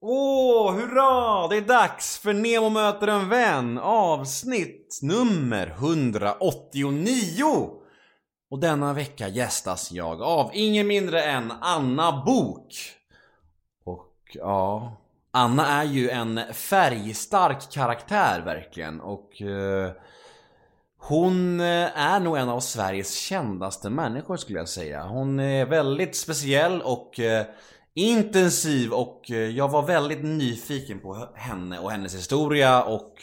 Åh, hurra! Det är dags för Nemo möter en vän avsnitt nummer 189! Och denna vecka gästas jag av ingen mindre än Anna Bok. Och ja, Anna är ju en färgstark karaktär verkligen och eh, hon eh, är nog en av Sveriges kändaste människor skulle jag säga. Hon är väldigt speciell och eh, intensiv och eh, jag var väldigt nyfiken på henne och hennes historia och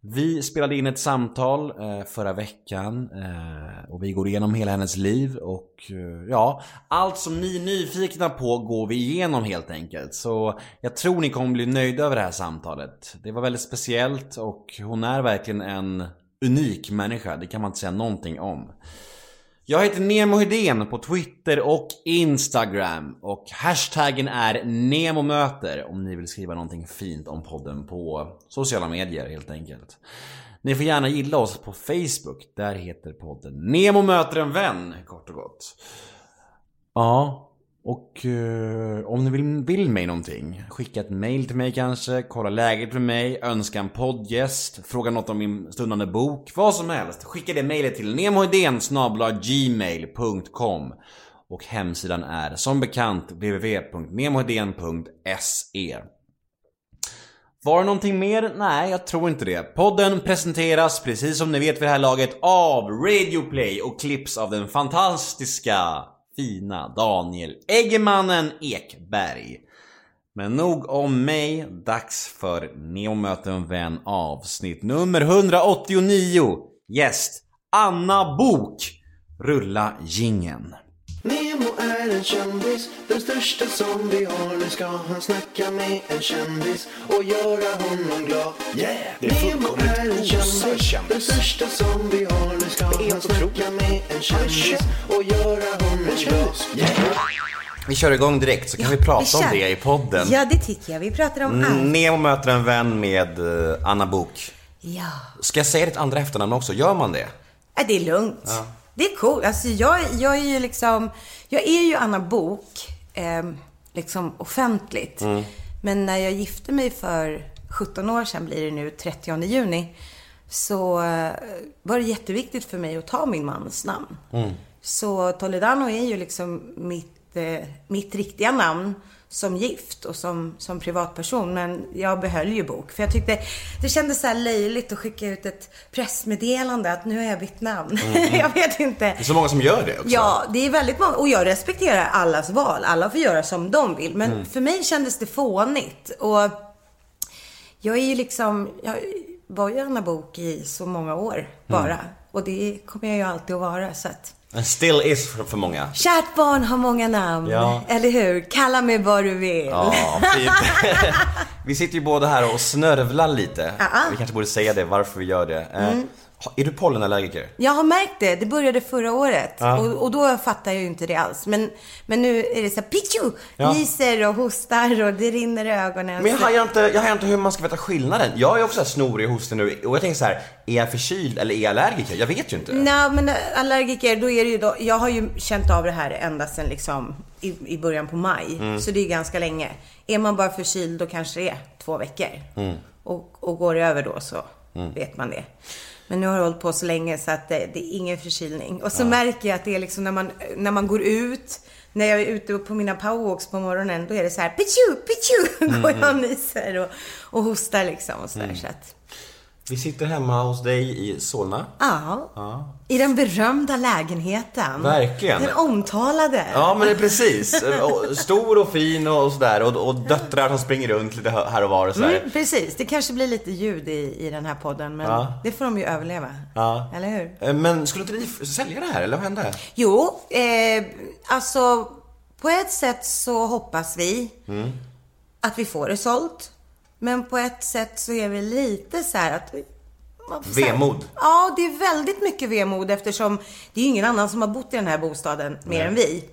vi spelade in ett samtal eh, förra veckan eh, och vi går igenom hela hennes liv och ja, allt som ni är nyfikna på går vi igenom helt enkelt. Så jag tror ni kommer bli nöjda över det här samtalet. Det var väldigt speciellt och hon är verkligen en unik människa, det kan man inte säga någonting om. Jag heter Nemo Hedén på Twitter och Instagram och hashtaggen är NEMOMÖTER om ni vill skriva någonting fint om podden på sociala medier helt enkelt. Ni får gärna gilla oss på Facebook, där heter podden Nemo möter en vän, kort och gott. Ja, och eh, om ni vill, vill mig någonting, skicka ett mail till mig kanske, kolla läget med mig, önska en poddgäst, fråga något om min stundande bok, vad som helst. Skicka det mejlet till nemohedén gmail.com och hemsidan är som bekant www.nemohedén.se Var det någonting mer? Nej, jag tror inte det. Podden presenteras, precis som ni vet vid det här laget, av Radioplay och klipps av den fantastiska fina Daniel Eggemannen Ekberg. Men nog om mig, dags för Neo möter en vän avsnitt nummer 189. Gäst Anna Bok. Rulla gingen. Nemo är en kändis, den största som vi har. Nu ska han snacka med en kändis och göra honom glad. Yeah, det är Nemo fullkomligt är en osar kändis, kändis. den största som vi har. Nu ska han helt snacka med en kändis och göra honom glad. Yeah. Vi kör igång direkt så kan vi prata vi om kör. det i podden. Ja, det tycker jag. Vi pratar om Mm, allt. Nemo möter en vän med eh, Anna Bok. Ja. Ska jag säga ditt andra efternamn också? Gör man det? ja, det är lugnt. Det är coolt. Alltså, jag, jag är ju liksom... Jag är ju Anna Bok, eh, liksom offentligt. Mm. Men när jag gifte mig för 17 år sedan, blir det nu 30 juni, så eh, var det jätteviktigt för mig att ta min mans namn. Mm. Så Toledano är ju liksom mitt, eh, mitt riktiga namn som gift och som, som privatperson. Men jag behöll ju bok. För jag tyckte det kändes så här löjligt att skicka ut ett pressmeddelande att nu har jag bytt namn. jag vet inte. Det är så många som gör det också. Ja, det är väldigt många. Och jag respekterar allas val. Alla får göra som de vill. Men för mig kändes det fånigt. Och jag är ju liksom, jag var ju Anna Bok i så många år bara. Och det kommer jag ju alltid att vara. Så att... And still is för, många. Kärt barn har många namn. Ja. Eller hur? Kalla mig vad du vill. Ja, fint. vi sitter ju båda här och snörvlar lite. Ja. Vi kanske borde säga det, varför vi gör det. Eh, ha- Är du pollenallergiker? Jag har märkt det. Det började förra året. Ja. Och, och då fattar jag ju inte det alls. Men, men nu är det så här, pichu! Ja. Nyser och hostar och det rinner i ögonen. Men jag hajar inte, jag hajar inte hur man ska veta skillnaden. Jag är också så här snorig och hostig nu och jag tänker så här, är jag förkyld eller är jag allergiker? Jag vet ju inte. Nej, men allergiker, då är det ju då, jag har ju känt av det här ända sedan liksom i, i början på maj. Mm. Så det är ganska länge. Är man bara förkyld då kanske det är två veckor. Mm. Och, och går det över då så vet man det. Men nu har jag hållit på så länge så att det, det är ingen förkylning. Och så märker jag att det är liksom när man, när man går ut, när jag är ute på mina powerwalks på morgonen, då är det så här pichu, Mm. går jag och nyser och, och hostar liksom och sådär. Så att, Vi sitter hemma hos dig i Solna. Ja. I den berömda lägenheten. Verkligen. Den omtalade. Ja men det är precis. Stor och fin och sådär och, och döttrar som springer runt lite här och var och sådär. Mm, precis. Det kanske blir lite ljud i, i den här podden, men Ja. det får de ju överleva. Ja. Eller hur? Eh, Men skulle inte ni sälja det här eller vad hände? Jo, eh, alltså på ett sätt så hoppas vi Mm. att vi får det sålt. Men på ett sätt så är vi lite så här att Vemod. Ja, det är väldigt mycket vemod eftersom det är ingen annan som har bott i den här bostaden mer än vi.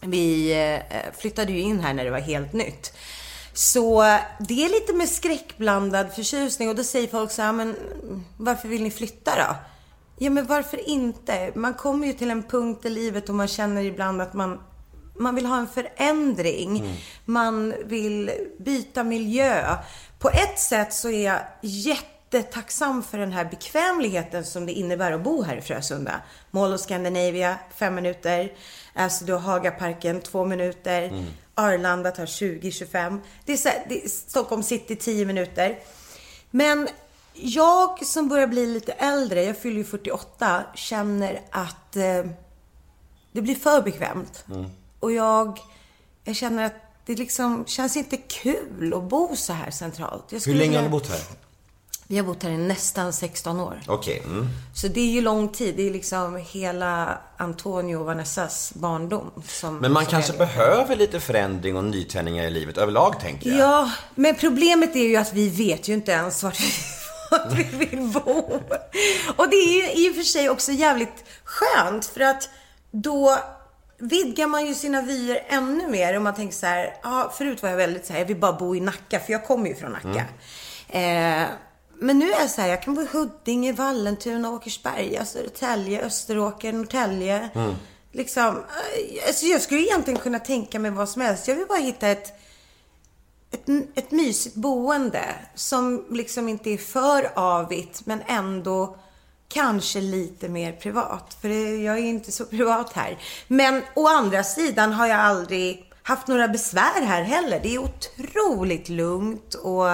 Vi eh, flyttade ju in här när det var helt nytt. Så det är lite med skräckblandad förtjusning och då säger folk så här, men varför vill ni flytta då? Ja, men varför inte? Man kommer ju till en punkt i livet och man känner ibland att man man vill ha en förändring. Mm. Man vill byta miljö. På ett sätt så är jag jättetacksam för den här bekvämligheten som det innebär att bo här i Frösunda. Mall of Scandinavia, fem minuter. Alltså du har Hagaparken, två minuter. Mm. Arlanda tar 20-25. Det är, så det är Stockholm city, 10 minuter. Men jag som börjar bli lite äldre, jag fyller ju 48, känner att eh, det blir för bekvämt. Och jag, jag känner att det liksom känns inte kul att bo så här centralt. Hur länge har ni bott här? Vi har bott här i nästan 16 år. Okej. Mm. Så det är ju lång tid. Det är liksom hela Antonio och Vanessas barndom som Men man som kanske behöver lite förändring och nytändningar i livet överlag, tänker jag. Ja, men problemet är ju att vi vet ju inte ens vart vi, vart vi vill bo. Och det är ju i och för sig också jävligt skönt för att då vidgar man ju sina vyer ännu mer om man tänker så här, ja, förut var jag väldigt så här, jag vill bara bo i Nacka, för jag kommer ju från Nacka. Eh, men nu är jag så här, jag kan bo i Huddinge, Vallentuna, Åkersberga, Södertälje, Österåker, Norrtälje. Liksom, eh, alltså jag skulle egentligen kunna tänka mig vad som helst. Jag vill bara hitta ett ett, ett mysigt boende som liksom inte är för avigt men ändå kanske lite mer privat. För jag är inte så privat här. Men å andra sidan har jag aldrig haft några besvär här heller. Det är otroligt lugnt och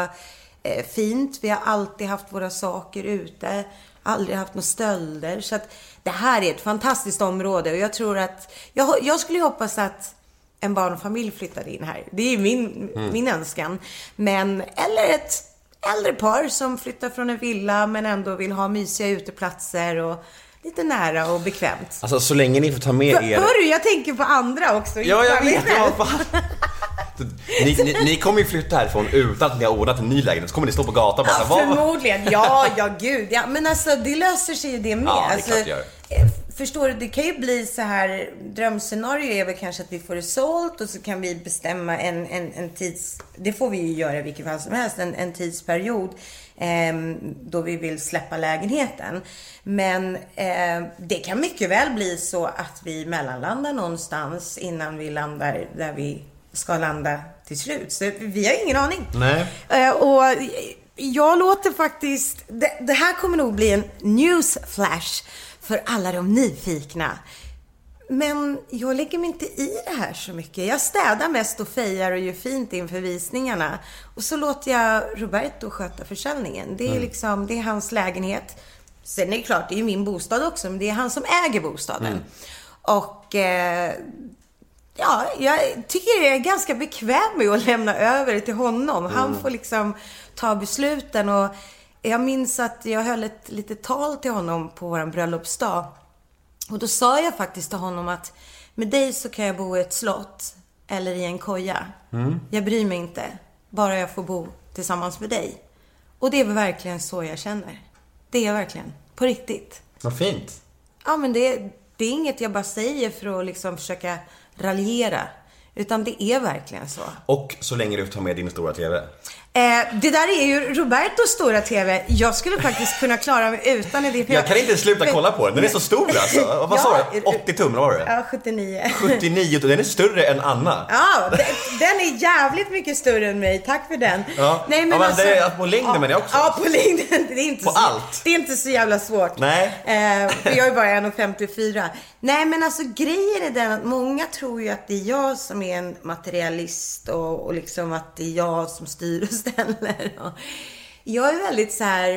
eh, fint. Vi har alltid haft våra saker ute. Aldrig haft några stölder. Så att det här är ett fantastiskt område och jag tror att, jag, jag skulle ju hoppas att en barnfamilj flyttade in här. Det är ju min, min önskan. Men, eller ett äldre par som flyttar från en villa men ändå vill ha mysiga uteplatser och lite nära och bekvämt. Alltså, så länge ni får ta med er... Hörru, jag tänker på andra också. Ja, jag vet. Vad fan. Ni, ni, ni kommer ju flytta härifrån utan att ni har ordnat en ny lägenhet. Så kommer ni stå på gatan och bara... Ja, förmodligen. Ja, ja gud. Ja, men alltså det löser sig ju det med. Ja, det är alltså, klart det gör. eh, Förstår du, det kan ju bli så här, drömscenario är väl kanske att vi får det sålt och så kan vi bestämma en, en, en tids, det får vi ju göra i vilket fall som helst, en, en tidsperiod då vi vill släppa lägenheten. Men eh, det kan mycket väl bli så att vi mellanlandar någonstans innan vi landar där vi ska landa till slut. Så vi har ingen aning. Nej. Eh, och jag låter faktiskt, det, det här kommer nog bli en newsflash för alla de nyfikna. Men jag lägger mig inte i det här så mycket. Jag städar mest och fejar och gör fint inför visningarna. Och så låter jag Roberto sköta försäljningen. Det är liksom, det är hans lägenhet. Sen är det klart, det är ju min bostad också, men det är han som äger bostaden. Och eh, Ja, jag tycker jag är ganska bekväm med att lämna över det till honom. Han får liksom ta besluten och jag minns att jag höll ett litet tal till honom på vår bröllopsdag. Och då sa jag faktiskt till honom att med dig så kan jag bo i ett slott eller i en koja. Jag bryr mig inte, bara jag får bo tillsammans med dig. Och det är verkligen så jag känner. Det är jag verkligen, på riktigt. Vad fint. Ja, men det, det är inget jag bara säger för att liksom försöka raljera. Utan det är verkligen så. Och så länge du tar med din stora TV. Eh, det där är ju Robertos stora TV. Jag skulle faktiskt kunna klara mig utan det. för Jag kan inte sluta kolla på den. Den är så stor alltså. Vad sa Ja, du? 80 tum, var det? Ja, 79. 79 tum. Den är större än Anna. Ja, de- den är jävligt mycket större än mig. Tack för den. Ja. Ja, men det är på längden menar jag också. Ja, på längden. Det är inte På så, allt. Det är inte så jävla svårt. Nej. Eh, för jag är bara 1,54. Nej, men alltså grejen är den att många tror ju att det är jag som är en materialist och, och liksom att det är jag som styr ställer. Jag är väldigt så här...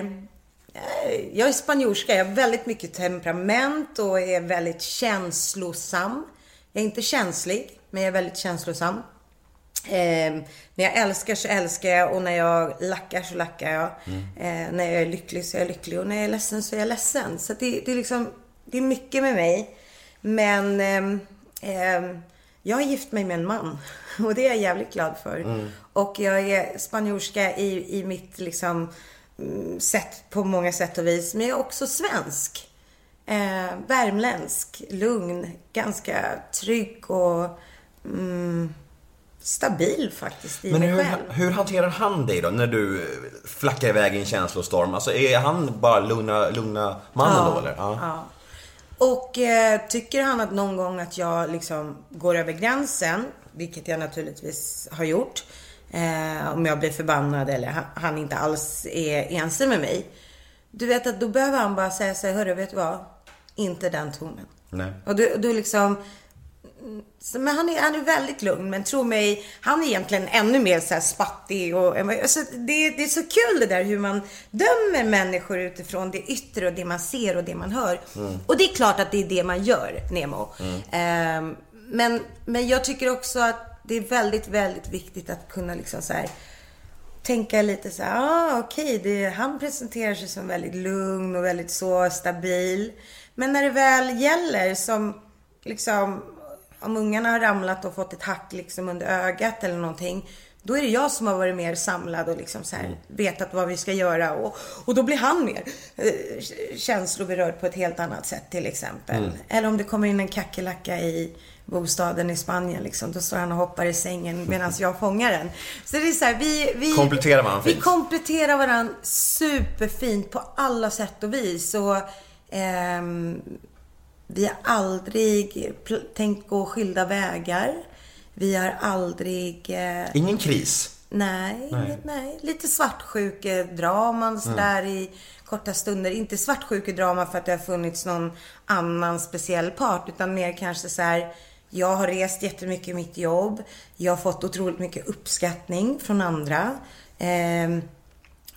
eh, Jag är spanjorska, jag har väldigt mycket temperament och är väldigt känslosam. Jag är inte känslig, men jag är väldigt känslosam. Eh, när jag älskar så älskar jag och när jag lackar så lackar jag. Eh, när jag är lycklig så är jag lycklig och när jag är ledsen så är jag ledsen. Så det, det är liksom, det är mycket med mig. Men ehm, jag har gift mig med en man och det är jag jävligt glad för. Och jag är spanjorska i, i mitt liksom mm, sätt på många sätt och vis. Men jag är också svensk. Eh, värmländsk, lugn, ganska trygg och mm, stabil faktiskt i Men mig hur, själv. hur hanterar han dig då när du flackar iväg i en känslostorm? Alltså är han bara lugna, lugna mannen då eller? Ja. Ja. Och eh, tycker han att någon gång att jag liksom går över gränsen, vilket jag naturligtvis har gjort, eh, om jag blir förbannad eller han, han inte alls är ense med mig. Du vet att då behöver han bara säga sig, hörru, vet du vad? Inte den tonen. Nej. Och du, du liksom... Så, men han är, han är väldigt lugn, men tro mig, han är egentligen ännu mer så här spattig. Och, alltså, det, det är så kul det där hur man dömer människor utifrån det yttre och det man ser och det man hör. Och det är klart att det är det man gör, Nemo. Ehm, men, men jag tycker också att det är väldigt, väldigt viktigt att kunna liksom så här tänka lite så här, ah, okej, det- han presenterar sig som väldigt lugn och väldigt så stabil. Men när det väl gäller som liksom om ungarna har ramlat och fått ett hack liksom under ögat eller någonting. Då är det jag som har varit mer samlad och liksom så här vetat vad vi ska göra. Och, och då blir han mer eh, känsloberörd på ett helt annat sätt till exempel. Eller om det kommer in en kackerlacka i bostaden i Spanien liksom. Då står han och hoppar i sängen medan jag fångar den. Så det är så här, vi... vi Kompletterar varandra Vi fint. kompletterar varandra superfint på alla sätt och vis. Och, ehm, vi har aldrig tänkt gå skilda vägar. Vi har aldrig... Eh, Ingen kris. nej, nej. Nej. Lite svartsjukedraman sådär i korta stunder. Inte svartsjukedrama för att det har funnits någon annan speciell part. Utan mer kanske så här. Jag har rest jättemycket i mitt jobb. Jag har fått otroligt mycket uppskattning från andra. Ehm,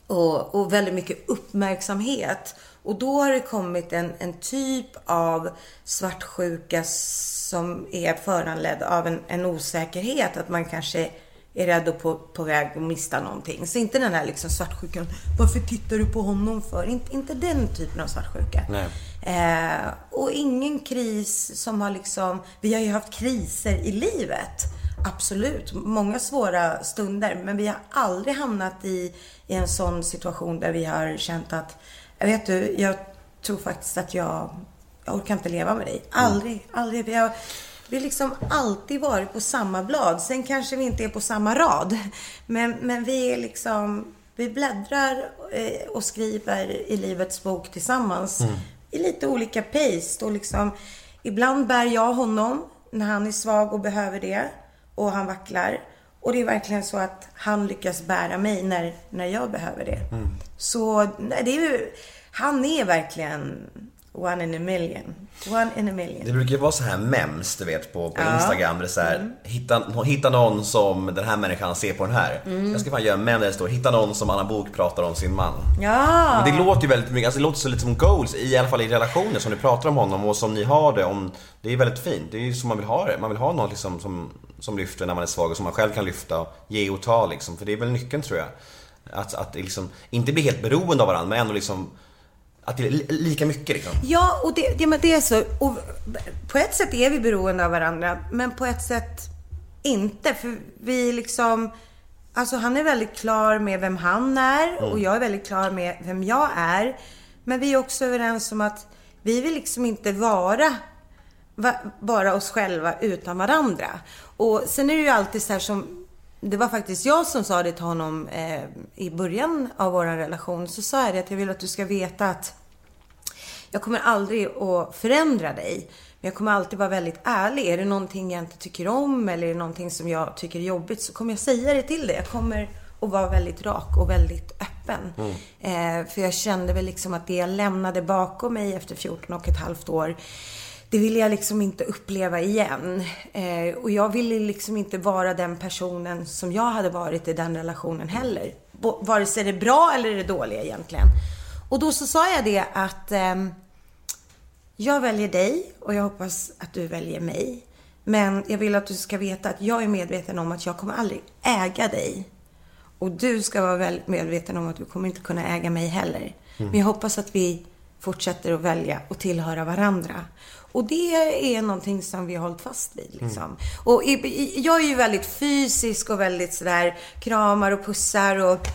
och, och väldigt mycket uppmärksamhet. Och då har det kommit en, en typ av svartsjuka som är föranledd av en, en osäkerhet. Att man kanske är rädd och på, på väg att mista någonting. Så inte den här liksom svartsjukan, varför tittar du på honom för? Inte, inte den typen av svartsjuka. Eh, och ingen kris som har liksom, vi har ju haft kriser i livet. Absolut, många svåra stunder. Men vi har aldrig hamnat i, i en sån situation där vi har känt att, vet du, jag tror faktiskt att jag, jag orkar inte leva med dig. Aldrig, aldrig. Vi har, vi har liksom alltid varit på samma blad. Sen kanske vi inte är på samma rad. Men, men vi är liksom, vi bläddrar eh, och skriver i livets bok tillsammans. I lite olika pace. Och liksom, ibland bär jag honom när han är svag och behöver det. Och han vacklar. Och det är verkligen så att han lyckas bära mig när, när jag behöver det. Så nej, det är ju, han är verkligen one in a million. One in a million. Det brukar ju vara så här mems, du vet, på, på Ja. Mm. Instagram. Där det är så här, hitta, hitta någon som den här människan ser på den här. Mm. Jag ska fan göra en mem där det står, hitta någon som Anna Bok pratar om sin man. Ja! Men det låter ju väldigt mycket, alltså det låter så lite som goals, i alla fall i relationer som du pratar om honom och som ni har det. Om, det är väldigt fint, det är ju som man vill ha det. Man vill ha någon liksom som, som lyfter när man är svag och som man själv kan lyfta, ge och ta liksom. För det är väl nyckeln tror jag. Att, att liksom, inte bli helt beroende av varandra men ändå liksom att det är li- lika mycket liksom. Ja, och det, det, det är så. Och på ett sätt är vi beroende av varandra, men på ett sätt inte. För vi liksom... Alltså han är väldigt klar med vem han är och jag är väldigt klar med vem jag är. Men vi är också överens om att vi vill liksom inte vara va, bara oss själva utan varandra. Och sen är det ju alltid så här som det var faktiskt jag som sa det till honom eh, i början av vår relation. Så sa jag det att jag vill att du ska veta att jag kommer aldrig att förändra dig. Men jag kommer alltid vara väldigt ärlig. Är det någonting jag inte tycker om eller är det någonting som jag tycker är jobbigt så kommer jag säga det till dig. Jag kommer att vara väldigt rak och väldigt öppen. Eh, för jag kände väl liksom att det jag lämnade bakom mig efter 14 och ett halvt år det ville jag liksom inte uppleva igen. Eh, och jag ville liksom inte vara den personen som jag hade varit i den relationen heller. Bo- vare sig det bra eller det dåliga egentligen. Och då så sa jag det att ehm, jag väljer dig och jag hoppas att du väljer mig. Men jag vill att du ska veta att jag är medveten om att jag kommer aldrig äga dig. Och du ska vara väldigt medveten om att du kommer inte kunna äga mig heller. Men jag hoppas att vi fortsätter att välja och tillhöra varandra. Och det är någonting som vi har hållit fast vid. Liksom. Och i, i, jag är ju väldigt fysisk och väldigt sådär kramar och pussar och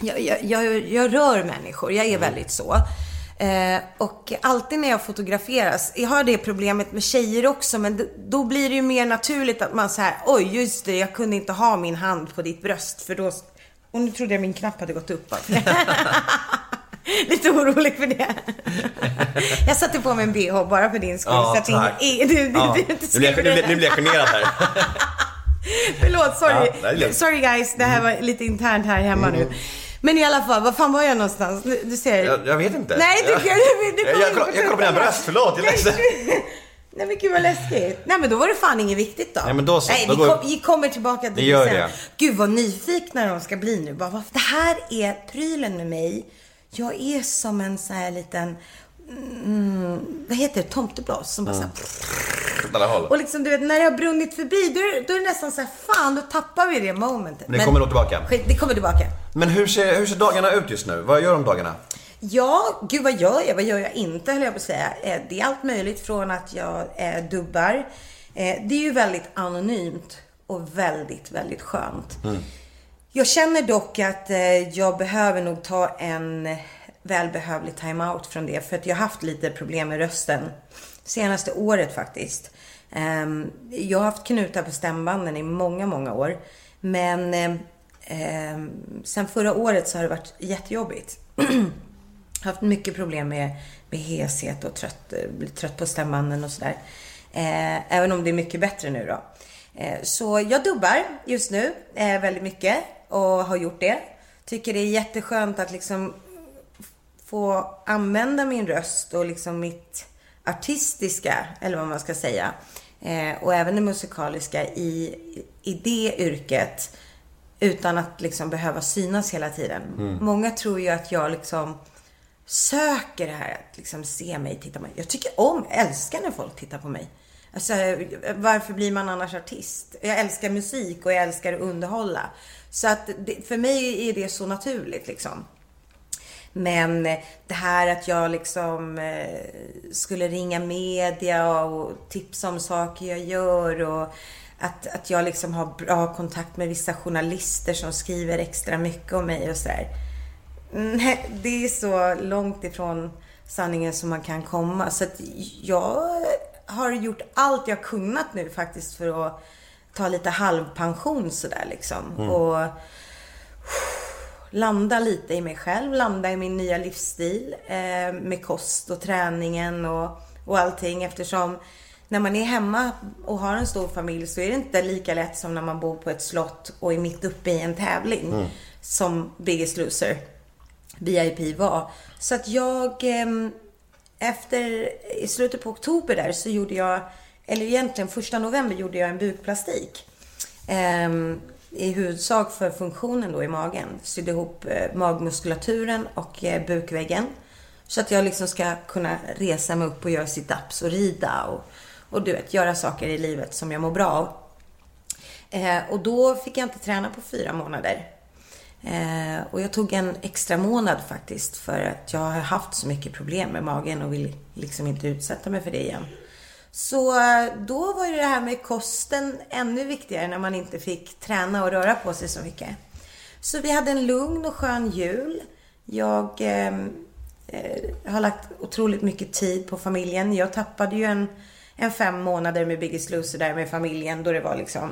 jag, jag, jag, jag rör människor. Jag är väldigt så. Eh, och alltid när jag fotograferas, jag har det problemet med tjejer också, men d- då blir det ju mer naturligt att man så här, oj just det, jag kunde inte ha min hand på ditt bröst för då... Och nu trodde jag min knapp hade gått upp. Lite orolig för det. Jag satte på mig en bh bara för din skull. Ja, så att tack. ingen- du, du, Ja. du, inte Nu blir jag- skriver nu det blir- nu blir jag generad här. Förlåt, sorry. Ja, det sorry guys, det här var lite internt här hemma nu. Men i alla fall, var fan var jag någonstans? Du, du ser. Jag, jag vet inte. Nej, det, jag, det, det, det jag, jag, jag kollar på dina bröst, förlåt. Jag är ledsen. Nej men gud vad läskigt. Nej men då var det fan inget viktigt då. Nej, men då så. Nej, Då vi, går- kom, vi kommer tillbaka till gör sen. det. Gud vad nyfikna de ska bli nu. Bara, Det här är prylen med mig. Jag är som en sån här liten, mm, vad heter det, tomteblås som bara så här, Åt alla håll. Och liksom du vet, när det har brunnit förbi då är, då är det nästan så här, fan då tappar vi det momentet. Men det kommer nog tillbaka. Det kommer tillbaka. Men hur ser, hur ser dagarna ut just nu? Vad gör om dagarna? Ja, gud vad gör jag? Vad gör jag inte höll jag på att säga. Eh, Det är allt möjligt från att jag eh, dubbar. Eh, Det är ju väldigt anonymt och väldigt, väldigt skönt. Jag känner dock att eh, jag behöver nog ta en välbehövlig time-out från det. För att jag har haft lite problem med rösten. Senaste året faktiskt. Ehm, jag har haft knutar på stämbanden i många, många år. Men eh, sen förra året så har det varit jättejobbigt. haft mycket problem med, med heshet och trött, blir trött på stämbanden och sådär. Eh, även om det är mycket bättre nu då. Eh, så jag dubbar just nu eh, väldigt mycket och har gjort det. Tycker det är jätteskönt att liksom få använda min röst och liksom mitt artistiska, eller vad man ska säga, eh, och även det musikaliska i, i det yrket utan att liksom behöva synas hela tiden. Många tror ju att jag liksom söker det här att liksom se mig, titta på mig. Jag tycker om, älskar när folk tittar på mig. Alltså, varför blir man annars artist? Jag älskar musik och jag älskar att underhålla. Så att det, för mig är det så naturligt liksom. Men det här att jag liksom eh, skulle ringa media och tipsa om saker jag gör och att, att jag liksom har bra kontakt med vissa journalister som skriver extra mycket om mig och sådär. Nej, det är så långt ifrån sanningen som man kan komma. Så att jag har gjort allt jag kunnat nu faktiskt för att ta lite halvpension sådär liksom. Och landa lite i mig själv, landa i min nya livsstil eh, med kost och träningen och, och allting eftersom när man är hemma och har en stor familj så är det inte lika lätt som när man bor på ett slott och är mitt uppe i en tävling som Biggest Loser VIP var. Så att jag ehm, efter, i slutet på oktober där så gjorde jag, eller egentligen första november gjorde jag en bukplastik. Eh, I huvudsak för funktionen då i magen. Sydde ihop eh, magmuskulaturen och eh, bukväggen. Så att jag liksom ska kunna resa mig upp och göra sit-ups och rida och, och du vet, göra saker i livet som jag mår bra av. Eh, och då fick jag inte träna på fyra månader. Eh, och jag tog en extra månad faktiskt för att jag har haft så mycket problem med magen och vill liksom inte utsätta mig för det igen. Så eh, då var ju det här med kosten ännu viktigare när man inte fick träna och röra på sig så mycket. Så vi hade en lugn och skön jul. Jag ehm, eh, har lagt otroligt mycket tid på familjen. Jag tappade ju en, en fem månader med Biggest Loser där med familjen då det var liksom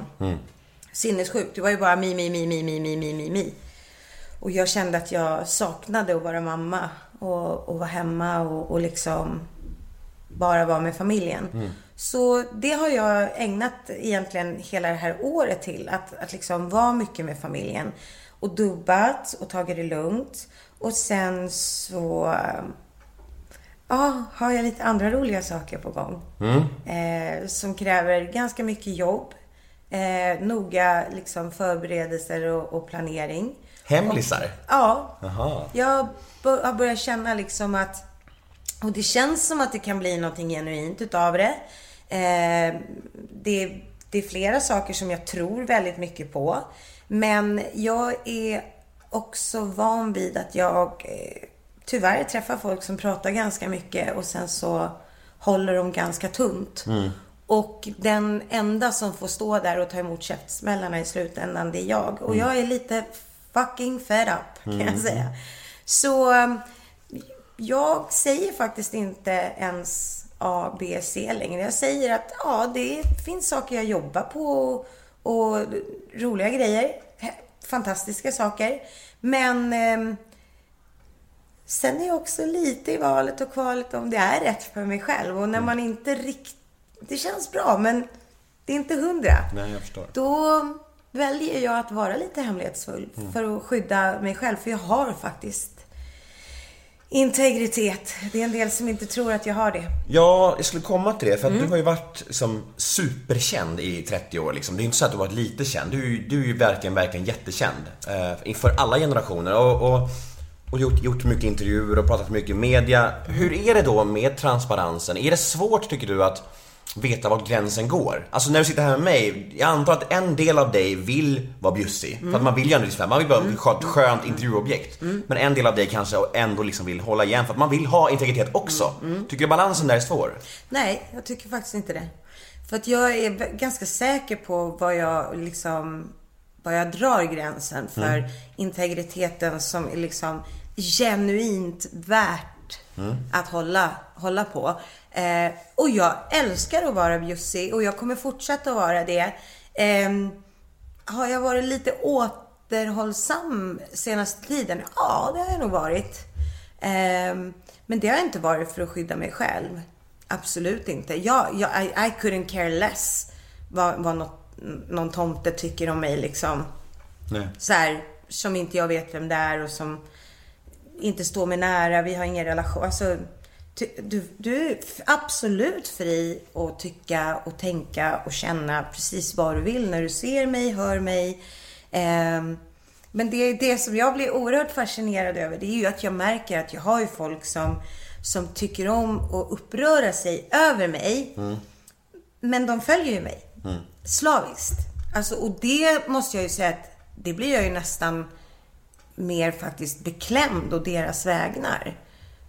sinnessjukt. Det var ju bara mi, mi, mi, mi, mi, mi, mi, mi, mi. Och jag kände att jag saknade att vara mamma och, och vara hemma och, och liksom bara vara med familjen. Så det har jag ägnat egentligen hela det här året till. Att, att liksom vara mycket med familjen. Och dubbat och tagit det lugnt. Och sen så ja, har jag lite andra roliga saker på gång. Eh, som kräver ganska mycket jobb. Eh, noga liksom förberedelser och, och planering. Hemlisar? Ja. Jaha. Jag har börjat känna liksom att, och det känns som att det kan bli någonting genuint utav det. Eh, det, det är flera saker som jag tror väldigt mycket på. Men jag är också van vid att jag eh, tyvärr träffar folk som pratar ganska mycket och sen så håller de ganska tunt. Och den enda som får stå där och ta emot käftsmällarna i slutändan, det är jag. Och jag är lite fucking fed up, kan jag säga. Så jag säger faktiskt inte ens A, B, C längre. Jag säger att ja, det finns saker jag jobbar på och, och roliga grejer. Fantastiska saker. Men ehm, Sen är jag också lite i valet och kvalet om det är rätt för mig själv. Och när man inte riktigt... Det känns bra, men det är inte hundra. Nej, jag förstår. Då väljer jag att vara lite hemlighetsfull Mm. för att skydda mig själv. För jag har faktiskt integritet. Det är en del som inte tror att jag har det. Ja, jag skulle komma till det. För att Mm. du har ju varit som superkänd i 30 år liksom. Det är inte så att du har varit lite känd. Du, är ju- du är ju verkligen, verkligen jättekänd. Eh, inför alla generationer. Och, och, och gjort, gjort mycket intervjuer och pratat mycket i media. Hur är det då med transparensen? Är det svårt, tycker du, att veta var gränsen går? Alltså när du sitter här med mig, jag antar att en del av dig vill vara bjussig. För att man vill ju ändå liksom, man vill bara ha ett skönt intervjuobjekt. Men en del av dig kanske ändå liksom vill hålla igen för att man vill ha integritet också. Tycker du balansen där är svår? Nej, jag tycker faktiskt inte det. För att jag är ganska säker på vad jag liksom, vad jag drar gränsen för integriteten som är liksom genuint värt att hålla, hålla på. Eh, och jag älskar att vara bjussig och jag kommer fortsätta att vara det. Ehm, har jag varit lite återhållsam senaste tiden? Ja, det har jag nog varit. Ehm, men det har inte varit för att skydda mig själv. Absolut inte. Jag, jag, I, I couldn't care less vad, vad något, någon tomte tycker om mig liksom. Nej. Så här, som inte jag vet vem det är och som inte står mig nära. Vi har ingen relation. Alltså, du, du är absolut fri att tycka och tänka och känna precis vad du vill när du ser mig, hör mig. Ehm, men det, det som jag blir oerhört fascinerad över, det är ju att jag märker att jag har ju folk som, som tycker om att uppröra sig över mig. Men de följer ju mig. Slaviskt. Alltså, och det måste jag ju säga att det blir jag ju nästan mer faktiskt beklämd och deras vägnar.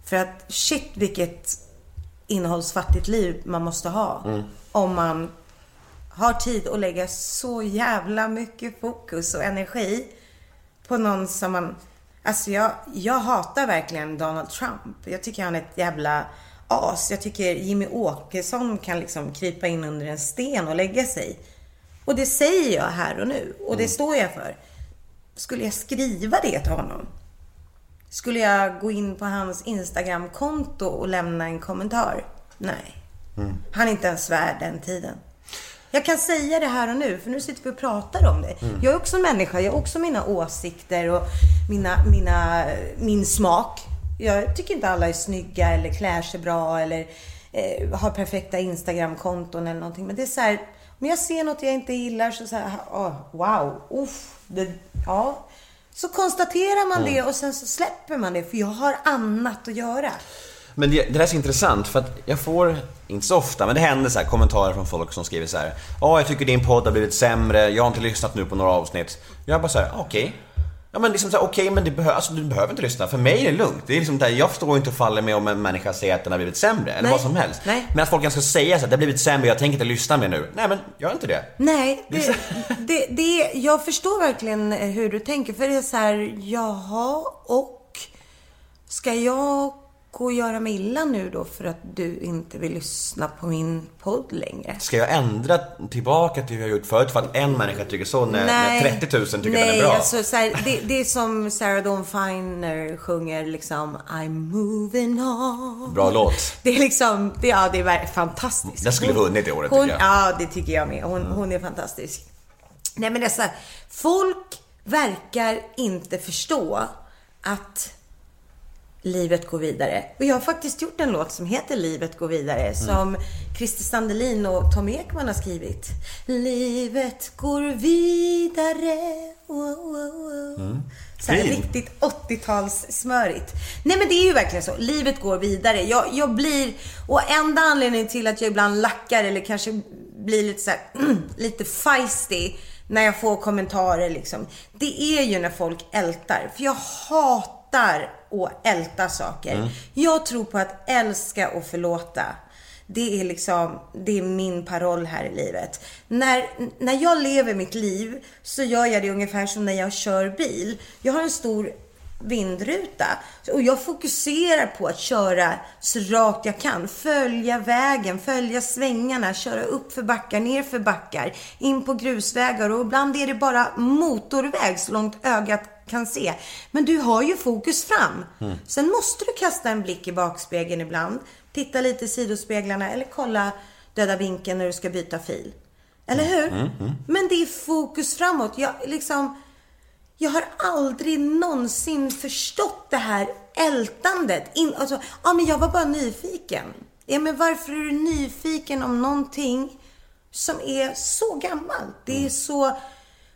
För att shit vilket innehållsfattigt liv man måste ha. Om man har tid att lägga så jävla mycket fokus och energi på någon som man... Alltså jag, jag hatar verkligen Donald Trump. Jag tycker han är ett jävla as. Jag tycker Jimmy Åkesson kan liksom krypa in under en sten och lägga sig. Och det säger jag här och nu. Och det står jag för. Skulle jag skriva det till honom? Skulle jag gå in på hans Instagramkonto och lämna en kommentar? Nej. Han är inte ens värd den tiden. Jag kan säga det här och nu, för nu sitter vi och pratar om det. Jag är också en människa, jag har också mina åsikter och mina, mina, min smak. Jag tycker inte alla är snygga eller klär sig bra eller eh, har perfekta Instagramkonton eller någonting. Men det är så här, om jag ser något jag inte gillar så säger oh, wow, uff, det, ja. Så konstaterar man det och sen så släpper man det för jag har annat att göra. Men det, det där är så intressant för att jag får, inte så ofta, men det händer så här kommentarer från folk som skriver så här. Ja, jag tycker din podd har blivit sämre, jag har inte lyssnat nu på några avsnitt. Jag bara så här, okej. Ja men liksom så här, okej men det behö, alltså, du behöver inte lyssna. För mig är det lugnt. Det är liksom där, jag förstår inte och faller med om en människa säger att den har blivit sämre. Eller Nej. vad som helst. Nej. Men att folk ska säga så här, det har blivit sämre, jag tänker inte lyssna mer nu. Nej men, gör inte det. Nej, det, det, det, jag förstår verkligen hur du tänker. För det är så här, jaha, och ska jag gå och göra mig illa nu då för att du inte vill lyssna på min podd längre? Ska jag ändra tillbaka till hur jag gjort förut för att en människa tycker så när, när 30 000 tycker Nej, att den är bra? Alltså, så här, det, det är som Sarah Dawn Finer sjunger liksom I'm moving on. Bra låt. Det är liksom, det, ja det är fantastiskt. Den skulle vunnit i året, hon, tycker jag. Mm. Ja, det tycker jag med. Hon, hon är fantastisk. Nej men det är så här, folk verkar inte förstå att livet går vidare. Och jag har faktiskt gjort en låt som heter Livet går vidare Mm. som Christer Sandelin och Tom Ekman har skrivit. Livet går vidare. Wow, wow, wow. Så här, Mm. Riktigt 80-tals smörigt. Nej men det är ju verkligen så. Livet går vidare. Jag, jag blir, och enda anledningen till att jag ibland lackar eller kanske blir lite så här, lite feisty när jag får kommentarer liksom. Det är ju när folk ältar. För jag hatar att älta saker. Jag tror på att älska och förlåta. Det är liksom, det är min paroll här i livet. När, när jag lever mitt liv så gör jag det ungefär som när jag kör bil. Jag har en stor vindruta. Och jag fokuserar på att köra så rakt jag kan. Följa vägen, följa svängarna, köra upp för backar, ner för backar, in på grusvägar och ibland är det bara motorväg så långt ögat kan se. Men du har ju fokus fram. Sen måste du kasta en blick i backspegeln ibland. Titta lite i sidospeglarna eller kolla döda vinkeln när du ska byta fil. Eller hur? Men det är fokus framåt. Jag liksom... Jag har aldrig någonsin förstått det här ältandet. In, alltså, ja, men jag var bara nyfiken. Ja, men varför är du nyfiken om någonting som är så gammalt? Det är så...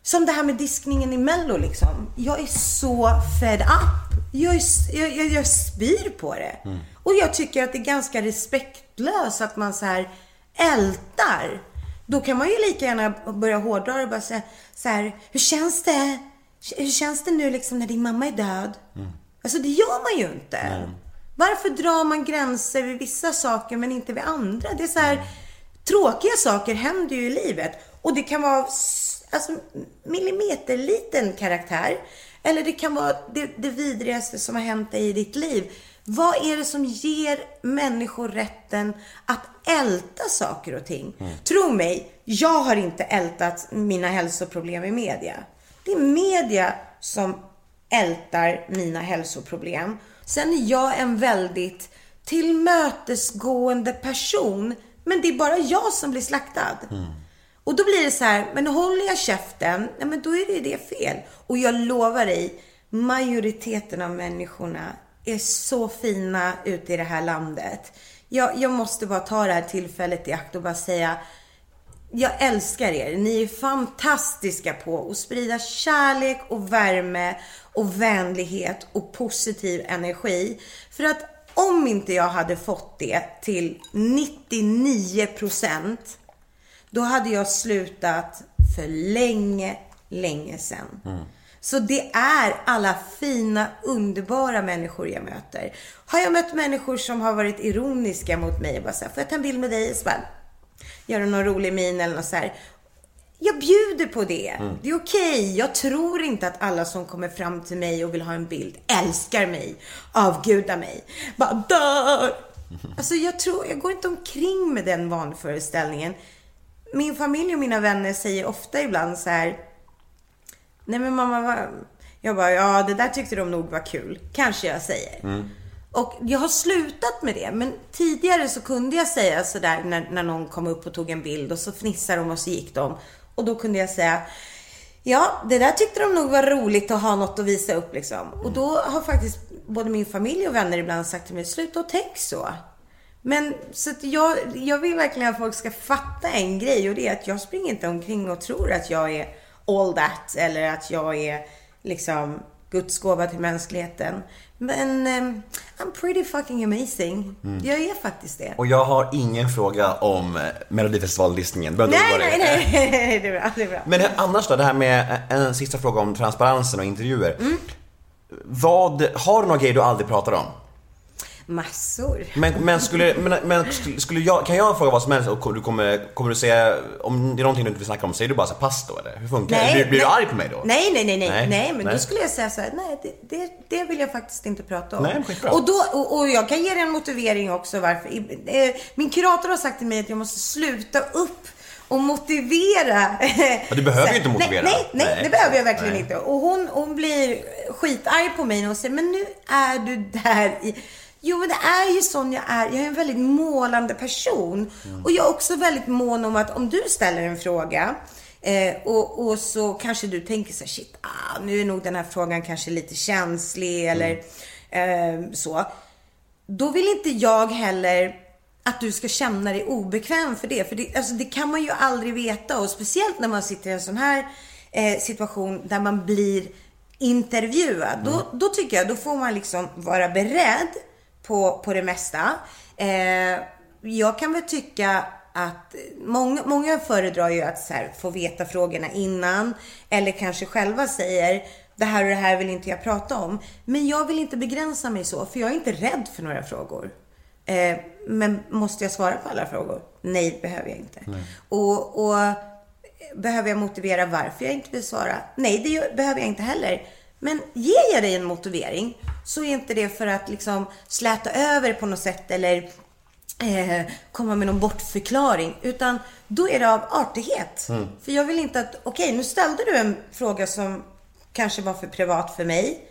Som det här med diskningen i Mello liksom. Jag är så fed up. Jag, är, jag, jag, jag spyr på det. Och jag tycker att det är ganska respektlöst att man så här ältar. Då kan man ju lika gärna börja hårdra det och bara säga så här, hur känns det? Hur känns det nu liksom när din mamma är död? Alltså det gör man ju inte. Varför drar man gränser vid vissa saker men inte vid andra? Det är så här, tråkiga saker händer ju i livet. Och det kan vara alltså, millimeterliten karaktär. Eller det kan vara det, det vidrigaste som har hänt dig i ditt liv. Vad är det som ger människor rätten att älta saker och ting? Tro mig, jag har inte ältat mina hälsoproblem i media. Det är media som ältar mina hälsoproblem. Sen är jag en väldigt tillmötesgående person. Men det är bara jag som blir slaktad. Och då blir det så här, men håller jag käften, ja, men då är det det fel. Och jag lovar dig, majoriteten av människorna är så fina ute i det här landet. Jag, jag måste bara ta det här tillfället i akt och bara säga, jag älskar er. Ni är fantastiska på att sprida kärlek och värme och vänlighet och positiv energi. För att om inte jag hade fått det till 99 procent, då hade jag slutat för länge, länge sedan. Så det är alla fina, underbara människor jag möter. Har jag mött människor som har varit ironiska mot mig och bara så här, får jag ta en bild med dig? Så bara, gör någon rolig min eller något så här. Jag bjuder på det. Det är okej. Jag tror inte att alla som kommer fram till mig och vill ha en bild älskar mig, avgudar mig, bara dör. Alltså jag tror, jag går inte omkring med den vanföreställningen. Min familj och mina vänner säger ofta ibland så här. Nej men mamma, vad... jag bara, ja det där tyckte de nog var kul. Kanske jag säger. Och jag har slutat med det. Men tidigare så kunde jag säga sådär när, när någon kom upp och tog en bild och så fnissade de och så gick de. Och då kunde jag säga, ja det där tyckte de nog var roligt att ha något att visa upp liksom. Och då har faktiskt både min familj och vänner ibland sagt till mig, sluta och tänk så. Men så att jag, jag vill verkligen att folk ska fatta en grej och det är att jag springer inte omkring och tror att jag är all that eller att jag är liksom Guds gåva till mänskligheten. Men um, I'm pretty fucking amazing. Jag är faktiskt det. Och jag har ingen fråga om eh, Melodifestivallistningen. Nej, dig. nej, nej, det är bra. Det är bra. Men annars då, det här med eh, en sista fråga om transparensen och intervjuer. Vad, har du några grejer du aldrig pratar om? Massor. Men, men, skulle, men, men skulle- jag, kan jag fråga vad som helst och du kommer, kommer du säga, om det är någonting du inte vill snacka om, säger du bara så här, pass då eller? Hur funkar det? Blir, blir du arg på mig då? Nej, nej, nej, nej, Nej, nej, men nej. då skulle jag säga så här, nej, det, det, det vill jag faktiskt inte prata om. Nej, men skitbra. och, då, och, och jag kan ge dig en motivering också varför. Eh, Min kurator har sagt till mig att jag måste sluta upp och motivera. Ja, du behöver ju inte motivera. Nej, nej, nej, Nej. det behöver jag verkligen Nej. inte. Och hon, hon blir skitarg på mig och säger, men nu är du där i... Jo, men det är ju sån jag är. Jag är en väldigt målande person. Mm. Och jag är också väldigt mån om att om du ställer en fråga eh, och, och så kanske du tänker så här, shit, ah, nu är nog den här frågan kanske lite känslig eller Mm. eh, så. Då vill inte jag heller att du ska känna dig obekväm för det. För det, alltså, det kan man ju aldrig veta. Och speciellt när man sitter i en sån här eh, situation där man blir intervjuad. Då, då tycker jag, då får man liksom vara beredd på, på det mesta. Eh, jag kan väl tycka att många, många föredrar ju att så här, få veta frågorna innan. Eller kanske själva säger det här och det här vill inte jag prata om. Men jag vill inte begränsa mig så, för jag är inte rädd för några frågor. Eh, men måste jag svara på alla frågor? Nej, det behöver jag inte. Och, och behöver jag motivera varför jag inte vill svara? Nej, det behöver jag inte heller. Men ger jag dig en motivering så är inte det för att liksom släta över på något sätt eller eh, komma med någon bortförklaring. Utan då är det av artighet. För jag vill inte att, okej nu ställde du en fråga som kanske var för privat för mig.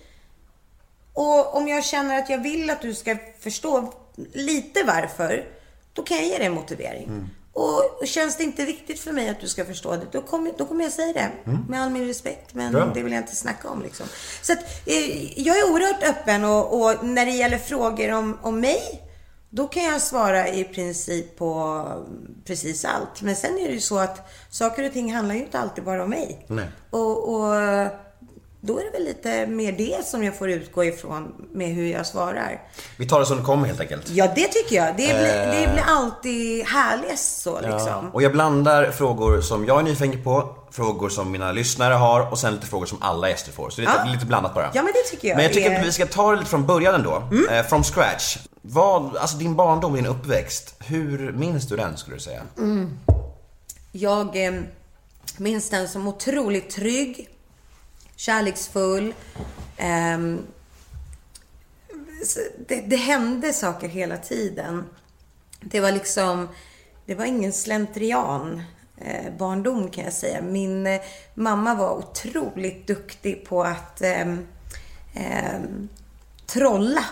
Och om jag känner att jag vill att du ska förstå lite varför, då kan jag ge dig en motivering. Mm. Och känns det inte viktigt för mig att du ska förstå det, då kommer, då kommer jag säga det. Med all min respekt. Men Mm. Bra. det vill jag inte snacka om liksom. Så att, eh, jag är oerhört öppen och, och när det gäller frågor om, om mig, då kan jag svara i princip på precis allt. Men sen är det ju så att saker och ting handlar ju inte alltid bara om mig. Nej. Och, och då är det väl lite mer det som jag får utgå ifrån med hur jag svarar. Vi tar det som det kommer helt enkelt. Ja, det tycker jag. Det blir, det blir alltid härligast så liksom. Och jag blandar frågor som jag är nyfiken på, frågor som mina lyssnare har och sen lite frågor som alla gäster får. Så det är Ja. lite blandat bara. Ja, men det tycker jag Men jag tycker är- Mm. att vi ska ta det lite från början ändå. Eh, from scratch. Vad, alltså din barndom, din uppväxt. Hur minns du den skulle du säga? Jag eh, minns den som otroligt trygg, kärleksfull. Um, det, det hände saker hela tiden. Det var liksom, det var ingen slentrian eh, barndom kan jag säga. Min eh, mamma var otroligt duktig på att eh, trolla.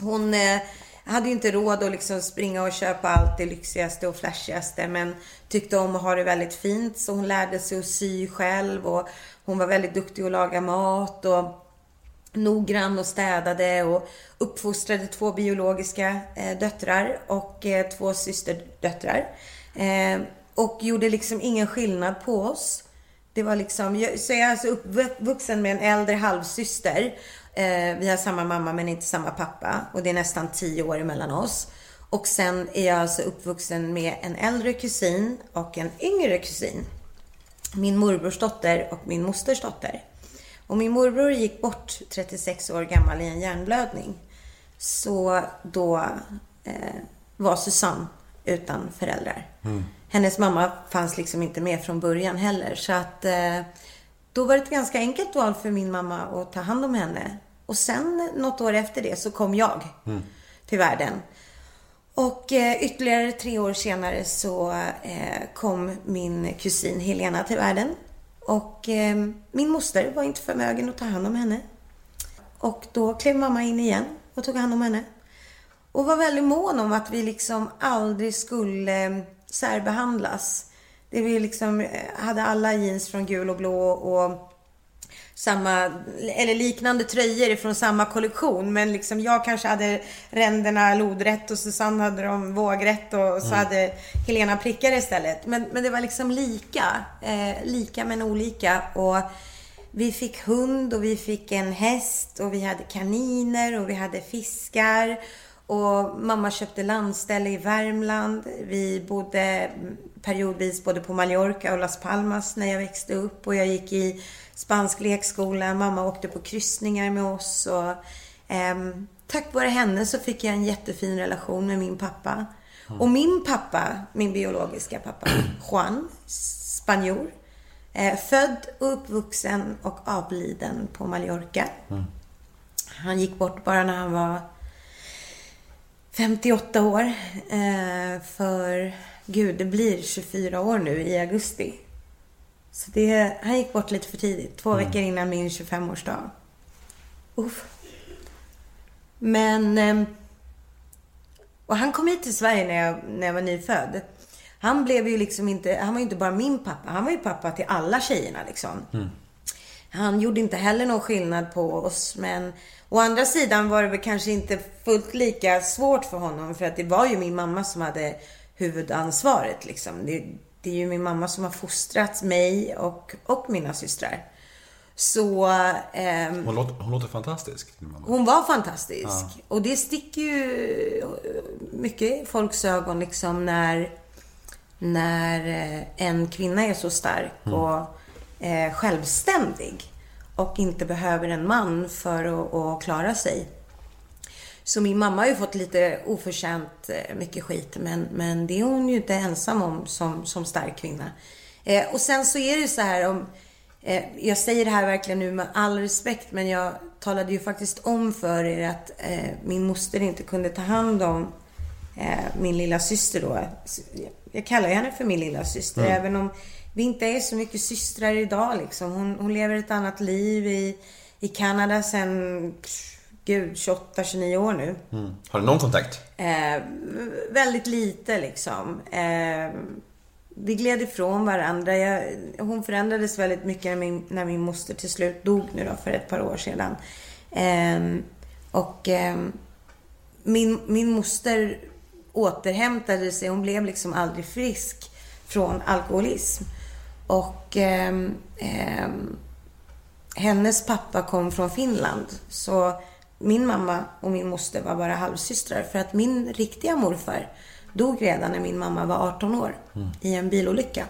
Hon eh, hade ju inte råd att liksom springa och köpa allt det lyxigaste och flashigaste men tyckte om att ha det väldigt fint så hon lärde sig att sy själv och hon var väldigt duktig att laga mat och noggrann och städade och uppfostrade två biologiska eh, döttrar och eh, två systerdöttrar. Eh, och gjorde liksom ingen skillnad på oss. Det var liksom, jag, så jag är alltså uppvuxen med en äldre halvsyster. Eh, vi har samma mamma men inte samma pappa och det är nästan tio år emellan oss. Och sen är jag alltså uppvuxen med en äldre kusin och en yngre kusin. Min morbrors dotter och min mosters dotter. Och min morbror gick bort 36 år gammal i en hjärnblödning. Så då eh, var Susanne utan föräldrar. Hennes mamma fanns liksom inte med från början heller. Så att eh, då var det ett ganska enkelt val för min mamma att ta hand om henne. Och sen något år efter det så kom jag till världen. Och eh, ytterligare tre år senare så eh, kom min kusin Helena till världen. Och eh, min moster var inte förmögen att ta hand om henne. Och då klev mamma in igen och tog hand om henne. Och var väldigt mån om att vi liksom aldrig skulle eh, särbehandlas. Det vi liksom eh, hade alla jeans från gul och blå och samma, eller liknande tröjor från samma kollektion. Men liksom jag kanske hade ränderna lodrätt och Susanne hade dem vågrätt och så hade Helena prickar istället. Men, men det var liksom lika. Eh, lika men olika. Och vi fick hund och vi fick en häst och vi hade kaniner och vi hade fiskar. Och mamma köpte landställe i Värmland. Vi bodde periodvis både på Mallorca och Las Palmas när jag växte upp. Och jag gick i spansk lekskola. Mamma åkte på kryssningar med oss. Och, ehm, tack vare henne så fick jag en jättefin relation med min pappa. Och min pappa, min biologiska pappa, Juan, spanjor. Eh, född och uppvuxen och avliden på Mallorca. Han gick bort bara när han var 58 år. Eh, för, gud, det blir 24 år nu i augusti. Så det, han gick bort lite för tidigt. Två veckor innan min 25-årsdag. Uff. Men... ehm, Och han kom hit till Sverige när jag, när jag var nyfödd. Han blev ju liksom inte, han var ju inte bara min pappa. Han var ju pappa till alla tjejerna liksom. Han gjorde inte heller någon skillnad på oss. Men å andra sidan var det väl kanske inte fullt lika svårt för honom. För att det var ju min mamma som hade huvudansvaret liksom. Det, det är ju min mamma som har fostrat mig och, och mina systrar. Så ehm, Hon låter, hon låter fantastisk, hon var fantastisk. Och det sticker ju mycket i folks ögon liksom när, när eh, en kvinna är så stark och eh, självständig och inte behöver en man för att, att klara sig. Så min mamma har ju fått lite oförtjänt eh, mycket skit, men, men det är hon ju inte ensam om som, som stark kvinna. Eh, och sen så är det ju så här om eh, jag säger det här verkligen nu med all respekt, men jag talade ju faktiskt om för er att eh, min moster inte kunde ta hand om eh, min lilla syster då. Jag kallar henne för min lilla syster, Mm. även om vi inte är så mycket systrar idag liksom. Hon, hon lever ett annat liv i, i Kanada sen, gud, 28-29 år nu. Mm. Har ni någon kontakt? Eh, väldigt lite liksom. Eh, vi gled ifrån varandra. Jag, hon förändrades väldigt mycket när min, när min moster till slut dog nu då för ett par år sedan. Eh, och eh, min, min moster återhämtade sig. Hon blev liksom aldrig frisk från alkoholism. Och ehm, ehm, hennes pappa kom från Finland. Så min mamma och min moster var bara halvsystrar. För att min riktiga morfar dog redan när min mamma var 18 år i en bilolycka.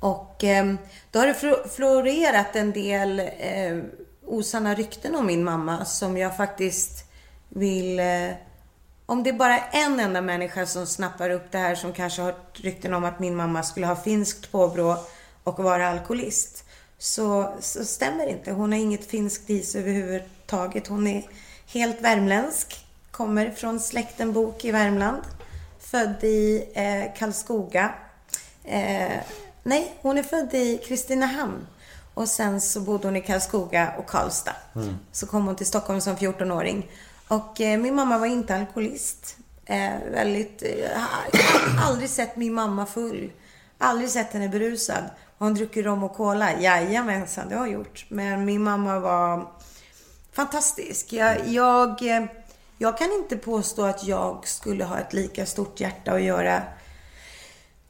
Och eh, då har det flo- florerat en del eh, osanna rykten om min mamma som jag faktiskt vill... Om det är bara en enda människa som snappar upp det här som kanske har rykten om att min mamma skulle ha finskt påbrå och vara alkoholist. Så, så stämmer det inte. Hon har inget finskt i sig överhuvudtaget. Hon är helt värmländsk. Kommer från släkten Bok i Värmland. Född i eh, Karlskoga. Eh, nej, hon är född i Kristinehamn. Och sen så bodde hon i Karlskoga och Karlstad. Så kom hon till Stockholm som 14-åring. Och eh, min mamma var inte alkoholist. Eh, väldigt... Eh, jag har aldrig sett min mamma full. Aldrig sett henne berusad. Har hon druckit rom och cola? Jajamensan, det har jag gjort. Men min mamma var fantastisk. Jag, jag, eh, jag kan inte påstå att jag skulle ha ett lika stort hjärta och göra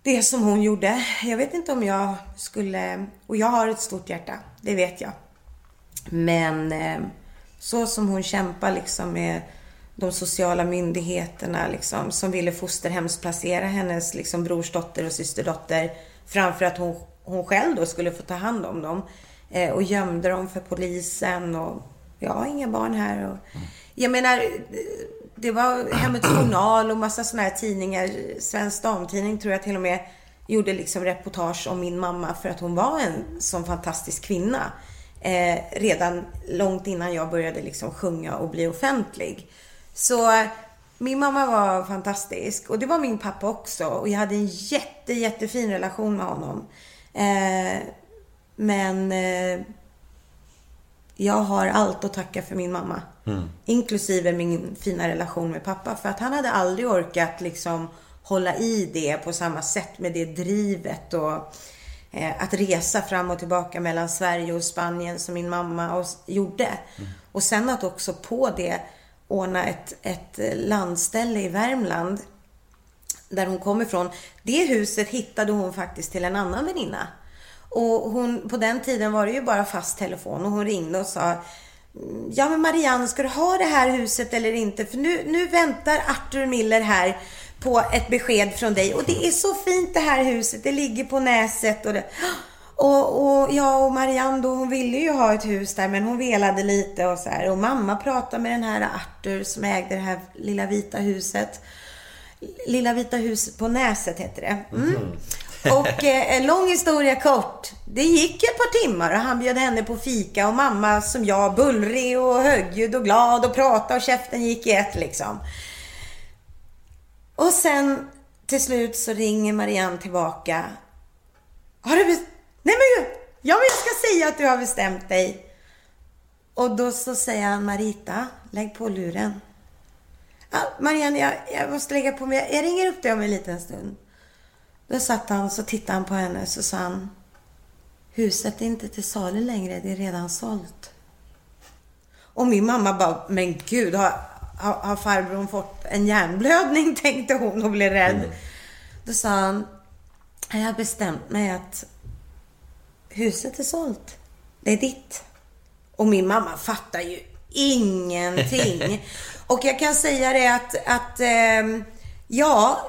det som hon gjorde. Jag vet inte om jag skulle... Och jag har ett stort hjärta, det vet jag. Men eh, så som hon kämpar liksom med de sociala myndigheterna liksom, som ville fosterhemsplacera hennes liksom, brorsdotter och systerdotter framför att hon, hon själv då skulle få ta hand om dem. Eh, och gömde dem för polisen och jag har inga barn här. Och, jag menar, det var Hemmets Journal och massa sådana här tidningar. Svensk Damtidning tror jag till och med gjorde liksom reportage om min mamma för att hon var en sån fantastisk kvinna. Eh, redan långt innan jag började liksom sjunga och bli offentlig. Så min mamma var fantastisk och det var min pappa också. Och jag hade en jätte, jättefin relation med honom. Eh, men eh, jag har allt att tacka för min mamma. Inklusive min fina relation med pappa. För att han hade aldrig orkat liksom hålla i det på samma sätt med det drivet och Eh, att resa fram och tillbaka mellan Sverige och Spanien som min mamma och, gjorde. Och sen att också på det ordna ett, ett landställe i Värmland där hon kom ifrån. Det huset hittade hon faktiskt till en annan väninna. Och hon, på den tiden var det ju bara fast telefon och hon ringde och sa mm, Ja men Marianne, ska du ha det här huset eller inte? För nu, nu väntar Arthur Miller här på ett besked från dig. Och det är så fint det här huset. Det ligger på Näset och det... Och, och jag och Marianne då, hon ville ju ha ett hus där men hon velade lite och så här. Och mamma pratade med den här Arthur som ägde det här lilla vita huset. Lilla vita huset på Näset heter det. Mm. Och eh, lång historia kort. Det gick ett par timmar och han bjöd henne på fika och mamma som jag bullrig och högljudd och glad och pratade och käften gick i ett liksom. Och sen till slut så ringer Marianne tillbaka. Har du bestämt... Nej men gud! Ja men jag ska säga att du har bestämt dig. Och då så säger han Marita, lägg på luren. Ja, Marianne, jag, jag måste lägga på mig. Jag ringer upp dig om en liten stund. Då satt han så tittade han på henne så sa han Huset är inte till salu längre, det är redan sålt. Och min mamma bara, men gud, har, har, har farbrorn fått en hjärnblödning? Tänkte hon och blev rädd. Då sa han, jag har bestämt mig att huset är sålt. Det är ditt. Och min mamma fattar ju ingenting. och jag kan säga det att, att ehm, ja,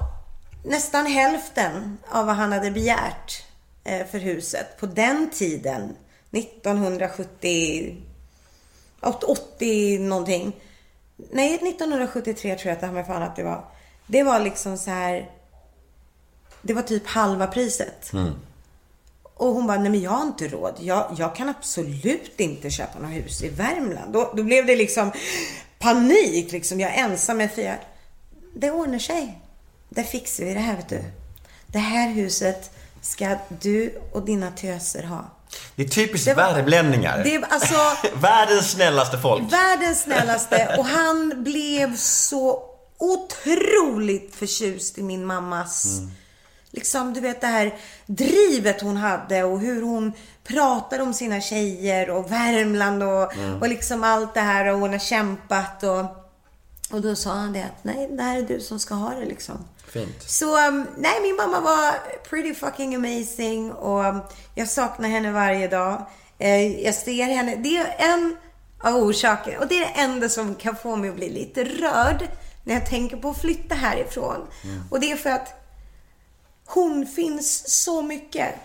nästan hälften av vad han hade begärt eh, för huset på den tiden, 1970, 80 någonting. Nej, 1973 tror jag att det här med fan att det var. Det var liksom så här. Det var typ halva priset. Och hon bara, nej men jag har inte råd. Jag, jag kan absolut inte köpa något hus i Värmland. Då, då blev det liksom panik liksom. Jag är ensam med fyra. Det ordnar sig. Det fixar vi det här vet du. Det här huset ska du och dina töser ha. Det är typiskt Det var- värmlänningar. Det alltså Världens snällaste folk. världens snällaste och han blev så otroligt förtjust i min mammas Liksom, du vet det här drivet hon hade och hur hon pratade om sina tjejer och Värmland och, och liksom allt det här och hon har kämpat och, och då sa han det att nej, det här är du som ska ha det liksom. Fint. Så um, nej, min mamma var pretty fucking amazing och um, jag saknar henne varje dag. Eh, jag ser henne. Det är en av orsaker och det är det enda som kan få mig att bli lite rörd när jag tänker på att flytta härifrån. Och det är för att hon finns så mycket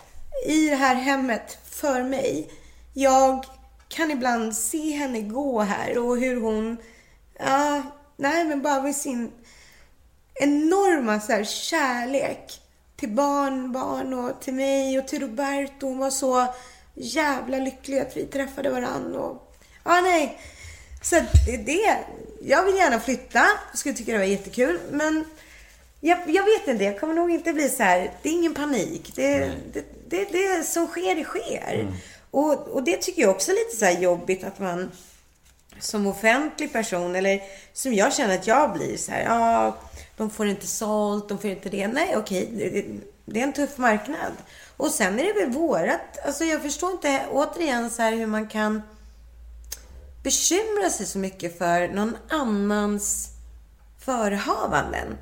i det här hemmet för mig. Jag kan ibland se henne gå här och hur hon, ja, nej men bara med sin enorma så här, kärlek till barn, barn och till mig och till Roberto. Hon var så jävla lycklig att vi träffade varandra. Och, ja, nej. Så det, det, jag vill gärna flytta. Jag skulle tycka det var jättekul. Men jag, jag vet inte, jag kommer nog inte bli så här. Det är ingen panik. Det, det, det, det som sker, det sker. Och, och det tycker jag också är lite så här jobbigt att man som offentlig person eller som jag känner att jag blir så här, ja, de får inte sålt, de får inte det. Nej, okej, det, det, är en tuff marknad. Och sen är det väl vårat, alltså jag förstår inte återigen så här hur man kan bekymra sig så mycket för någon annans förehavanden.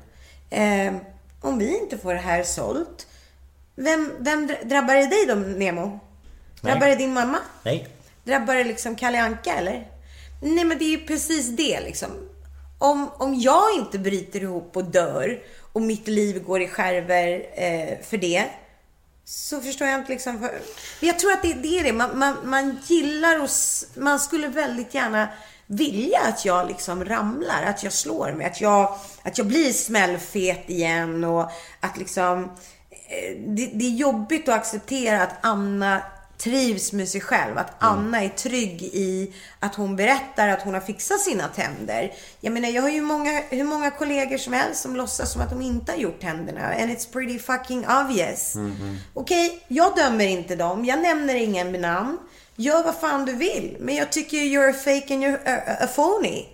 Eh, om vi inte får det här sålt, vem, vem dra- drabbar det dig då, Nemo? Drabbar det din mamma? Nej. Drabbar det liksom Kalle Anka eller? Nej men det är ju precis det liksom. Om, om jag inte bryter ihop och dör och mitt liv går i skärver eh, för det. Så förstår jag inte liksom. För... Men jag tror att det, det är det. Man, man, man gillar och man skulle väldigt gärna vilja att jag liksom ramlar, att jag slår mig, att jag, att jag blir smällfet igen och att liksom eh, det, det är jobbigt att acceptera att Anna trivs med sig själv. Att Anna är trygg i att hon berättar att hon har fixat sina tänder. Jag menar, jag har ju många, hur många kollegor som helst som låtsas som att de inte har gjort tänderna. And it's pretty fucking obvious. Okej, jag dömer inte dem. Jag nämner ingen med namn. Gör vad fan du vill. Men jag tycker you're a fake and you're a, a phony.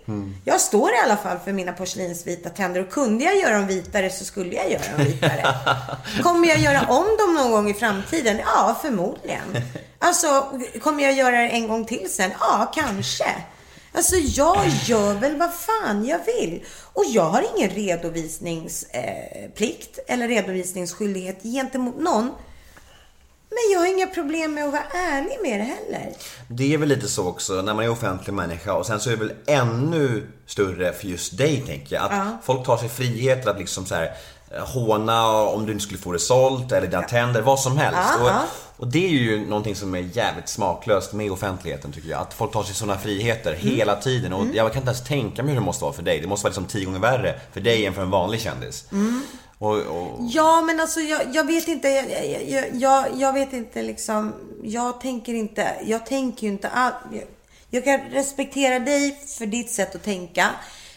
Jag står i alla fall för mina porslinsvita tänder. Och kunde jag göra dem vitare så skulle jag göra dem vitare. Kommer jag göra om dem någon gång i framtiden? Ja, förmodligen. Alltså, kommer jag göra det en gång till sen? Ja, kanske. Alltså, jag gör väl vad fan jag vill. Och jag har ingen redovisningsplikt eh, eller redovisningsskyldighet gentemot någon. Men jag har inga problem med att vara ärlig med det heller. Det är väl lite så också när man är offentlig människa och sen så är det väl ännu större för just dig tänker jag. Att folk tar sig friheter att liksom så här eh, håna om du inte skulle få det sålt eller dina tänder, vad som helst. Ja, och, ja. och det är ju någonting som är jävligt smaklöst med offentligheten tycker jag. Att folk tar sig sådana friheter Mm. hela tiden. Och jag kan inte ens tänka mig hur det måste vara för dig. Det måste vara liksom tio gånger värre för dig än för en vanlig kändis. Mm. Och, och, Ja, men alltså jag, jag vet inte. Jag, jag, jag, jag, vet inte liksom. Jag tänker inte. Jag tänker ju inte all, jag, kan respektera dig för ditt sätt att tänka.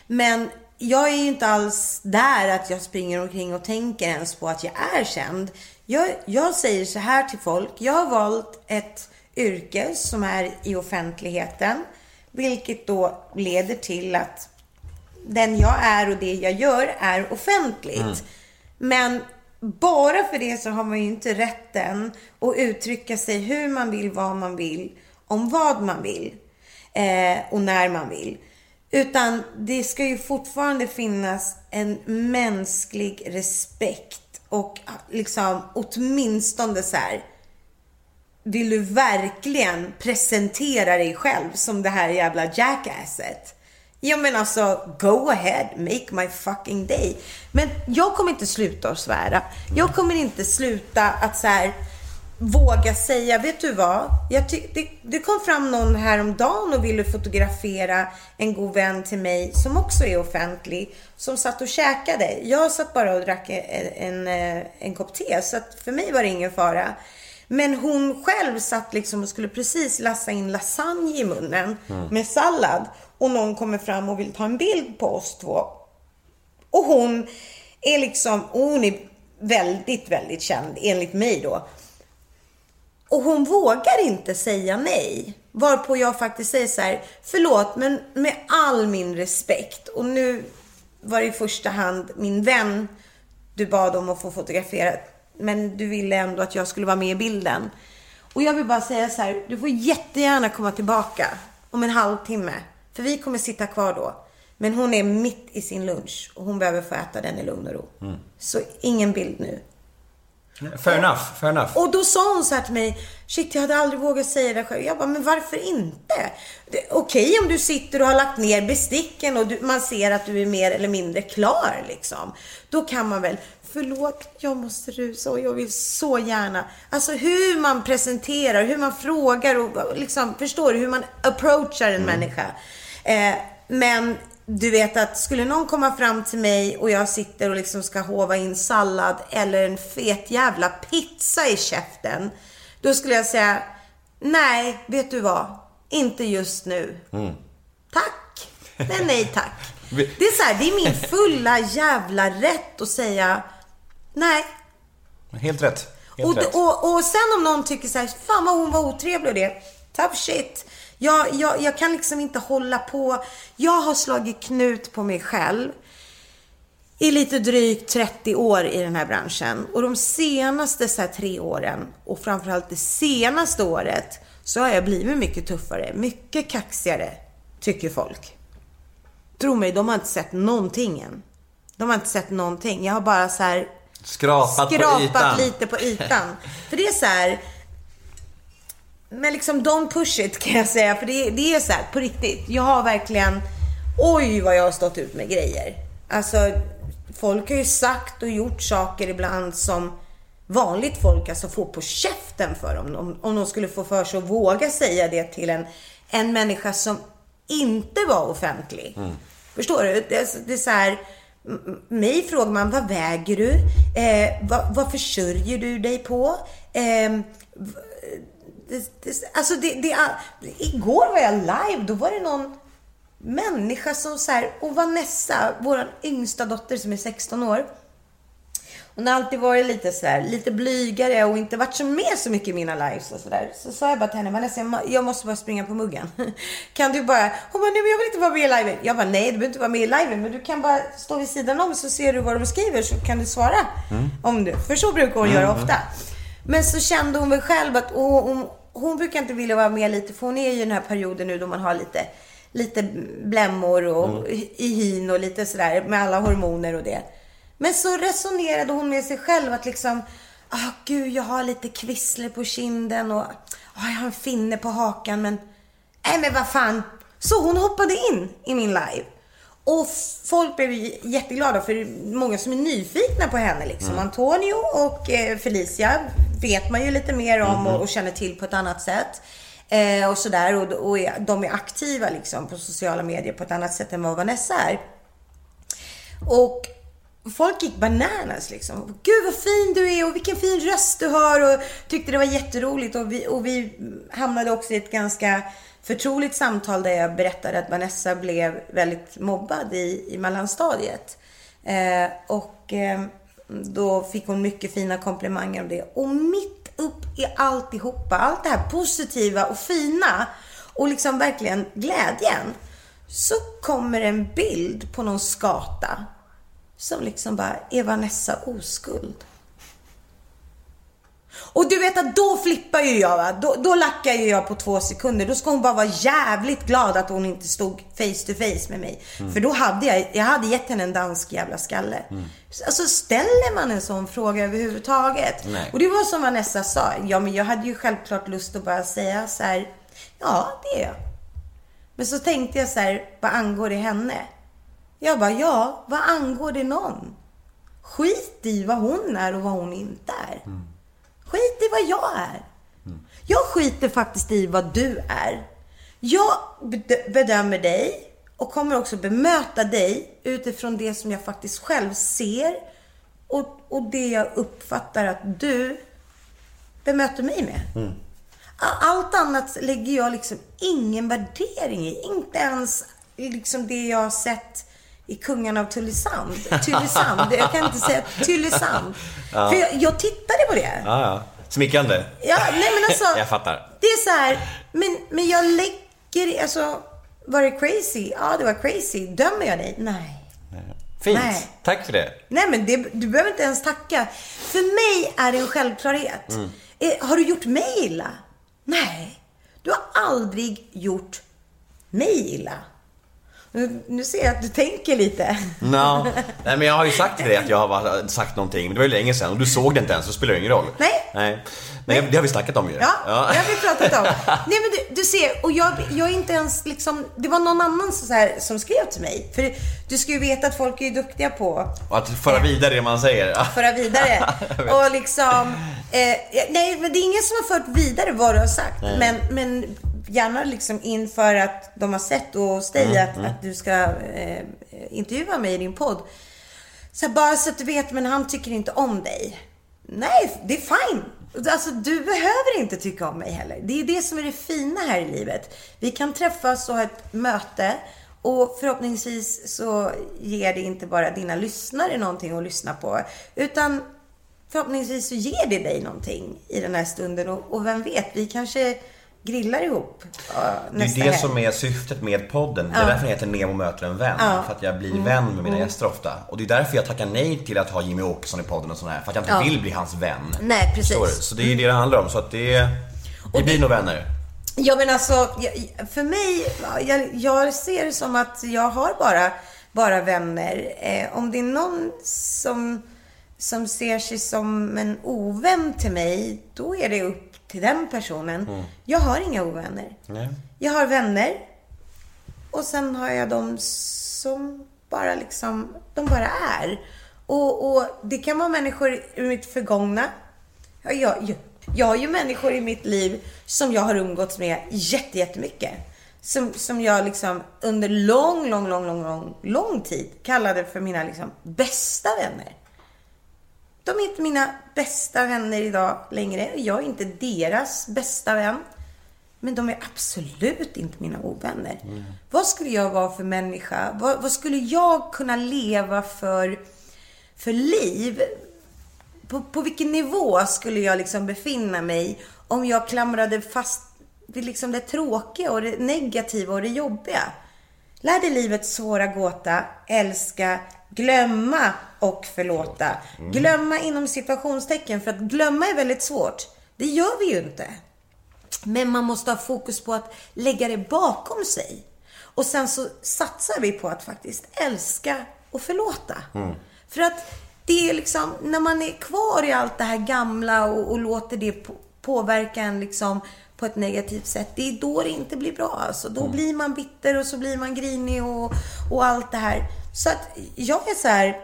Men jag är ju inte alls där att jag springer omkring och tänker ens på att jag är känd. Jag, jag säger så här till folk. Jag har valt ett yrke som är i offentligheten. Vilket då leder till att den jag är och det jag gör är offentligt. Men bara för det så har man ju inte rätten att uttrycka sig hur man vill, vad man vill, om vad man vill eh, och när man vill. Utan det ska ju fortfarande finnas en mänsklig respekt och ah, liksom åtminstone så här vill du verkligen presentera dig själv som det här jävla jackasset? Ja men alltså, go ahead, make my fucking day. Men jag kommer inte sluta att svära. Jag kommer inte sluta att så här våga säga, vet du vad? Jag ty- det, det kom fram någon häromdagen och ville fotografera en god vän till mig som också är offentlig, som satt och käkade. Jag satt bara och drack en, en, en kopp te, så att för mig var det ingen fara. Men hon själv satt liksom och skulle precis lassa in lasagne i munnen med sallad. Och någon kommer fram och vill ta en bild på oss två. Och hon är liksom, och hon är väldigt, väldigt känd enligt mig då. Och hon vågar inte säga nej. Varpå jag faktiskt säger så här, förlåt men med all min respekt. Och nu var det i första hand min vän du bad om att få fotografera. Men du ville ändå att jag skulle vara med i bilden. Och jag vill bara säga så här, du får jättegärna komma tillbaka om en halvtimme. För vi kommer sitta kvar då. Men hon är mitt i sin lunch och hon behöver få äta den i lugn och ro. Så ingen bild nu. Fair enough, fair enough. Och då sa hon så här till mig, shit jag hade aldrig vågat säga det själv. Jag bara, men varför inte? Okej om du sitter och har lagt ner besticken och du, man ser att du är mer eller mindre klar liksom. Då kan man väl, förlåt jag måste rusa och jag vill så gärna. Alltså hur man presenterar, hur man frågar och liksom, förstår du? Hur man approachar en människa. Eh, men du vet att skulle någon komma fram till mig och jag sitter och liksom ska hova in sallad eller en fet jävla pizza i käften. Då skulle jag säga, nej, vet du vad? Inte just nu. Tack, men nej tack. Det är så här, det är min fulla jävla rätt att säga nej. Helt rätt. Helt Och, rätt. och, och sen om någon tycker så här, fan vad hon var otrevlig och det. Tough shit. Jag, jag, jag kan liksom inte hålla på. Jag har slagit knut på mig själv i lite drygt 30 år i den här branschen. Och de senaste så tre åren och framförallt det senaste året så har jag blivit mycket tuffare, mycket kaxigare, tycker folk. Tro mig, de har inte sett någonting än. De har inte sett någonting. Jag har bara så här Skrapat, på skrapat ytan. lite på ytan. För det är så här. Men liksom don't push it kan jag säga. För det, det är så här på riktigt. Jag har verkligen, oj vad jag har stått ut med grejer. Alltså folk har ju sagt och gjort saker ibland som vanligt folk alltså får på käften för om, om, om de skulle få för sig att våga säga det till en, en människa som inte var offentlig. Förstår du? Det, det är så här, mig frågar man, vad väger du? Eh, vad, vad försörjer du dig på? Eh, det, det, alltså det, det, igår var jag live, då var det någon människa som så här, och Vanessa, vår yngsta dotter som är 16 år. Hon har alltid varit lite så här, lite blygare och inte varit så med så mycket i mina lives och sådär. Så sa jag bara till henne, Vanessa jag må- jag måste bara springa på muggen. Kan du bara, hon bara, nej men jag vill inte vara med i liven. Jag bara, nej du behöver inte vara med i liven men du kan bara stå vid sidan om så ser du vad de skriver så kan du svara. Om du, för så brukar hon göra ofta. Men så kände hon väl själv att hon, hon, hon brukar inte vilja vara med lite för hon är ju i den här perioden nu då man har lite, lite blämmor och i hyn och lite sådär med alla hormoner och det. Men så resonerade hon med sig själv att liksom, ah gud jag har lite kvissle på kinden och ah, jag har en finne på hakan men, nej men vad fan. Så hon hoppade in i min live. Och folk blev ju jätteglada för många som är nyfikna på henne liksom. Antonio och eh, Felicia vet man ju lite mer om och, och känner till på ett annat sätt. Eh, och sådär och, och är, de är aktiva liksom på sociala medier på ett annat sätt än vad Vanessa är. Och folk gick bananas liksom. Gud vad fin du är och vilken fin röst du har och tyckte det var jätteroligt. Och vi, och vi hamnade också i ett ganska förtroligt samtal där jag berättade att Vanessa blev väldigt mobbad i, i mellanstadiet. Eh, och eh, då fick hon mycket fina komplimanger om det. Och mitt upp i alltihopa, allt det här positiva och fina och liksom verkligen glädjen. Så kommer en bild på någon skata som liksom bara är Vanessa oskuld. Och du vet att då flippar ju jag va. Då, då lackar ju jag på två sekunder. Då ska hon bara vara jävligt glad att hon inte stod face to face med mig. För då hade jag, jag hade gett henne en dansk jävla skalle. Alltså ställer man en sån fråga överhuvudtaget? Nej. Och det var som Vanessa sa. Ja men jag hade ju självklart lust att bara säga så här. Ja det är jag. Men så tänkte jag så här, vad angår det henne? Jag bara, ja, vad angår det någon? Skit i vad hon är och vad hon inte är. Skit i vad jag är. Jag skiter faktiskt i vad du är. Jag bed- bedömer dig och kommer också bemöta dig utifrån det som jag faktiskt själv ser och, och det jag uppfattar att du bemöter mig med. Allt annat lägger jag liksom ingen värdering i. Inte ens liksom det jag har sett i Kungarna av Tylösand. Tylösand. Jag kan inte säga Tylösand. För jag, jag tittade på det. Ja, ja. Smickrande. Ja, nej men alltså. Jag fattar. Det är så här, men, men jag lägger, alltså, var det crazy? Ja, det var crazy. Dömer jag dig? Nej. Fint. Nej. Tack för det. Nej, men det, du behöver inte ens tacka. För mig är det en självklarhet. Eh, har du gjort mig illa? Nej. Du har aldrig gjort mig illa. Nu, ser jag att du tänker lite. No. Nej men jag har ju sagt till dig att jag har sagt någonting, men det var ju länge sedan och du såg det inte ens så spelar det ingen roll. Nej. Nej. Men det har vi snackat om ju. Ja, det har vi pratat om. Nej men du, du ser, och jag, jag är inte ens liksom, det var någon annan som, så här, som skrev till mig. För du ska ju veta att folk är ju duktiga på Och att föra vidare det man säger. att föra vidare. och liksom, eh, nej men det är ingen som har fört vidare vad du har sagt. Men, men gärna liksom inför att de har sett hos dig att, att du ska eh, intervjua mig i din podd. Så här, bara så att du vet, men han tycker inte om dig. Nej, det är fine. Alltså, du behöver inte tycka om mig heller. Det är det som är det fina här i livet. Vi kan träffas och ha ett möte och förhoppningsvis så ger det inte bara dina lyssnare någonting att lyssna på. Utan förhoppningsvis så ger det dig någonting i den här stunden. Och, och vem vet, vi kanske grillar ihop ja, Det är det helg. som är syftet med podden. Det är därför den heter Nemo möter en vän. För att jag blir vän med mina gäster ofta. Och det är därför jag tackar nej till att ha Jimmy Åkesson i podden och sånt här. För att jag inte vill bli hans vän. Nej, precis. Du? Så det är ju det det handlar om. Så att det, vi blir nog vänner. Ja men alltså, för mig, jag, jag ser det som att jag har bara, bara vänner. Eh, om det är någon som, som ser sig som en ovän till mig, då är det upp till den personen. Jag har inga ovänner. Nej. Jag har vänner. Och sen har jag de som bara liksom, de bara är. Och, och det kan vara människor ur mitt förgångna. Ja, Jag, jag, jag har ju människor i mitt liv som jag har umgåtts med jätte, jättemycket. Som, som jag liksom under lång, lång, lång, lång, lång, lång tid kallade för mina liksom bästa vänner. De är inte mina bästa vänner idag längre. Jag är inte deras bästa vän. Men de är absolut inte mina ovänner. Vad skulle jag vara för människa? Vad, vad skulle jag kunna leva för, för liv? På, på vilken nivå skulle jag liksom befinna mig om jag klamrade fast vid liksom det tråkiga och det negativa och det jobbiga? Lär dig livets svåra gåta, älska, glömma och förlåta. Glömma inom situationstecken, för att glömma är väldigt svårt. Det gör vi ju inte. Men man måste ha fokus på att lägga det bakom sig. Och sen så satsar vi på att faktiskt älska och förlåta. För att det är liksom, när man är kvar i allt det här gamla och, och låter det på, påverka en liksom på ett negativt sätt. Det är då det inte blir bra alltså. Då blir man bitter och så blir man grinig och, och allt det här. Så att jag är så här,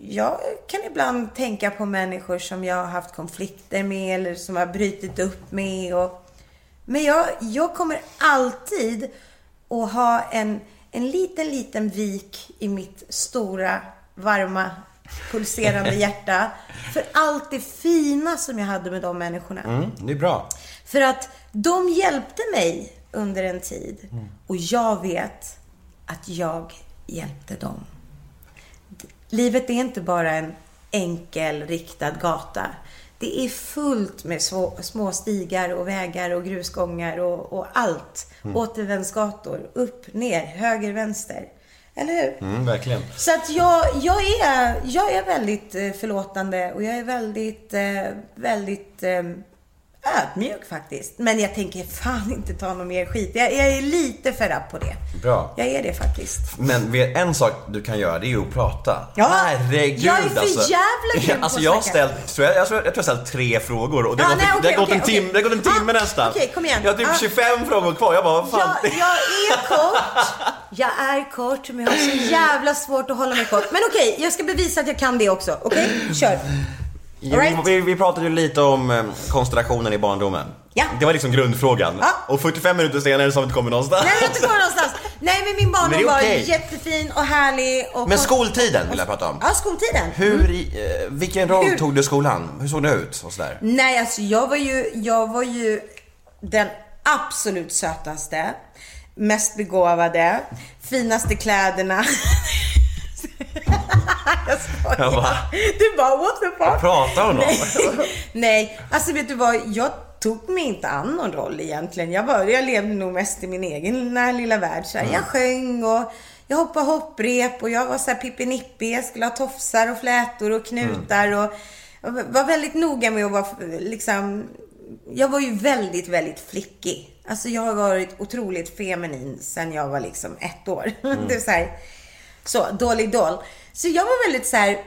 jag kan ibland tänka på människor som jag har haft konflikter med eller som jag har brutit upp med. Och, men jag, jag kommer alltid att ha en, en liten, liten vik i mitt stora, varma, pulserande hjärta. För allt det fina som jag hade med de människorna. Mm, det är bra. För att de hjälpte mig under en tid. Och jag vet att jag hjälpte dem. Livet är inte bara en enkel riktad gata. Det är fullt med små, små stigar och vägar och grusgångar och, och allt. Återvändsgator, upp, ner, höger, vänster. Eller hur? Mm, verkligen. Så att jag, jag, är, jag är väldigt eh, förlåtande och jag är väldigt, eh, väldigt eh, ödmjuk faktiskt. Men jag tänker fan inte ta någon mer skit. Jag, jag är lite för rapp på det. Bra. Jag är det faktiskt. Men en sak du kan göra, det är ju att prata. Ja, Herregud jag är för alltså. jävla grym Alltså jag har ställt, tror jag, jag, tror, jag tror jag har ställt tre frågor och det, har, gått, nej, det okej, har gått en timme, det har gått en timme Ah, nästan. okej, kom igen. Jag har typ Ah. 25 frågor kvar, jag bara vad fan. Jag, jag är kort. Jag är kort, men jag har så jävla svårt att hålla mig kort. Men okej, jag ska bevisa att jag kan det också. Okej, kör. Jo, Alright. vi, vi pratade ju lite om eh, konstellationen i barndomen. Ja. Det var liksom grundfrågan. Ja. Och 45 minuter senare så har vi inte kommit någonstans. Nej, jag har inte kommit någonstans. Nej men min barndom Men var okej. jättefin och härlig. Och Men skoltiden vill jag prata om. Ja, skoltiden. Hur, i- eh, vilken roll Hur- tog du i skolan? Hur såg det ut och sådär? Nej, alltså jag var ju, jag var ju den absolut sötaste, mest begåvade, finaste kläderna. jag skojar. Jag bara- Du bara, what the fuck? Vad pratar hon om? Nej, nej, alltså vet du vad? Jag tog mig inte an någon roll egentligen. Jag, var, jag levde nog mest i min egen lilla värld. Så här. Jag sjöng och jag hoppade hopprep och jag var så här Pippi Jag skulle ha tofsar och flätor och knutar och jag var väldigt noga med att vara liksom... Jag var ju väldigt, väldigt flickig. Alltså jag har varit otroligt feminin sen jag var liksom ett år. det är så här, så, dålig doll. Så jag var väldigt så här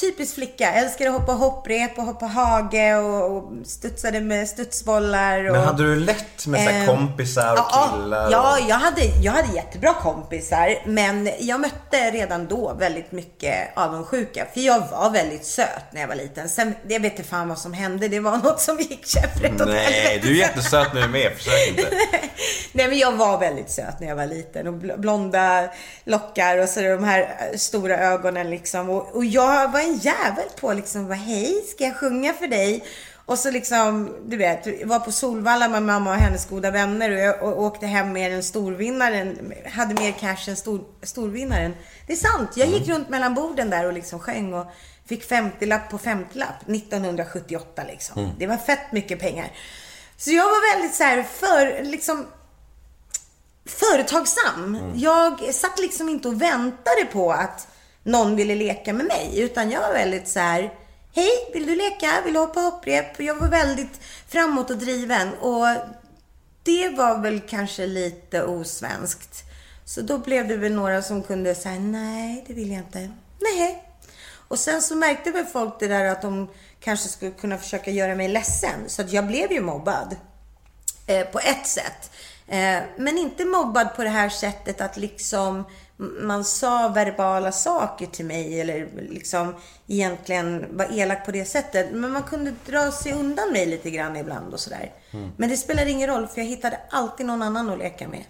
typisk flicka. Älskade att hoppa hopprep och hoppa hage och, och studsade med studsbollar. Och, Men hade du lätt med så Ehm, kompisar och ja, killar? Ja, och... jag hade, jag hade jättebra kompisar. Men jag mötte redan då väldigt mycket avundsjuka. För jag var väldigt söt när jag var liten. Sen, jag vet inte fan vad som hände. Det var något som gick käpprätt åt Nej, du är jättesöt är med. Försök inte. Nej men jag var väldigt söt när jag var liten och bl- blonda lockar och så de här stora ögonen liksom. Och, och jag var en jävel på liksom, bara, hej ska jag sjunga för dig? Och så liksom, du vet, var på Solvalla med mamma och hennes goda vänner och jag och åkte hem med en storvinnaren, hade mer cash än stor, storvinnaren. Det är sant, jag gick runt mellan borden där och liksom sjöng och fick 50-lapp på 50-lapp 1978 liksom. Det var fett mycket pengar. Så jag var väldigt så här för, liksom, företagsam. Jag satt liksom inte och väntade på att någon ville leka med mig. Utan jag var väldigt så här. Hej, vill du leka? Vill du hoppa hopprep? Jag var väldigt framåt och driven. Och det var väl kanske lite osvenskt. Så då blev det väl några som kunde säga nej, det vill jag inte. Nej. Och sen så märkte väl folk det där att de kanske skulle kunna försöka göra mig ledsen. Så att jag blev ju mobbad eh, på ett sätt. Eh, men inte mobbad på det här sättet att liksom man sa verbala saker till mig eller liksom egentligen var elak på det sättet. Men man kunde dra sig undan mig lite grann ibland och sådär. Men det spelade ingen roll för jag hittade alltid någon annan att leka med.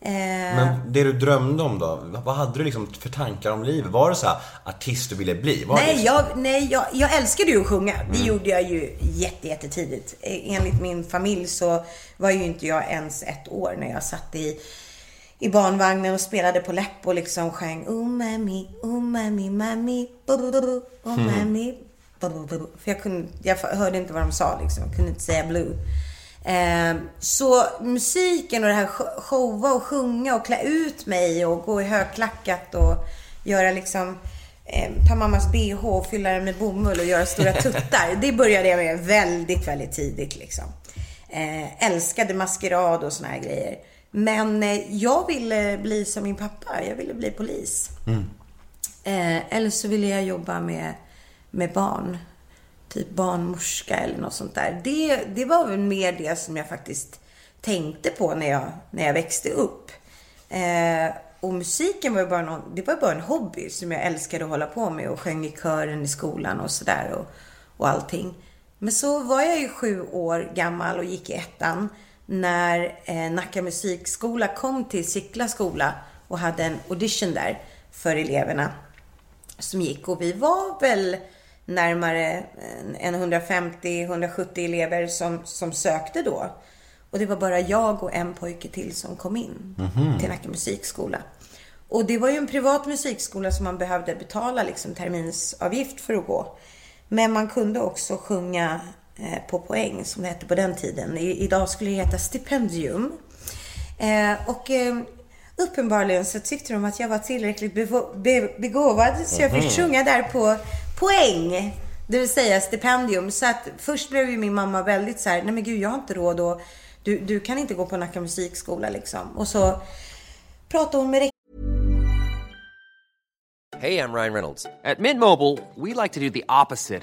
Eh, Men det du drömde om då? Vad hade du liksom för tankar om livet? Var det så här artist du ville bli? Var Nej, så? jag, nej jag, jag älskade ju att sjunga. Det gjorde jag ju jätte, jättetidigt. Eh, Enligt min familj så var ju inte jag ens ett år när jag satt i, i barnvagnen och spelade på läpp och liksom sjöng Oh mami, oh mami, mami, bu, bu, bu, bu, oh mami, bu, bu, bu, bu. För jag, kunde, jag hörde inte vad de sa liksom. Jag kunde inte säga blue. Eh, så musiken och det här sho- showa och sjunga och klä ut mig och gå i högklackat och göra liksom eh, ta mammas bh och fylla den med bomull och göra stora tuttar. Det började jag med väldigt, väldigt tidigt liksom. Eh, älskade maskerad och såna här grejer. Men eh, jag ville bli som min pappa. Jag ville bli polis. Eh, eller så ville jag jobba med, med barn. Typ barnmorska eller något sånt där. Det, det var väl mer det som jag faktiskt tänkte på när jag, när jag växte upp. Eh, och musiken var ju bara, någon, det var bara en hobby som jag älskade att hålla på med och sjöng i kören i skolan och sådär och, och allting. Men så var jag ju sju år gammal och gick i ettan när eh, Nacka musikskola kom till Sickla skola och hade en audition där för eleverna som gick och vi var väl närmare en 150-170 elever som, som sökte då. Och det var bara jag och en pojke till som kom in till Nacka musikskola. Och det var ju en privat musikskola som man behövde betala liksom terminsavgift för att gå. Men man kunde också sjunga eh, på poäng som det hette på den tiden. I, idag skulle det heta stipendium. Eh, och eh, uppenbarligen så tyckte de att jag var tillräckligt bevo- be- begåvad så jag fick sjunga där på poäng. Det vill säga stipendium. Så att först blev ju min mamma väldigt så här, nej men gud jag har inte råd och du, du kan inte gå på Nacka musikskola liksom. Och så pratade hon med Hey, I'm Ryan Reynolds. At Mint Mobile, we like to do the opposite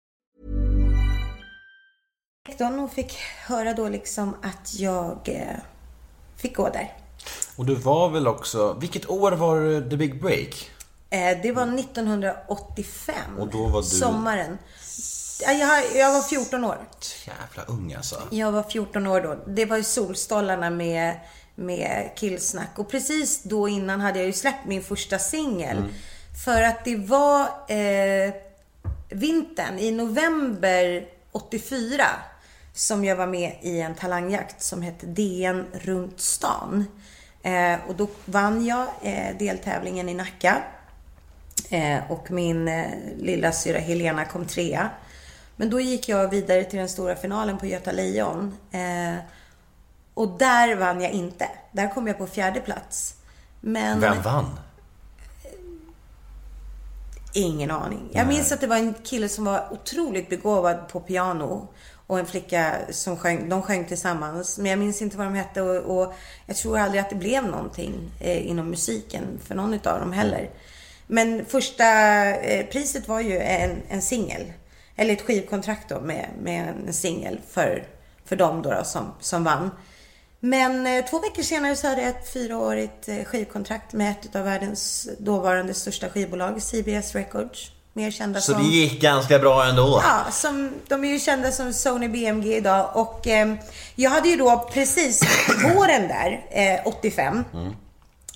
Hon fick höra då liksom att jag eh, fick gå där. Och du var väl också... Vilket år var The Big Break? Eh, det var 1985. Och då var du- Sommaren. Ja, Jag, jag var 14 år. Jävla ung alltså. Jag var 14 år då. Det var ju Solstolarna med, med Killsnack. Och precis då innan hade jag ju släppt min första singel. För att det var eh, vintern, i november 84, som jag var med i en talangjakt som hette DN runt stan. Eh, och då vann jag eh, deltävlingen i Nacka. Eh, och min eh, lilla syra Helena kom trea. Men då gick jag vidare till den stora finalen på Göta Lejon. Eh, och där vann jag inte. Där kom jag på fjärde plats. Men Vem vann? ingen aning. Jag minns att det var en kille som var otroligt begåvad på piano. Och en flicka som sjöng, de sjöng tillsammans. Men jag minns inte vad de hette och, och jag tror aldrig att det blev någonting eh, inom musiken för någon utav dem heller. Men första eh, priset var ju en, en singel. Eller ett skivkontrakt då med, med en singel för, för dem då, då som, som vann. Men eh, två veckor senare så hade jag ett fyraårigt eh, skivkontrakt med ett av världens dåvarande största skivbolag, CBS Records. Mer kända Så som... det gick ganska bra ändå? Ja, som, de är ju kända som Sony BMG idag. Och eh, jag hade ju då precis våren där, eh, 85,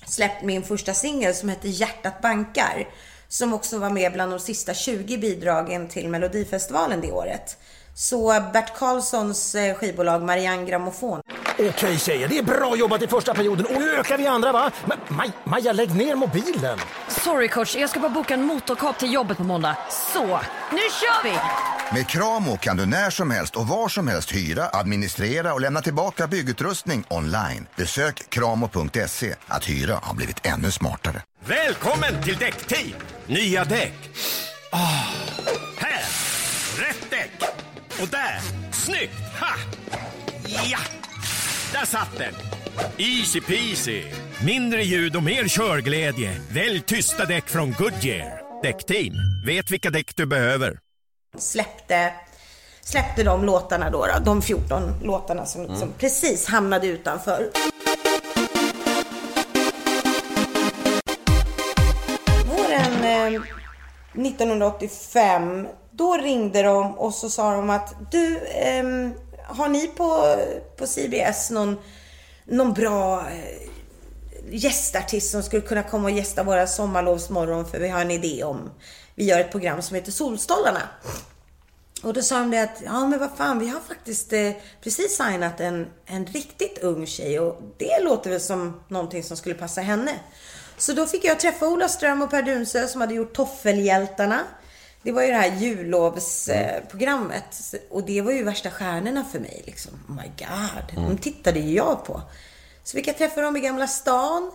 släppt min första singel som hette Hjärtat bankar. Som också var med bland de sista 20 bidragen till Melodifestivalen det året. Så Bert Karlssons eh, skivbolag Marianne Grammofon Okej tjejer, det är bra jobbat i första perioden och nu ökar vi andra va? Men Maj, Maja, lägg ner mobilen! Sorry coach, jag ska bara boka en motorkap till jobbet på måndag. Så, nu kör vi! Med Kramo kan du när som helst och var som helst hyra, administrera och lämna tillbaka byggutrustning online. Besök kramo.se. Att hyra har blivit ännu smartare. Välkommen till Däckteam! Nya däck. Ah, däck! Och där! Snyggt! Ha! Ja! Där satt den! Easy peasy! Mindre ljud och mer körglädje. Välj tysta däck från Goodyear. Däckteam, vet vilka däck du behöver. släppte, släppte de låtarna då, då de 14 låtarna som, som precis hamnade utanför. Våren eh, 1985, då ringde de och så sa de att du, ehm, har ni på, på CBS någon, någon bra eh, gästartist som skulle kunna komma och gästa våra sommarlovsmorgon för vi har en idé om, vi gör ett program som heter Solstollarna? Och då sa de det att, ja men vad fan, vi har faktiskt eh, precis signat en, en riktigt ung tjej och det låter väl som någonting som skulle passa henne. Så då fick jag träffa Ola Ström och Per Dunsö som hade gjort Toffelhjältarna. Det var ju det här jullovsprogrammet. Programmet. och det var ju värsta stjärnorna för mig liksom. Oh my god. De tittade ju jag på. Så fick jag träffa dem i Gamla stan.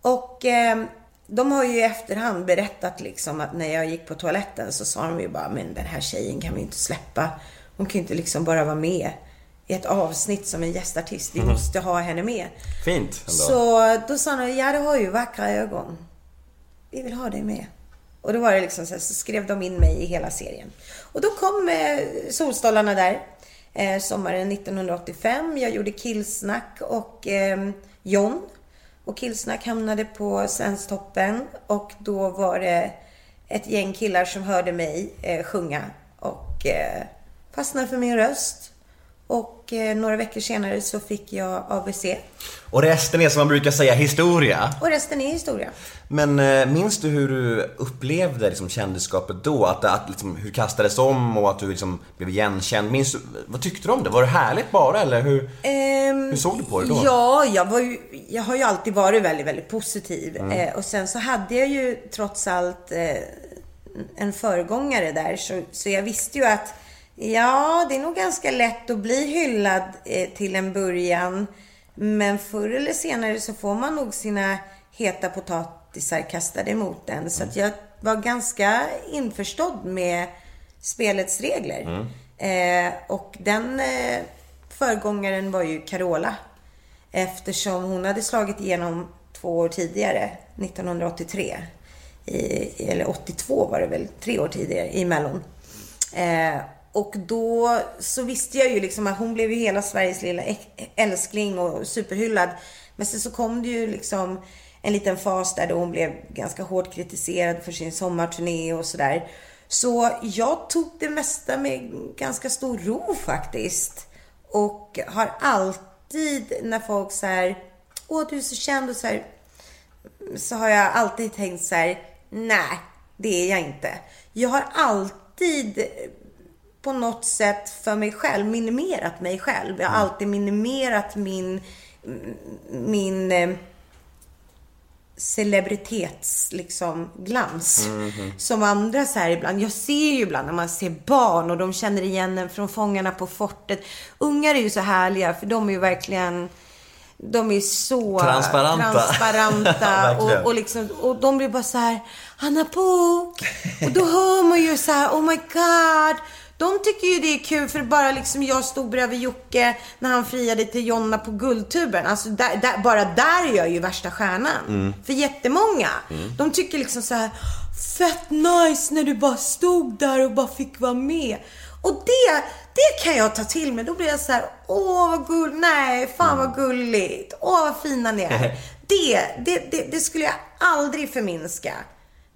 Och eh, de har ju i efterhand berättat liksom att när jag gick på toaletten så sa de ju bara, men den här tjejen kan vi inte släppa. Hon kan ju inte liksom bara vara med i ett avsnitt som en gästartist. Vi måste ha henne med. Fint ändå. Så då sa de, ja du har ju vackra ögon. Vi vill ha dig med. Och då var det liksom så, här, så skrev de in mig i hela serien. Och då kom eh, Solstolarna där. Eh, sommaren 1985. Jag gjorde Killsnack och eh, John. Och Killsnack hamnade på Svensktoppen. Och då var det ett gäng killar som hörde mig eh, sjunga. Och eh, fastnade för min röst. Och eh, några veckor senare så fick jag AVC. Och resten är som man brukar säga historia. Och resten är historia. Men eh, minns du hur du upplevde liksom, kändisskapet då? Att, att liksom, hur kastades om och att du liksom blev igenkänd. Minns du, vad tyckte du om det? Var det härligt bara eller hur, Ehm, hur såg du på det då? Ja, jag, var ju, jag har ju alltid varit väldigt, väldigt positiv. Mm. Eh, och sen så hade jag ju trots allt eh, en föregångare där. Så, så jag visste ju att ja, det är nog ganska lätt att bli hyllad eh, till en början. Men förr eller senare så får man nog sina heta potatisar kastade emot en. Så jag var ganska införstådd med spelets regler. Eh, och den eh, föregångaren var ju Carola. Eftersom hon hade slagit igenom två år tidigare, 1983. I, eller 82 var det väl, tre år tidigare, i Mellon. Eh, och då så visste jag ju liksom att hon blev ju hela Sveriges lilla älskling och superhyllad. Men sen så kom det ju liksom en liten fas där då hon blev ganska hårt kritiserad för sin sommarturné och sådär. Så jag tog det mesta med ganska stor ro faktiskt. Och har alltid när folk säger Åh, du är så känd och så här, så har jag alltid tänkt så här, nej, det är jag inte. Jag har alltid på något sätt för mig själv minimerat mig själv. Jag har alltid minimerat min, min eh, celebritets liksom glans. Som andra så här ibland. Jag ser ju ibland när man ser barn och de känner igen en från Fångarna på fortet. Ungar är ju så härliga för de är ju verkligen de är så Transparenta. transparenta och, och, liksom, och de blir bara så här, Anna Bok. Och då hör man ju så här, oh my god. De tycker ju det är kul för bara liksom jag stod bredvid Jocke när han friade till Jonna på Guldtuben. Alltså där, där, bara där är jag ju värsta stjärnan. För jättemånga. De tycker liksom så här, fett nice när du bara stod där och bara fick vara med. Och det, det kan jag ta till mig. Då blir jag så här, åh vad gull, nej, fan vad gulligt. Åh vad fina ni är. Det, det, det, det skulle jag aldrig förminska.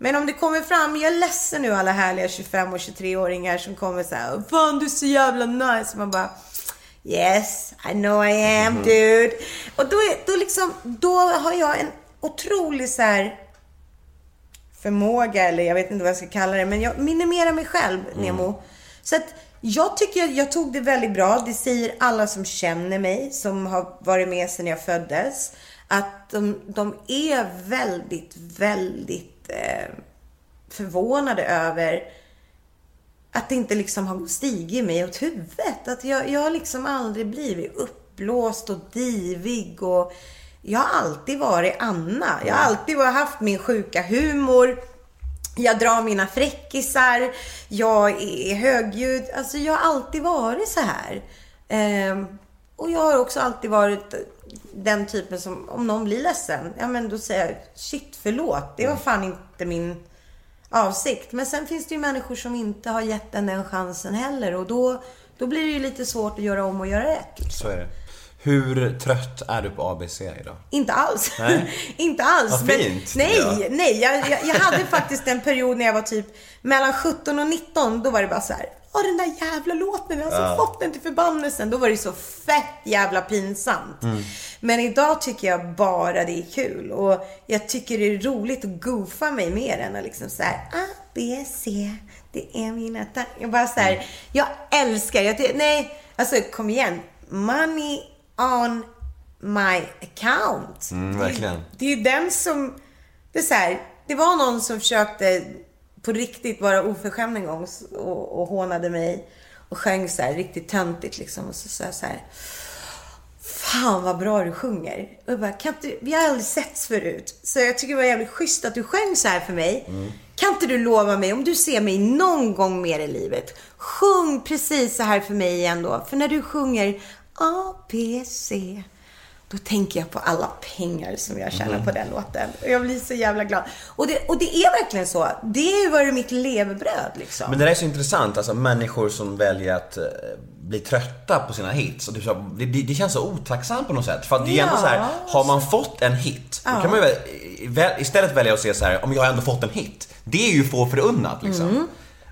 Men om det kommer fram, jag är ledsen nu alla härliga 25 och 23-åringar som kommer så här, fan du är så jävla nice. Man bara, yes, I know I am dude. Och då, är, då liksom, då har jag en otrolig så här förmåga, eller jag vet inte vad jag ska kalla det, men jag minimerar mig själv, Nemo. Så att jag tycker att jag tog det väldigt bra. Det säger alla som känner mig, som har varit med sedan jag föddes. Att de, de är väldigt, väldigt eh, förvånade över att det inte liksom har stigit mig åt huvudet. Att jag, jag har liksom aldrig blivit uppblåst och divig och jag har alltid varit Anna. Jag har alltid haft min sjuka humor. Jag drar mina fräckisar. Jag är högljudd. Alltså jag har alltid varit så här. Ehm, och jag har också alltid varit den typen som, om någon blir ledsen, ja men då säger jag shit förlåt. Det var fan inte min avsikt. Men sen finns det ju människor som inte har gett en den chansen heller. Och då, då blir det ju lite svårt att göra om och göra rätt. Så är det. Hur trött är du på ABC idag? Inte alls. Nej. inte alls. Vad Men- fint, nej, tycker jag. nej. Jag, jag, jag hade faktiskt en period när jag var typ mellan 17 och 19. Då var det bara så här. Åh, den där jävla låten. Jag har så Ja. fått den till förbannelsen. Då var det så fett jävla pinsamt. Mm. Men idag tycker jag bara det är kul. Och jag tycker det är roligt att goofa mig mer än att liksom så här. A, B, C. Det är mina tankar. Jag bara så Mm. här. Jag älskar. Jag, nej, alltså kom igen. Money on my account. Mm, verkligen. Det är ju den som... Det är så här, det var någon som försökte på riktigt vara oförskämd en gång och, och hånade mig. Och sjöng så här riktigt töntigt liksom. Och så sa jag så här. Fan vad bra du sjunger. Och jag bara, kan inte, vi har aldrig setts förut. Så jag tycker det var jävligt schysst att du sjöng så här för mig. Kan inte du lova mig, om du ser mig någon gång mer i livet, sjung precis så här för mig igen då. För när du sjunger A, B, C, då tänker jag på alla pengar som jag tjänar Mhm. på den låten. Och jag blir så jävla glad. Och det, och det är verkligen så. Det har ju varit mitt levebröd liksom. Men det där är så intressant, alltså människor som väljer att eh, bli trötta på sina hits. Och det, är det, det, känns så otacksamt på något sätt. För att det är ändå Ja. så här, har man fått en hit, då Ja. kan man ju väl, istället välja att se så här, om jag har ändå fått en hit. Det är ju få förunnat liksom. Mm.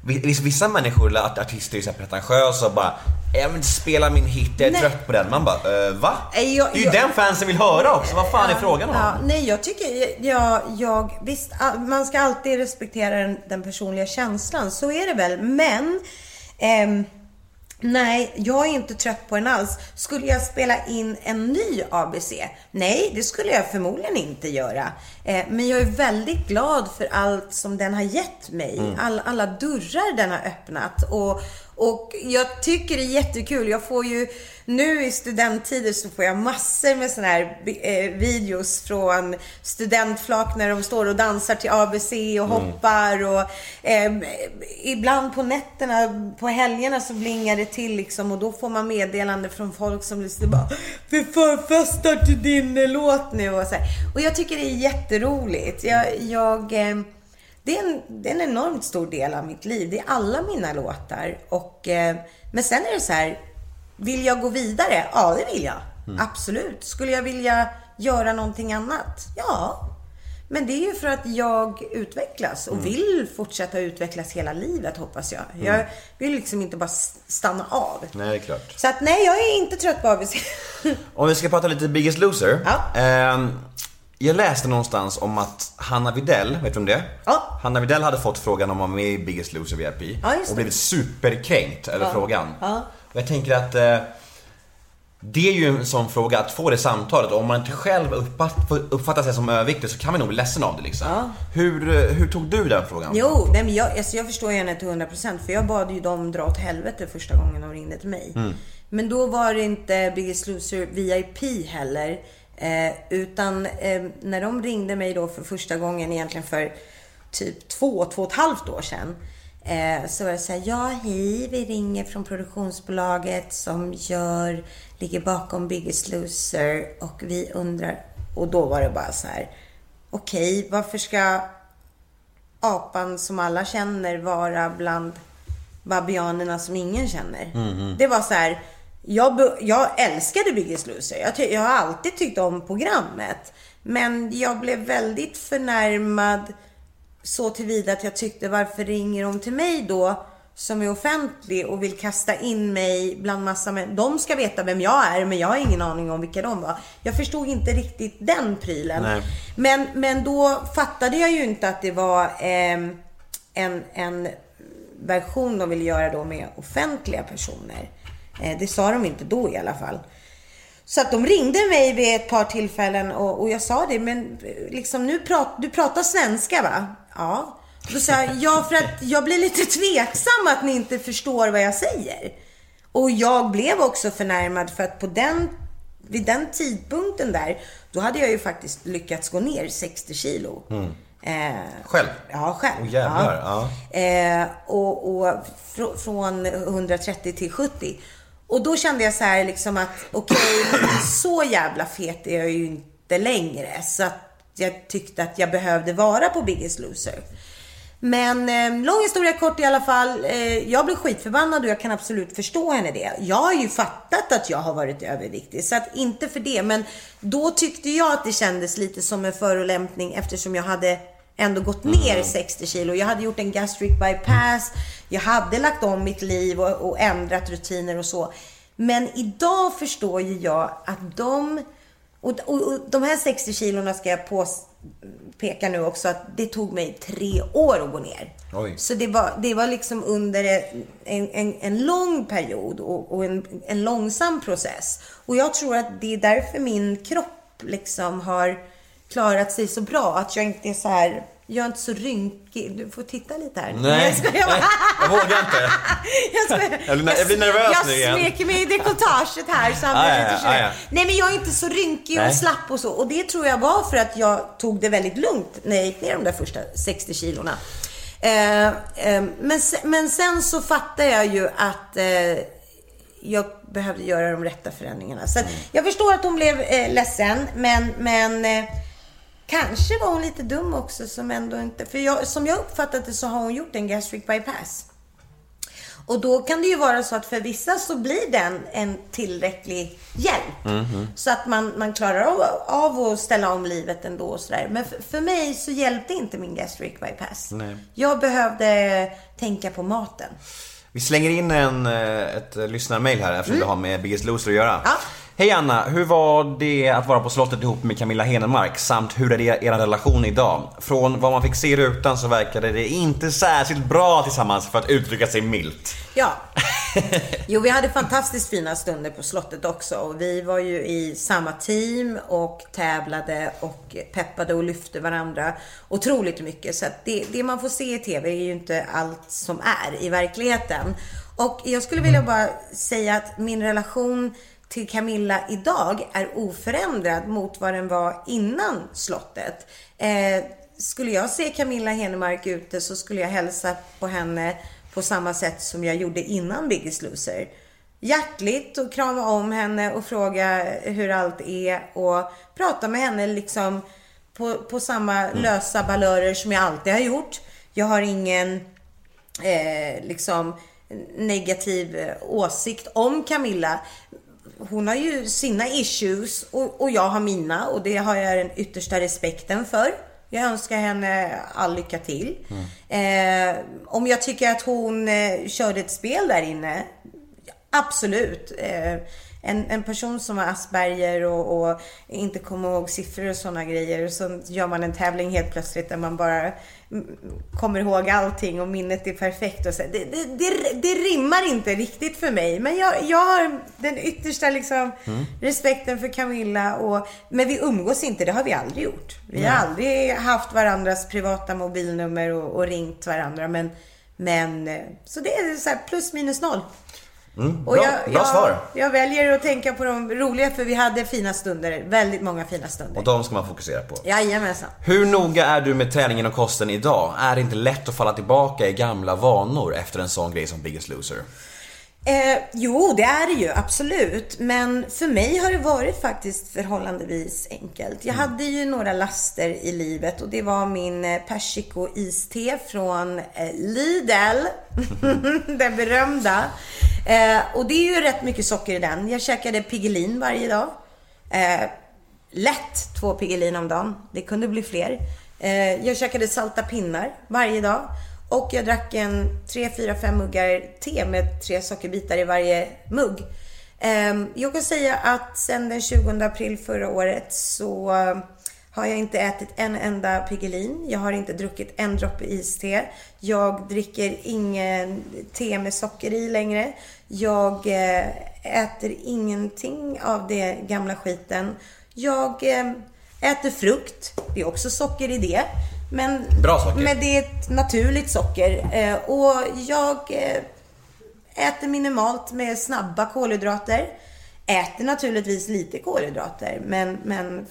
Viss- Vissa människor, att artister är så pretentiösa och bara Jag vill inte spela min hit, jag är Nej. trött på den. Man bara, äh, va? Nej, jag- det är ju jag- den fansen vill höra också, vad fan är frågan om? Ja, nej, jag tycker, jag, jag, visst, man ska alltid respektera den, den personliga känslan. Så är det väl. Men, ehm, nej, jag är inte trött på den alls. Skulle jag spela in en ny ABC? Nej, det skulle jag förmodligen inte göra. Eh, men jag är väldigt glad för allt som den har gett mig. Mm. All, alla dörrar den har öppnat. Och, och jag tycker det är jättekul. Jag får ju nu i studenttider så får jag massor med såna här eh, videos från studentflak när de står och dansar till ABC och hoppar. Och, eh, ibland på nätterna, på helgerna så blingar det till liksom och då får man meddelande från folk som lyssnar bara Vi förfestar till din låt nu och så här. Och jag tycker det är jätteroligt. Jag, jag eh, det är, en, det är en enormt stor del av mitt liv. Det är alla mina låtar. Och, eh, men sen är det så här, vill jag gå vidare? Ja, det vill jag. Absolut. Skulle jag vilja göra någonting annat? Ja. Men det är ju för att jag utvecklas och vill fortsätta utvecklas hela livet hoppas jag. Jag vill liksom inte bara stanna av. Nej, det är klart. Så att nej, jag är inte trött på ABC. Om vi ska prata lite Biggest Loser. Ja. Ehm, jag läste någonstans om att Hanna Videll, vet du om det? Ja. Hanna Videll hade fått frågan om att vara med i Biggest Loser VIP. Ja, och blivit superkränkt över Ja. frågan. Ja. Och jag tänker att eh, det är ju en sån fråga att få det samtalet. Om man inte själv uppfatt, uppfattar sig som överviktig så kan man nog bli ledsen av det liksom. Ja. Hur, eh, hur tog du den frågan? Jo, nej men jag, alltså jag förstår henne till 100% för jag bad ju dem dra åt helvete första gången de ringde till mig. Men då var det inte Biggest Loser VIP heller. Eh, utan eh, när de ringde mig då för första gången egentligen för typ två, två och ett halvt år sedan. Eh, så var det så här, ja hej, vi ringer från produktionsbolaget som gör, ligger bakom Biggest Loser och vi undrar, och då var det bara så här, okej, varför ska apan som alla känner vara bland babianerna som ingen känner. Det var så här, jag, jag älskade Biggest Loser. Jag, jag har alltid tyckt om programmet. Men jag blev väldigt förnärmad så tillvida att jag tyckte varför ringer de till mig då som är offentlig och vill kasta in mig bland massa män. De ska veta vem jag är men jag har ingen aning om vilka de var. Jag förstod inte riktigt den prylen. Nej. Men, men då fattade jag ju inte att det var ehm, en, en version de ville göra då med offentliga personer. Eh, det sa de inte då i alla fall. Så att de ringde mig vid ett par tillfällen och, och jag sa det, men eh, liksom nu prat, du pratar svenska va? Ja. Då sa jag, ja för att jag blir lite tveksam att ni inte förstår vad jag säger. Och jag blev också förnärmad för att på den, vid den tidpunkten där, då hade jag ju faktiskt lyckats gå ner 60 kilo. Eh, Själv? Ja, själv. Åh, jävlar, ja. Eh, och och fr- från 130 till 70. Och då kände jag så här liksom att okej, så jävla fet är jag ju inte längre. Så att jag tyckte att jag behövde vara på Biggest Loser. Men eh, lång historia kort i alla fall. Eh, jag blev skitförbannad och jag kan absolut förstå henne det. Jag har ju fattat att jag har varit överviktig. Så att inte för det. Men då tyckte jag att det kändes lite som en förolämpning eftersom jag hade ändå gått ner 60 kilo. Jag hade gjort en gastric bypass. Jag hade lagt om mitt liv och, och ändrat rutiner och så. Men idag förstår ju jag att de och, och, och de här 60 kilona ska jag påpeka nu också att det tog mig tre år att gå ner. Oj. Så det var, det var liksom under en, en, en lång period och, och en, en långsam process. Och jag tror att det är därför min kropp liksom har klarat sig så bra. Att jag inte är så här, jag är inte så rynkig. Du får titta lite här. Nej, Jag skojar bara. nej, jag vågar inte. Jag. Jag jag blir nervös jag nu igen. smeker mig i dekolletaget här så Ah, ja, lite ja. Nej men jag är inte så rynkig Nej. och slapp och så. Och det tror jag var för att jag tog det väldigt lugnt när jag gick ner de där första 60 kilorna. Eh, eh, men, men sen så fattade jag ju att eh, jag behövde göra de rätta förändringarna. Så att Mm. jag förstår att hon blev eh, ledsen, men, men eh, kanske var hon lite dum också som ändå inte... För jag, som jag uppfattat det så har hon gjort en gastric bypass. Och då kan det ju vara så att för vissa så blir den en tillräcklig hjälp. Så att man, man klarar av, av att ställa om livet ändå och sådär. Men för, för mig så hjälpte inte min gastric bypass. Nej. Jag behövde tänka på maten. Vi slänger in en, eh, ett eh, lyssnarmail här eftersom det har med Biggest Loser att göra. Mm. Ja. Hej Anna, hur var det att vara på slottet ihop med Camilla Henemark? Samt hur är er relation idag? Från vad man fick se i rutan så verkade det inte särskilt bra tillsammans för att uttrycka sig milt. Ja, Jo, vi hade fantastiskt fina stunder på slottet också. Och vi var ju i samma team och tävlade och peppade och lyfte varandra otroligt mycket. Så att det, det man får se i TV är ju inte allt som är i verkligheten. Och jag skulle vilja bara säga att min relation till Camilla idag är oförändrad mot vad den var innan slottet. Eh, skulle jag se Camilla Henemark ute så skulle jag hälsa på henne på samma sätt som jag gjorde innan Biggest Loser. Hjärtligt och krama om henne och fråga hur allt är och prata med henne liksom på, på samma lösa balörer som jag alltid har gjort. Jag har ingen eh, liksom negativ åsikt om Camilla. Hon har ju sina issues och, och jag har mina och det har jag den yttersta respekten för. Jag önskar henne all lycka till. Eh, om jag tycker att hon eh, körde ett spel där inne, absolut. Eh, en, en person som har Asperger och, och inte kommer ihåg siffror och sådana grejer. Och så gör man en tävling helt plötsligt där man bara mm, kommer ihåg allting och minnet är perfekt. Och så. Det, det, det, det rimmar inte riktigt för mig. Men jag, jag har den yttersta liksom, Mm. respekten för Camilla. Och, men vi umgås inte, det har vi aldrig gjort. Vi Nej. har aldrig haft varandras privata mobilnummer och, och ringt varandra. Men, men eh, så det är så här plus minus noll. Mm, bra, jag, bra jag, svar. Jag väljer att tänka på de roliga för vi hade fina stunder. Väldigt många fina stunder. Och de ska man fokusera på. Jajamensan. Hur noga är du med träningen och kosten idag? Är det inte lätt att falla tillbaka i gamla vanor efter en sån grej som Biggest Loser? Eh, jo, det är det ju absolut. Men för mig har det varit faktiskt förhållandevis enkelt. Jag hade ju några laster i livet och det var min eh, persiko-iste från eh, Lidl. den berömda. Eh, och det är ju rätt mycket socker i den. Jag käkade Piggelin varje dag. Eh, lätt två Piggelin om dagen. Det kunde bli fler. Eh, jag käkade salta pinnar varje dag. Och jag drack en 3, 4, 5 muggar te med tre sockerbitar i varje mugg. Ehm, jag kan säga att sedan den 20 april förra året så har jag inte ätit en enda Piggelin. Jag har inte druckit en droppe iste. Jag dricker ingen te med socker i längre. Jag eh, äter ingenting av det gamla skiten. Jag eh, äter frukt. Det är också socker i det. Men, Bra socker. men det är ett naturligt socker. Eh, Och jag eh, äter minimalt med snabba kolhydrater. Äter naturligtvis lite kolhydrater, men, men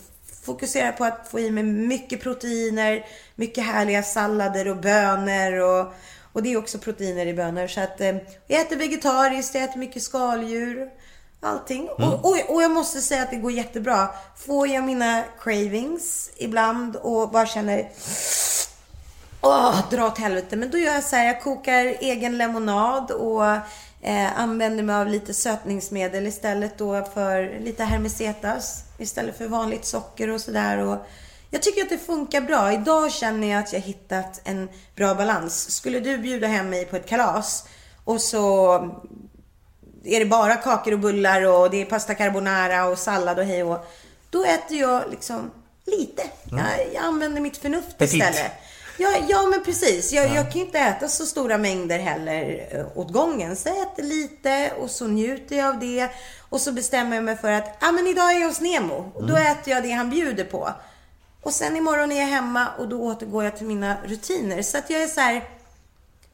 fokuserar på att få i mig mycket proteiner, mycket härliga sallader och bönor och, och det är också proteiner i bönor. Så att eh, jag äter vegetariskt, jag äter mycket skaldjur, allting. Mm. Och, och, och jag måste säga att det går jättebra. Får jag mina cravings ibland och bara känner Åh, dra åt helvete. Men då gör jag så här, jag kokar egen lemonad och eh, använder mig av lite sötningsmedel istället då för lite hermesetas istället för vanligt socker och sådär. Jag tycker att det funkar bra. Idag känner jag att jag hittat en bra balans. Skulle du bjuda hem mig på ett kalas och så är det bara kakor och bullar och det är pasta carbonara och sallad och hej och Då äter jag liksom lite. Mm. Jag, jag använder mitt förnuft Petit. istället. Ja, ja men precis. Jag, Ja. jag kan ju inte äta så stora mängder heller eh, åt gången. Så jag äter lite och så njuter jag av det. Och så bestämmer jag mig för att, ja men idag är jag hos Nemo. Och då Mm. äter jag det han bjuder på. Och sen imorgon är jag hemma och då återgår jag till mina rutiner. Så att jag är så här,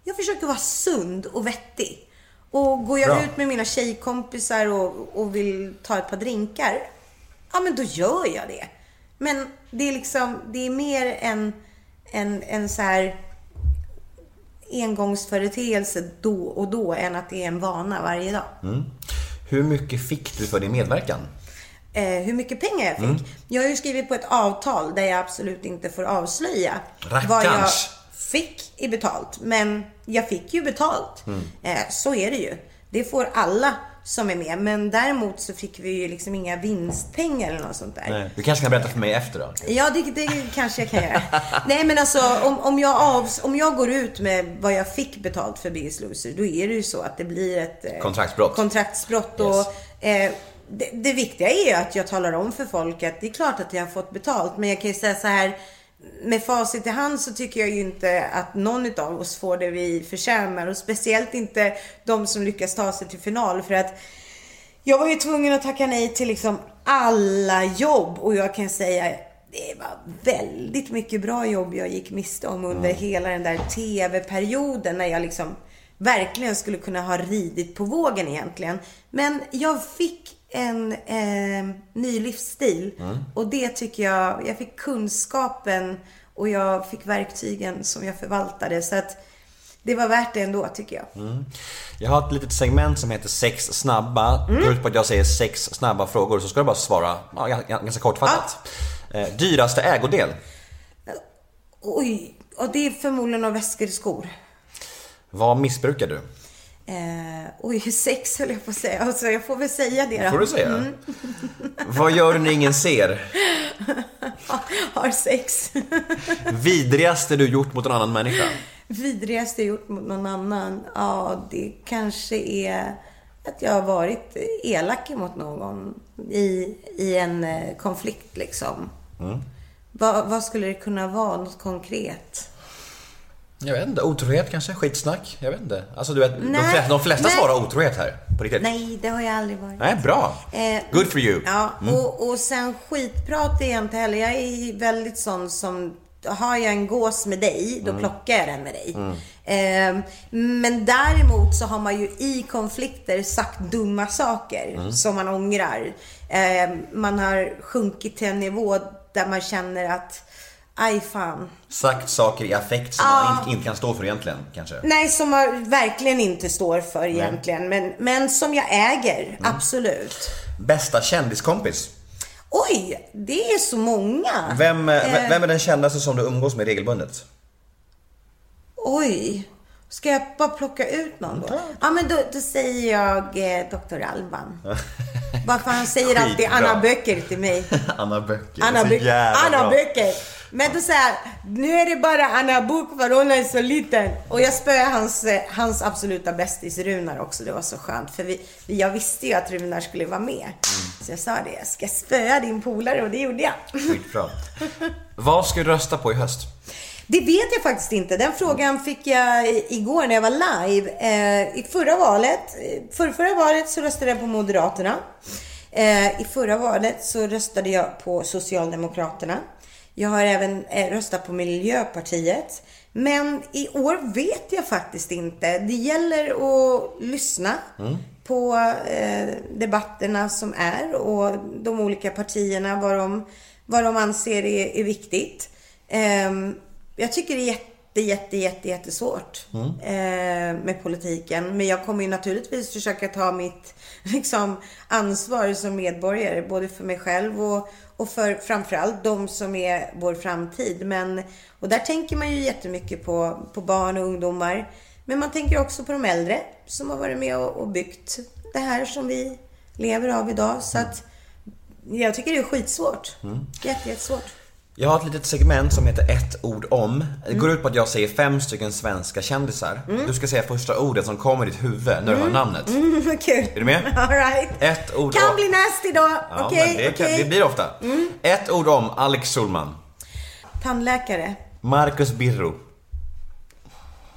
jag försöker vara sund och vettig. Och går jag Bra. ut med mina tjejkompisar och, och vill ta ett par drinkar, ja men då gör jag det. Men det är liksom, det är mer en, en, en så här engångsföreteelse då och då än att det är en vana varje dag. Mm. Hur mycket fick du för din medverkan? Eh, hur mycket pengar jag fick? Mm. Jag har ju skrivit på ett avtal där jag absolut inte får avslöja Rackarns. Fick i betalt. Men jag fick ju betalt. Mm. Eh, så är det ju. Det får alla som är med. Men däremot så fick vi ju liksom inga vinstpengar eller något sånt där. Nej. Du kanske kan berätta för mig efter då? Ja, det, det kanske jag kan göra. Nej, men alltså om, om, jag avs, om jag går ut med vad jag fick betalt för Biggest Loser, då är det ju så att det blir ett eh, Kontraktsbrott. kontraktsbrott. Och, eh, det, det viktiga är ju att jag talar om för folk att det är klart att jag har fått betalt, men jag kan ju säga så här. Med facit i hand så tycker jag ju inte att någon av oss får det vi förtjänar och speciellt inte de som lyckas ta sig till final för att jag var ju tvungen att tacka nej till liksom alla jobb och jag kan säga det var väldigt mycket bra jobb jag gick miste om under Mm. hela den där TV-perioden när jag liksom verkligen skulle kunna ha ridit på vågen egentligen. Men jag fick en eh, ny livsstil Mm. och det tycker jag, jag fick kunskapen och jag fick verktygen som jag förvaltade så att det var värt det ändå tycker jag. Mm. Jag har ett litet segment som heter sex snabba. Det går ut på att jag säger sex snabba frågor så ska du bara svara ja, ganska kortfattat. Eh, dyraste ägodel? Oj, och det är förmodligen några väskor och skor. Vad missbrukar du? Eh, oj, sex höll jag på att säga. Alltså, jag får väl säga det då. får du säga. Mm. Vad gör du när ingen ser? Har sex. Vidrigaste du gjort mot en annan människa? Vidrigaste jag gjort mot någon annan? Ja, det kanske är att jag har varit elak mot någon i, i en eh, konflikt liksom. Mm. Vad, vad skulle det kunna vara? Något konkret? Jag vet inte, otrohet kanske? Skitsnack? Jag vet inte. Alltså du vet, de Nej, flesta, de flesta nej. svarar otrohet här. På riktigt. Nej, det har jag aldrig varit. Nej, bra. Eh, Good for you. Ja, Mm. och, och sen skitprat är jag inte heller. Jag är väldigt sån som, har jag en gås med dig, då Mm. plockar jag den med dig. Mm. Eh, men däremot så har man ju i konflikter sagt dumma saker Mm. som man ångrar. Eh, man har sjunkit till en nivå där man känner att, aj fan. Sagt saker i affekt som Ja. man inte, inte kan stå för egentligen, kanske. Nej, som man verkligen inte står för egentligen. Men, men som jag äger, absolut. Bästa kändiskompis? Oj, det är så många. Vem, eh, vem är den kändaste som du umgås med regelbundet? Oj. Ska jag bara plocka ut någon då? Ja, men då, då säger jag eh, Dr. Alban. Bara för han säger alltid. Anna Böcker till mig. Anna Böcker. Anna, jävla Anna. Böcker. Men då säger nu är det bara Anna Bok för hon är så liten. Och jag spöade hans, hans absoluta bästis Runar också. Det var så skönt. För vi, jag visste ju att Runar skulle vara med. Så jag sa det, jag ska spöa din polare och det gjorde jag. Skitbra. Vad ska du rösta på i höst? Det vet jag faktiskt inte. Den frågan fick jag igår när jag var live. Eh, I förra valet, eh, för förra valet så röstade jag på Moderaterna. Eh, I förra valet så röstade jag på Socialdemokraterna. Jag har även eh, röstat på Miljöpartiet. Men i år vet jag faktiskt inte. Det gäller att lyssna på eh, debatterna som är och de olika partierna, vad de, vad de anser är, är viktigt. Ehm, jag tycker det är jätte, jätte, jätte, jättesvårt eh, med politiken. Men jag kommer ju naturligtvis försöka ta mitt liksom, ansvar som medborgare, både för mig själv och, och för framförallt de som är vår framtid. Men, och där tänker man ju jättemycket på, på barn och ungdomar. Men man tänker också på de äldre som har varit med och, och byggt det här som vi lever av idag. Så att jag tycker det är skitsvårt. Mm. Jätte, jättesvårt. Jag har ett litet segment som heter ett ord om. Det Mm. går ut på att jag säger fem stycken svenska kändisar. Du ska säga första ordet som kommer i ditt huvud när du hör namnet. Mm, kul. Är du med? All right. Ett ord Kan om... bli nasty då. Ja, Okej, men det, kan, okej. det blir ofta. Mm. Ett ord om Alex Schulman. Tandläkare. Marcus Birro.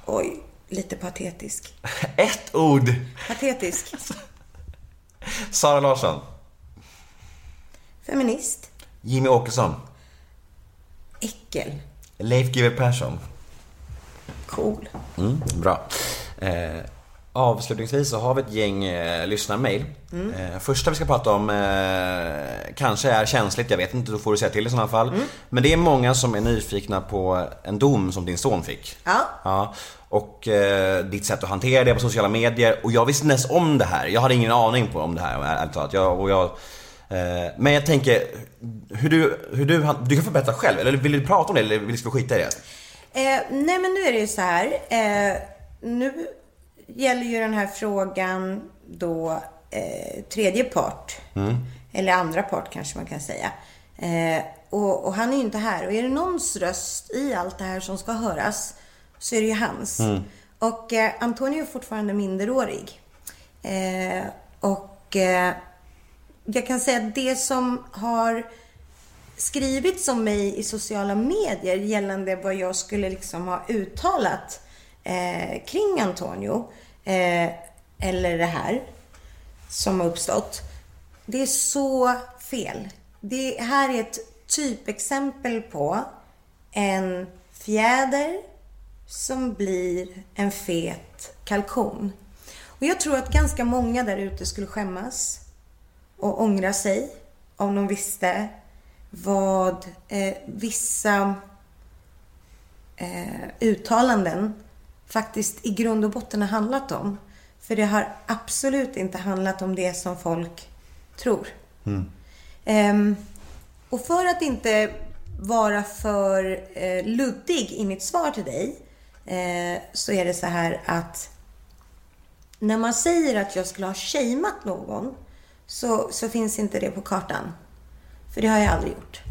Oj, lite patetisk. Ett ord. Patetisk. Sara Larsson. Feminist. Jimmy Åkesson. Äckel. Leif GW Persson. Cool. Mm, bra. Eh, avslutningsvis så har vi ett gäng eh, lyssnarmail. Mm. Eh, första vi ska prata om eh, kanske är känsligt, jag vet inte, då får du säga till i sådana fall. Mm. Men det är många som är nyfikna på en dom som din son fick. Ja. Ja, och eh, ditt sätt att hantera det på sociala medier. Och jag visste inte ens om det här. Jag hade ingen aning på om det här ärligt talat. Jag, och jag, men jag tänker, hur du, hur du, du kan få berätta själv. Eller vill du prata om det eller vill du skita i det? Eh, nej, men nu är det ju så här. Eh, nu gäller ju den här frågan då eh, tredje part. Mm. Eller andra part kanske man kan säga. Eh, och, och han är ju inte här. Och är det någons röst i allt det här som ska höras så är det ju hans. Mm. Och eh, Antonio är fortfarande minderårig. Eh, och eh, jag kan säga att det som har skrivits om mig i sociala medier gällande vad jag skulle liksom ha uttalat eh, kring Antonio. Eh, eller det här som har uppstått. Det är så fel. Det här är ett typexempel på en fjäder som blir en fet kalkon. Och jag tror att ganska många där ute skulle skämmas och ångra sig om de visste vad eh, vissa eh, uttalanden faktiskt i grund och botten har handlat om. För det har absolut inte handlat om det som folk tror. Ehm, och för att inte vara för eh, luddig i mitt svar till dig eh, så är det så här att när man säger att jag skulle ha shameat någon så, så finns inte det på kartan. För det har jag aldrig gjort.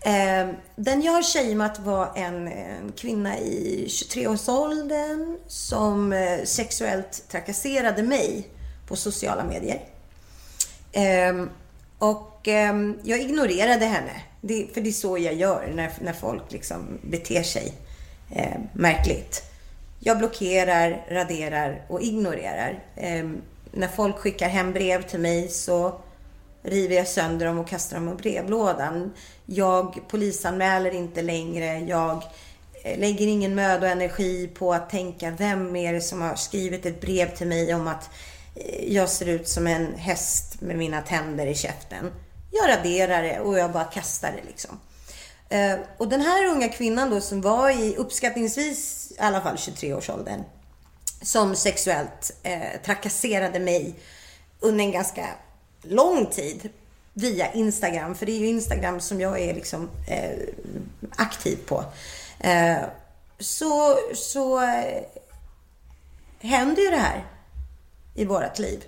Eh, den jag har shameat var en, en kvinna i 23-årsåldern som eh, sexuellt trakasserade mig på sociala medier. Eh, och ehm, jag ignorerade henne. Det, för det är så jag gör när, när folk liksom beter sig eh, märkligt. Jag blockerar, raderar och ignorerar. Ehm, när folk skickar hem brev till mig så river jag sönder dem och kastar dem i brevlådan. Jag polisanmäler inte längre. Jag eh, lägger ingen möda och energi på att tänka vem är det som har skrivit ett brev till mig om att eh, jag ser ut som en häst med mina tänder i käften. Jag raderar det och jag bara kastar det liksom. Eh, och den här unga kvinnan då som var i uppskattningsvis i alla fall 23-årsåldern som sexuellt eh, trakasserade mig under en ganska lång tid via Instagram. För det är ju Instagram som jag är liksom eh, aktiv på. Eh, så så eh, händer ju det här i vårt liv.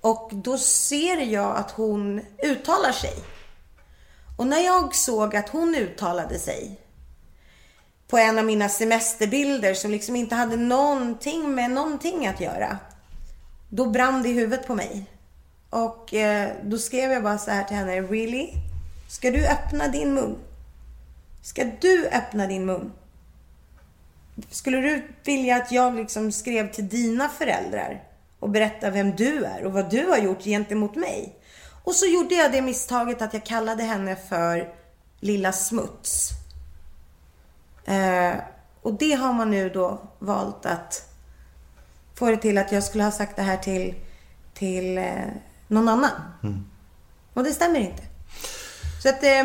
Och då ser jag att hon uttalar sig. Och när jag såg att hon uttalade sig på en av mina semesterbilder som liksom inte hade någonting med någonting att göra. Då brann det i huvudet på mig. Och eh, då skrev jag bara så här till henne. Really? Ska du öppna din mun? Ska du öppna din mun? Skulle du vilja att jag liksom skrev till dina föräldrar och berättade vem du är och vad du har gjort gentemot mig? Och så gjorde jag det misstaget att jag kallade henne för Lilla Smuts. Eh, och det har man nu då valt att få det till att jag skulle ha sagt det här till, till eh, någon annan. Och det stämmer inte. Så att eh,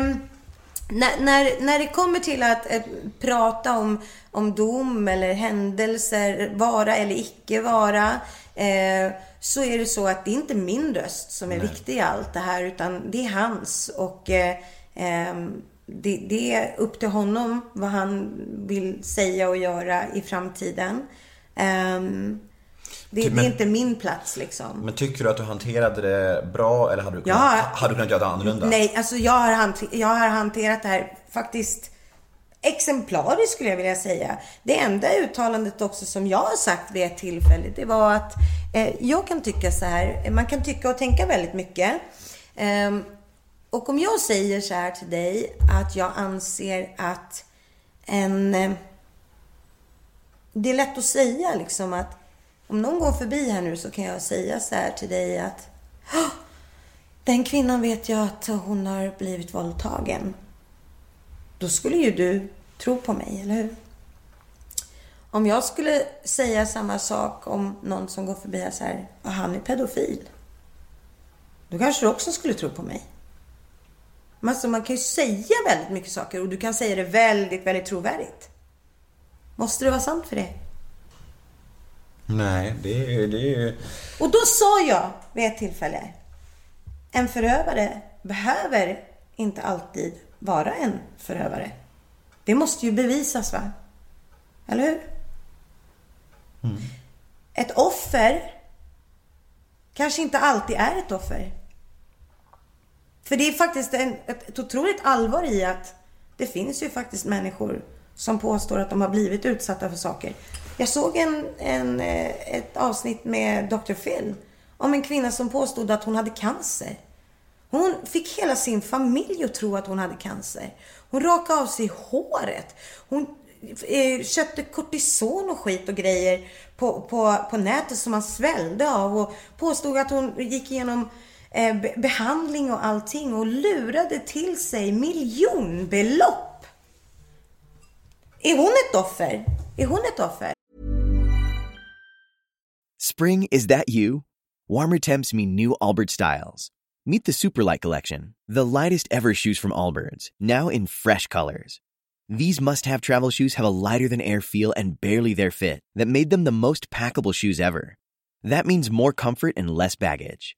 när, när, när det kommer till att eh, prata om, om dom eller händelser, vara eller icke vara, eh, så är det så att det är inte min röst som är viktig i allt det här, utan det är hans. Och eh, ehm, det, det är upp till honom vad han vill säga och göra i framtiden. Ehm, det, Typ, det är men- inte min plats liksom. Men tycker du att du hanterade det bra eller hade du kunnat, Ja. hade du kunnat göra det annorlunda? Nej, alltså jag har, hanter- jag har hanterat det här faktiskt exemplariskt skulle jag vilja säga. Det enda uttalandet också som jag har sagt vid ett tillfälle, det var att eh, jag kan tycka så här, man kan tycka och tänka väldigt mycket. Ehm, och om jag säger så här till dig att jag anser att en... Eh, det är lätt att säga liksom att om någon går förbi här nu så kan jag säga så här till dig att den kvinnan vet jag att hon har blivit våldtagen. Då skulle ju du tro på mig, eller hur? Om jag skulle säga samma sak om någon som går förbi här så här, och han är pedofil. Då kanske du också skulle tro på mig. Men alltså, man kan ju säga väldigt mycket saker och du kan säga det väldigt, väldigt trovärdigt. Måste det vara sant för det? Nej, det är ju... Det är. Och då sa jag vid ett tillfälle, en förövare behöver inte alltid vara en förövare. Det måste ju bevisas va? Eller hur? Ett offer kanske inte alltid är ett offer. För det är faktiskt en, ett, ett otroligt allvar i att det finns ju faktiskt människor som påstår att de har blivit utsatta för saker. Jag såg en, en, eh, ett avsnitt med Dr. Phil om en kvinna som påstod att hon hade cancer. Hon fick hela sin familj att tro att hon hade cancer. Hon rakade av sig håret. Hon eh, köpte kortison och skit och grejer på, på, på nätet som man svällde av och påstod att hon gick igenom eh, Eh, behandling och allting och lurade till sig miljonbelopp. Är hon ett offer? Är hon ett offer? Spring, is that you? Warmer temps mean new Allbirds styles. Meet the Superlight Collection, the lightest ever shoes from Allbirds, now in fresh colors. These must have travel shoes have a lighter than air feel and barely their fit that made them the most packable shoes ever. That means more comfort and less baggage.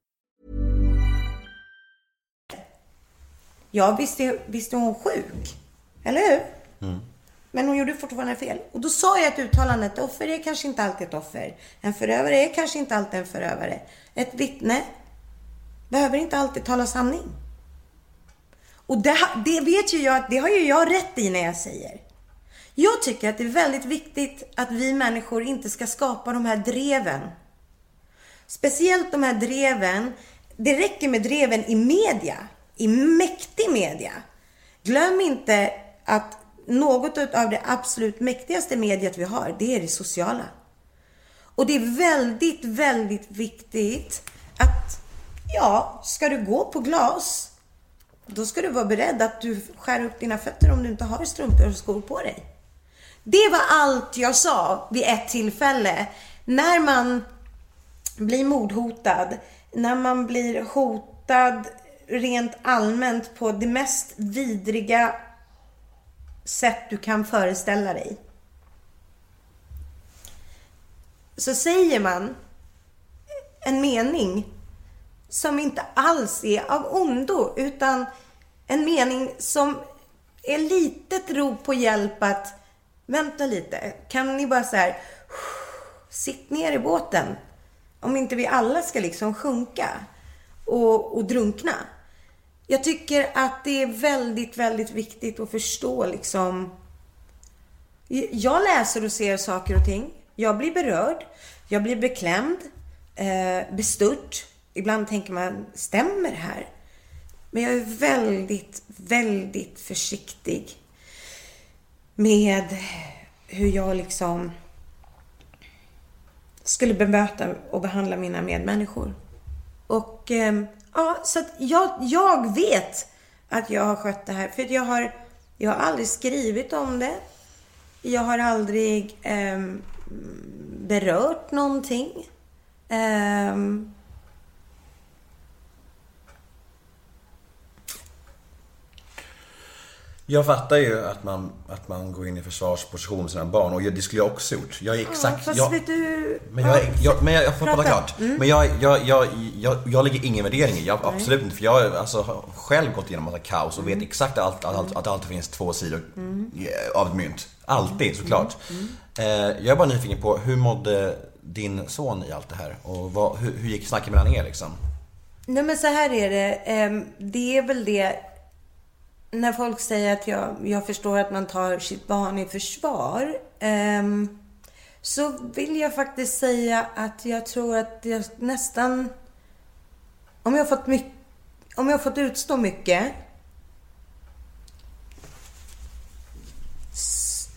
Ja, visst är, visst är hon sjuk. Eller hur? Men hon gjorde fortfarande fel. Och då sa jag ett uttalande, ett offer är kanske inte alltid ett offer. En förövare är kanske inte alltid en förövare. Ett vittne behöver inte alltid tala sanning. Och det, det vet ju jag att det har ju jag rätt i när jag säger. Jag tycker att det är väldigt viktigt att vi människor inte ska skapa de här dreven. Speciellt de här dreven. Det räcker med dreven i media. I mäktig media. Glöm inte att något av det absolut mäktigaste mediet vi har, det är det sociala. Och det är väldigt, väldigt viktigt att, ja, ska du gå på glas, då ska du vara beredd att du skär upp dina fötter om du inte har strumpor och skor på dig. Det var allt jag sa vid ett tillfälle. När man blir mordhotad, när man blir hotad rent allmänt på det mest vidriga sätt du kan föreställa dig. Så säger man en mening som inte alls är av ondo, utan en mening som är litet rop på hjälp att vänta lite, kan ni bara så här sitt ner i båten om inte vi alla ska liksom sjunka och, och drunkna. Jag tycker att det är väldigt, väldigt viktigt att förstå liksom jag läser och ser saker och ting. Jag blir berörd. Jag blir beklämd. Eh, bestört. Ibland tänker man, stämmer det här? Men jag är väldigt, väldigt försiktig med hur jag liksom skulle bemöta och behandla mina medmänniskor. Och eh, ja, så att jag, jag vet att jag har skött det här. För att jag har, jag har aldrig skrivit om det. Jag har aldrig eh, berört någonting. Eh, Jag fattar ju att man, att man går in i försvarsposition med sina barn och det skulle jag också gjort. Jag är exakt... fast jag, vet du... men jag, jag, men jag, jag får prata klart. Mm. Men jag, jag, jag, jag, jag lägger ingen värdering i. Jag, absolut inte. För jag har alltså, själv gått igenom massa kaos och vet exakt att, allt, att, allt- att det alltid finns två sidor Mm. eh, av ett mynt. Alltid såklart. Eh, jag är bara nyfiken på hur mådde din son i allt det här? Och vad, hur, hur gick snacket mellan er liksom? Nej men så här är det. Ehm, Det är väl det när folk säger att jag, jag förstår att man tar sitt barn i försvar. ehm, Så vill jag faktiskt säga att jag tror att jag nästan... Om jag har fått, mycket, om jag har fått utstå mycket.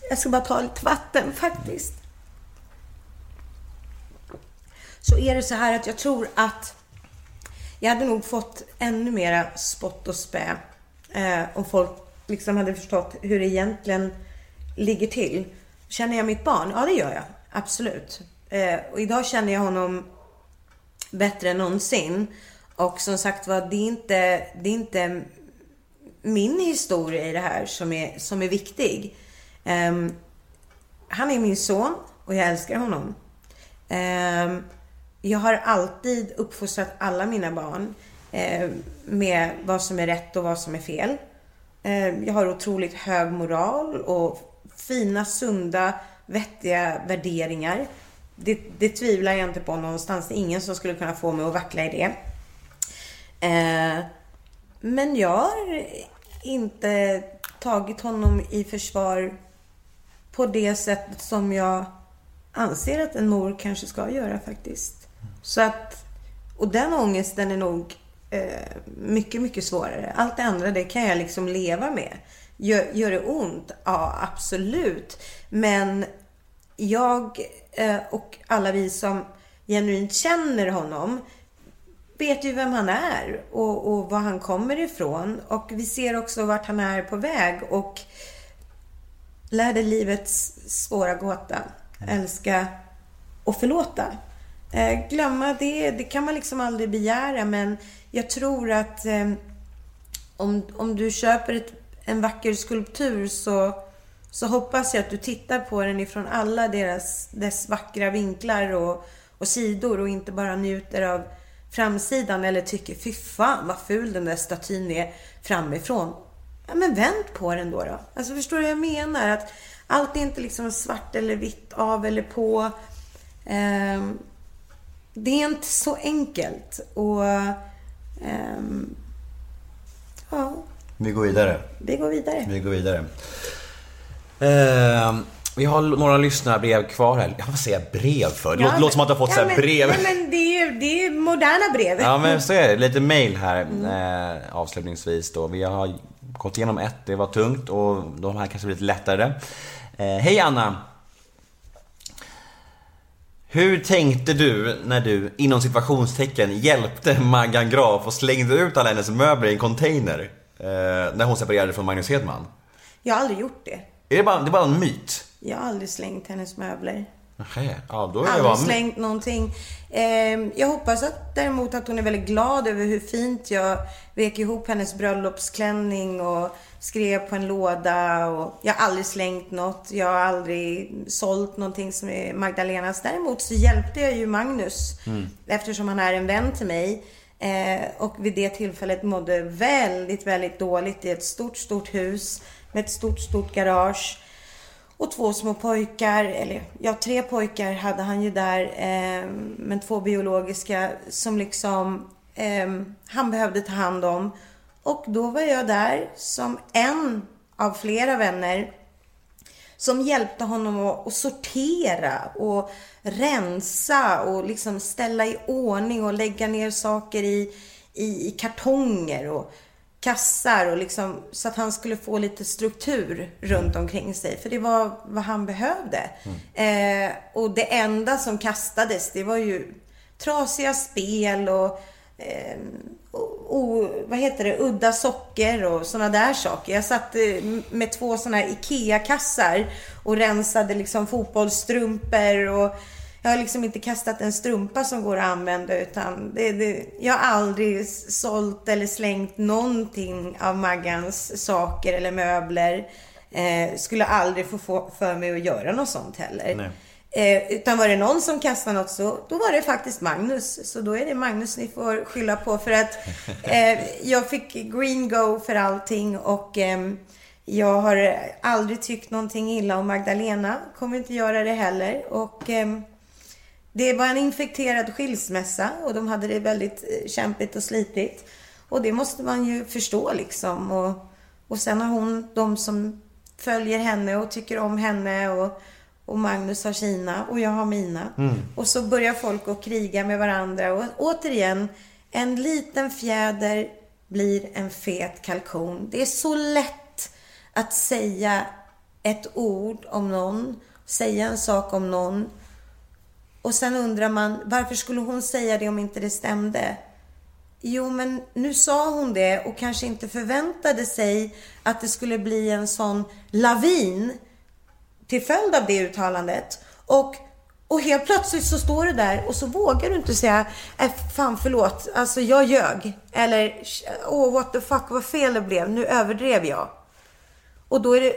Jag ska bara ta lite vatten faktiskt. Så är det så här att jag tror att jag hade nog fått ännu mera spott och spä eh, om folk liksom hade förstått hur det egentligen ligger till. Känner jag mitt barn? Ja, det gör jag. Absolut. Eh, och idag känner jag honom bättre än någonsin. Och som sagt var, det är inte, det är inte min historia i det här som är, som är viktig. Ehm, han är min son och jag älskar honom. Ehm, jag har alltid uppfostrat alla mina barn Eh, med vad som är rätt och vad som är fel. Eh, jag har otroligt hög moral och fina, sunda, vettiga värderingar. Det, det tvivlar jag inte på någonstans. Det är ingen som skulle kunna få mig att vackla i det. Eh, men jag har inte tagit honom i försvar på det sättet som jag anser att en mor kanske ska göra faktiskt. Så att, och den ångesten är nog eh, mycket, mycket svårare. Allt det andra, det kan jag liksom leva med. Gör, gör det ont? Ja, absolut. Men jag eh, och alla vi som genuint känner honom vet ju vem han är och, och var han kommer ifrån. Och vi ser också vart han är på väg och lärde livets svåra gåta. Älska och förlåta. Eh, glömma det, det kan man liksom aldrig begära men jag tror att eh, om, om du köper ett, en vacker skulptur så, så hoppas jag att du tittar på den ifrån alla deras, dess vackra vinklar och, och sidor och inte bara njuter av framsidan eller tycker fy fan vad ful den där statyn är framifrån. Ja, men vänd på den då. då. Alltså förstår du vad jag menar? Att allt är inte liksom svart eller vitt, av eller på. Eh, det är inte så enkelt. Och um, ja, Vi går vidare. vi går vidare. Vi går vidare. Eh, vi har några lyssnarbrev kvar här. Jag säger jag brev för? Det låter, låter som att du har fått så här men, brev. Nej, men det är det är moderna brev. Ja men så är det. Lite mail här Mm. eh, avslutningsvis då. Vi har gått igenom ett, det var tungt och de här kanske blir lite lättare. Eh, Hej Anna! Hur tänkte du när du, inom situationstecken, hjälpte Maggan Graf och slängde ut alla hennes möbler i en container? Eh, när hon separerade från Magnus Hedman? Jag har aldrig gjort det. Är det bara, det är bara en myt? Jag har aldrig slängt hennes möbler. Nähä, ja då är det Aldrig bara slängt någonting. Ehm, jag hoppas att, däremot att hon är väldigt glad över hur fint jag vek ihop hennes bröllopsklänning och skrev på en låda. Och jag har aldrig slängt något. Jag har aldrig sålt någonting som är Magdalenas. Däremot så hjälpte jag ju Magnus Mm. eftersom han är en vän till mig. Eh, och vid det tillfället mådde väldigt, väldigt dåligt i ett stort, stort hus med ett stort, stort garage. Och två små pojkar, eller ja, tre pojkar hade han ju där, eh, men två biologiska som liksom eh, han behövde ta hand om. Och då var jag där som en av flera vänner som hjälpte honom att, sortera och rensa och liksom ställa i ordning och lägga ner saker i, i, i kartonger och kassar och liksom så att han skulle få lite struktur runt omkring sig. För det var vad han behövde. Eh, och det enda som kastades, det var ju trasiga spel och eh, o, vad heter det, udda socker och sådana där saker. Jag satt eh, med två sådana här IKEA-kassar och rensade liksom fotbollsstrumpor och jag har liksom inte kastat en strumpa som går att använda utan det, det, jag har aldrig sålt eller slängt någonting av Maggans saker eller möbler. Eh, skulle aldrig få få för mig att göra något sånt heller. Nej. Eh, utan var det någon som kastade något så då var det faktiskt Magnus. Så då är det Magnus ni får skylla på för att eh, jag fick green go för allting och eh, jag har aldrig tyckt någonting illa om Magdalena. Kommer inte göra det heller. Och ehm, det var en infekterad skilsmässa och de hade det väldigt eh, kämpigt och slitigt. Och det måste man ju förstå liksom. Och, och sen har hon de som följer henne och tycker om henne och, och Magnus har sina och jag har mina. Mm. Och så börjar folk att kriga med varandra. Och återigen, en liten fjäder blir en fet kalkon. Det är så lätt att säga ett ord om någon, säga en sak om någon. Och sen undrar man, varför skulle hon säga det om inte det stämde? Jo, men nu sa hon det och kanske inte förväntade sig att det skulle bli en sån lavin till följd av det uttalandet. Och, och helt plötsligt så står du där och så vågar du inte säga, äh, fan förlåt, alltså jag ljög. Eller, åh oh, what the fuck, vad fel det blev, nu överdrev jag. Och då är det,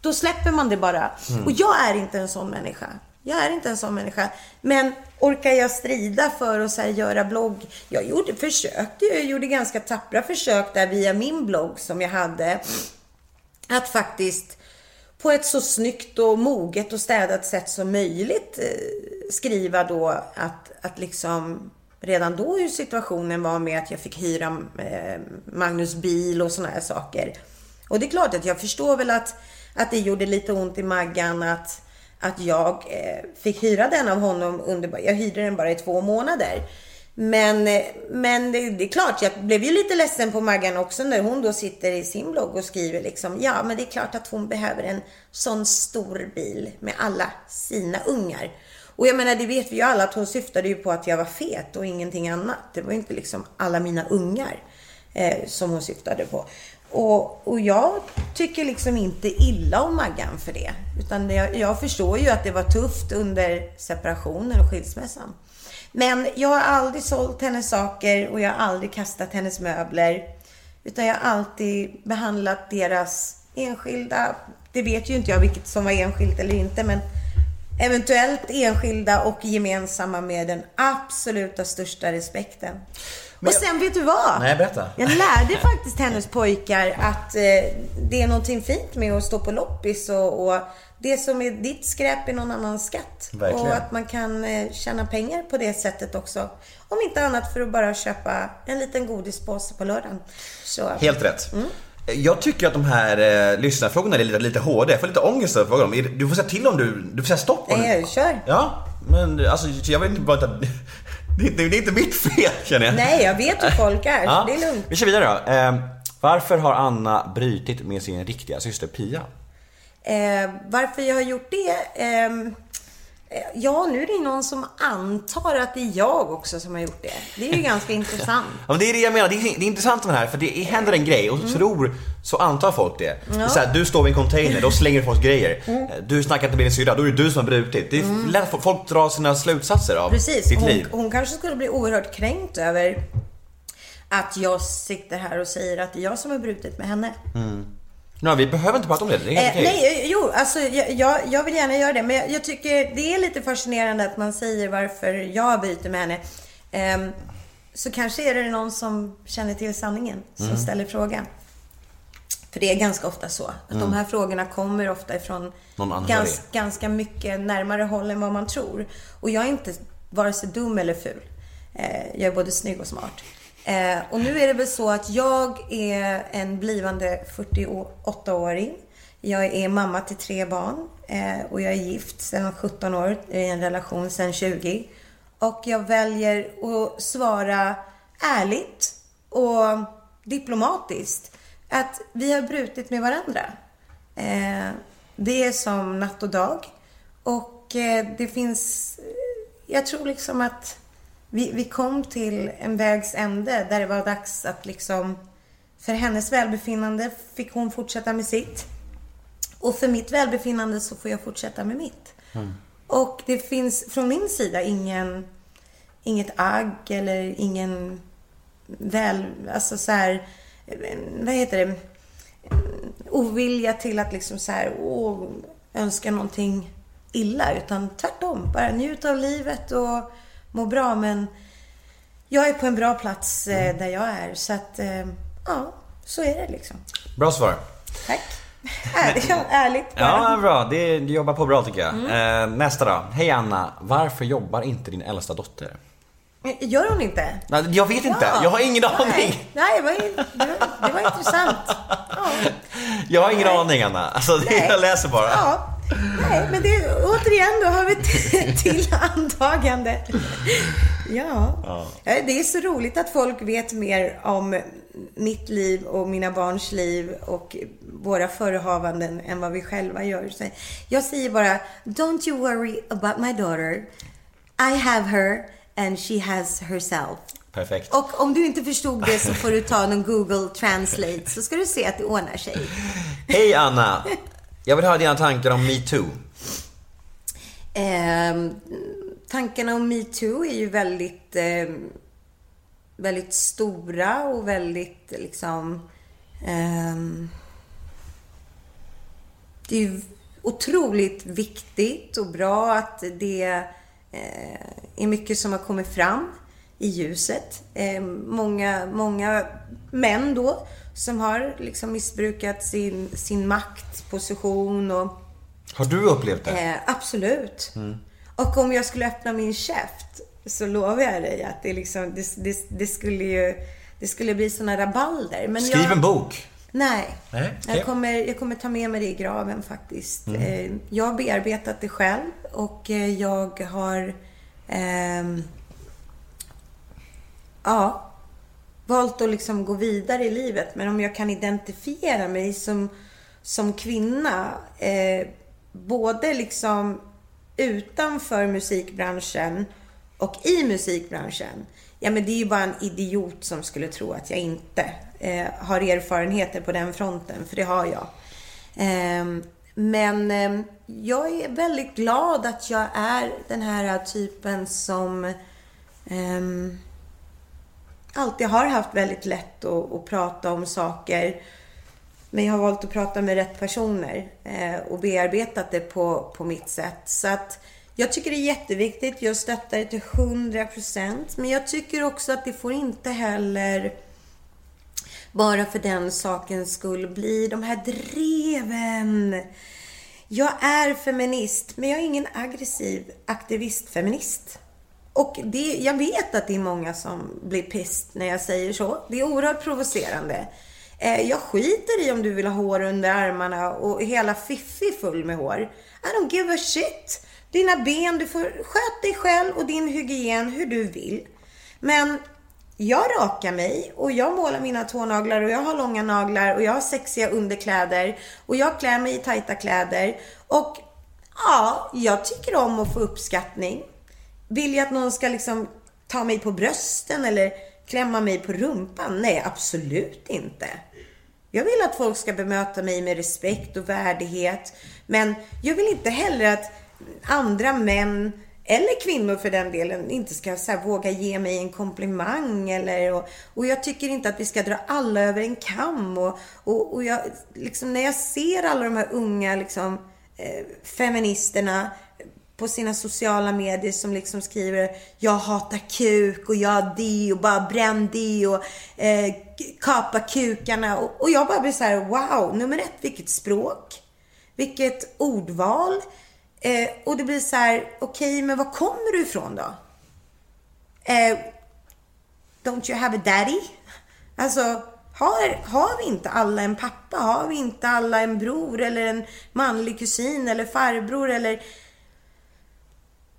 då släpper man det bara. Mm. Och jag är inte en sån människa. Jag är inte en sån människa. Men orkar jag strida för att så här, göra blogg? Jag gjorde, försökte jag gjorde ganska tappra försök där via min blogg som jag hade. att faktiskt på ett så snyggt och moget och städat sätt som möjligt eh, skriva då att, att liksom redan då hur situationen var med att jag fick hyra eh, Magnus bil och såna här saker. Och det är klart att jag förstår väl att, att det gjorde lite ont i Maggan att, att jag eh, fick hyra den av honom under, jag hyrde den bara i två månader. Men, eh, men det, det, är klart, jag blev ju lite ledsen på Maggan också när hon då sitter i sin blogg och skriver liksom, ja men det är klart att hon behöver en sån stor bil med alla sina ungar. Och jag menar, det vet vi ju alla att hon syftade ju på att jag var fet och ingenting annat. Det var ju inte liksom alla mina ungar eh, som hon syftade på. Och, och jag tycker liksom inte illa om Maggan för det. Utan jag, jag förstår ju att det var tufft under separationen och skilsmässan. Men jag har aldrig sålt hennes saker och jag har aldrig kastat hennes möbler. Utan jag har alltid behandlat deras enskilda, det vet ju inte jag vilket som var enskilt eller inte, men eventuellt enskilda och gemensamma med den absoluta största respekten. Men och sen vet du vad? Nej, berätta. Jag lärde faktiskt hennes pojkar att eh, det är någonting fint med att stå på loppis och, och det som är ditt skräp är någon annans skatt. Verkligen. Och att man kan eh, tjäna pengar på det sättet också. Om inte annat för att bara köpa en liten godispåse på lördagen. Så, Helt rätt. Mm. Jag tycker att de här eh, lyssnarfrågorna är lite, lite hårda. Jag får lite ångest över fråga dem. Du får säga till om du, du får säga stopp. Om, Nej, kör. Ja, men alltså jag vet inte bara att det, inte- det är inte mitt fel känner jag. Nej, jag vet hur folk är. Ja. Det är lugnt. Vi kör vidare då. Eh, varför har Anna brutit med sin riktiga syster Pia? Eh, varför jag har gjort det? ehm, eh, ja, nu är det någon som antar att det är jag också som har gjort det. Det är ju ganska intressant. Ja, men det är det jag menar, det är, det är intressant med det här för det händer en grej och så tror, så antar folk det. det är så här, du står vid en container, då slänger folk grejer. Mm. Du snackar inte med din syrra, då är det du som har brutit. Det är Mm. lätt folk drar sina slutsatser av Precis. sitt Hon, liv. hon kanske skulle bli oerhört kränkt över att jag sitter här och säger att det är jag som har brutit med henne. Mm. Nej, vi behöver inte prata om det, det är helt Eh, okej. nej, jo, alltså jag, jag, vill gärna göra det. Men jag, jag tycker det är lite fascinerande att man säger varför jag byter med henne. Ehm, så kanske är det någon som känner till sanningen som Mm. ställer frågan. För det är ganska ofta så. Att Mm. de här frågorna kommer ofta ifrån gans, ganska mycket närmare håll än vad man tror. Och jag är inte vare sig dum eller ful. Eh, jag är både snygg och smart. Eh, och nu är det väl så att jag är en blivande 48-åring. Jag är mamma till tre barn eh, och jag är gift sedan 17 år, i en relation sedan 20. Och jag väljer att svara ärligt och diplomatiskt att vi har brutit med varandra. Eh, det är som natt och dag. Och eh, det finns... Eh, jag tror liksom att vi, vi kom till en vägs ände där det var dags att liksom... För hennes välbefinnande fick hon fortsätta med sitt. Och för mitt välbefinnande så får jag fortsätta med mitt. Och det finns från min sida ingen, inget agg eller ingen väl, alltså så här, vad heter det, ovilja till att liksom så här, åh, önska någonting illa. Utan tvärtom, bara njuta av livet och må bra. Men jag är på en bra plats eh, där jag är. Så att, eh, ja, så är det liksom. Bra svar. Tack. Ärligt, ärligt bara. Ja, bra. Det, du jobbar på bra tycker jag. Mm. Eh, nästa då. Hej Anna, varför jobbar inte din äldsta dotter? Gör hon inte? Nej, jag vet inte, Ja. jag har ingen aning. Nej, nej det, var, det, var, det var intressant. Jag har ingen aning Anna. Alltså, Nej. jag läser bara. Ja, nej, men det, återigen, då har vi till antagande. Ja. Ja. Ja, det är så roligt att folk vet mer om mitt liv och mina barns liv och våra förehavanden än vad vi själva gör. Så jag säger bara, don't you worry about my daughter. I have her and she has herself. Perfekt. Och om du inte förstod det så får du ta någon Google Translate så ska du se att det ordnar sig. Hej Anna! Jag vill höra dina tankar om metoo. Eh, tankarna om metoo är ju väldigt, eh, väldigt stora och väldigt liksom... Eh, det är ju otroligt viktigt och bra att det eh, är mycket som har kommit fram i ljuset. Eh, många, många män då som har liksom missbrukat sin, sin maktposition och Har du upplevt det? eh, absolut. Mm. Och om jag skulle öppna min käft så lovar jag dig att det, liksom, det, det, det skulle ju det skulle bli såna rabalder. Men Skriv jag, en bok. Nej. Nej, okej. Jag, kommer, jag kommer ta med mig det i graven faktiskt. Mm. Eh, Jag har bearbetat det själv och eh, jag har ehm, ja, valt att liksom gå vidare i livet. Men om jag kan identifiera mig som, som kvinna, eh, både liksom utanför musikbranschen och i musikbranschen. Ja, men det är ju bara en idiot som skulle tro att jag inte eh, har erfarenheter på den fronten, för det har jag. Eh, men ehm, jag är väldigt glad att jag är den här typen som ehm, alltid har haft väldigt lätt att, att prata om saker. Men jag har valt att prata med rätt personer eh, och bearbetat det på, på mitt sätt. Så att jag tycker det är jätteviktigt. Jag stöttar det till 100%. Men jag tycker också att det får inte heller bara för den sakens skull bli de här dreven. Jag är feminist, men jag är ingen aggressiv aktivistfeminist. Och det, jag vet att det är många som blir pissed när jag säger så. Det är oerhört provocerande. Eh, jag skiter i om du vill ha hår under armarna och hela fiffi full med hår. I don't give a shit. Dina ben, du får sköta dig själv och din hygien hur du vill. Men jag rakar mig och jag målar mina tånaglar och jag har långa naglar och jag har sexiga underkläder och jag klär mig i tajta kläder. Och ja, jag tycker om att få uppskattning. Vill jag att någon ska liksom ta mig på brösten eller klämma mig på rumpan? Nej, absolut inte. Jag vill att folk ska bemöta mig med respekt och värdighet. Men jag vill inte heller att andra män, eller kvinnor för den delen, inte ska så här, våga ge mig en komplimang. Eller, och, och jag tycker inte att vi ska dra alla över en kam. Och, och, och jag, liksom, när jag ser alla de här unga liksom, eh, feministerna på sina sociala medier som liksom skriver jag hatar kuk och jag det och bara bränn det och eh, kapa kukarna. Och, och jag bara blir så här: wow, nummer ett, vilket språk. Vilket ordval. Eh, och det blir så här, okej, men var kommer du ifrån då? Eh, don't you have a daddy? Alltså, har, har vi inte alla en pappa? Har vi inte alla en bror eller en manlig kusin eller farbror eller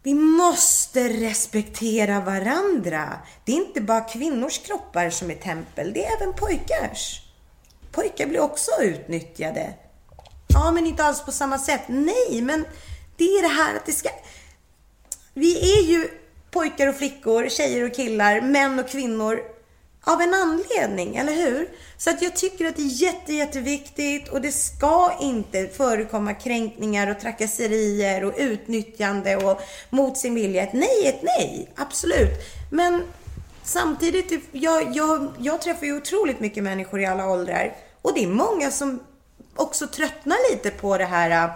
vi måste respektera varandra. Det är inte bara kvinnors kroppar som är tempel, det är även pojkars. Pojkar blir också utnyttjade. Ja, men inte alls på samma sätt. Nej, men det är det här att det ska... Vi är ju pojkar och flickor, tjejer och killar, män och kvinnor av en anledning, eller hur? Så att jag tycker att det är jätte, jätteviktigt och det ska inte förekomma kränkningar och trakasserier och utnyttjande och mot sin vilja. Ett nej är ett nej, absolut. Men samtidigt, jag, jag, jag träffar ju otroligt mycket människor i alla åldrar och det är många som också tröttnar lite på det här äh,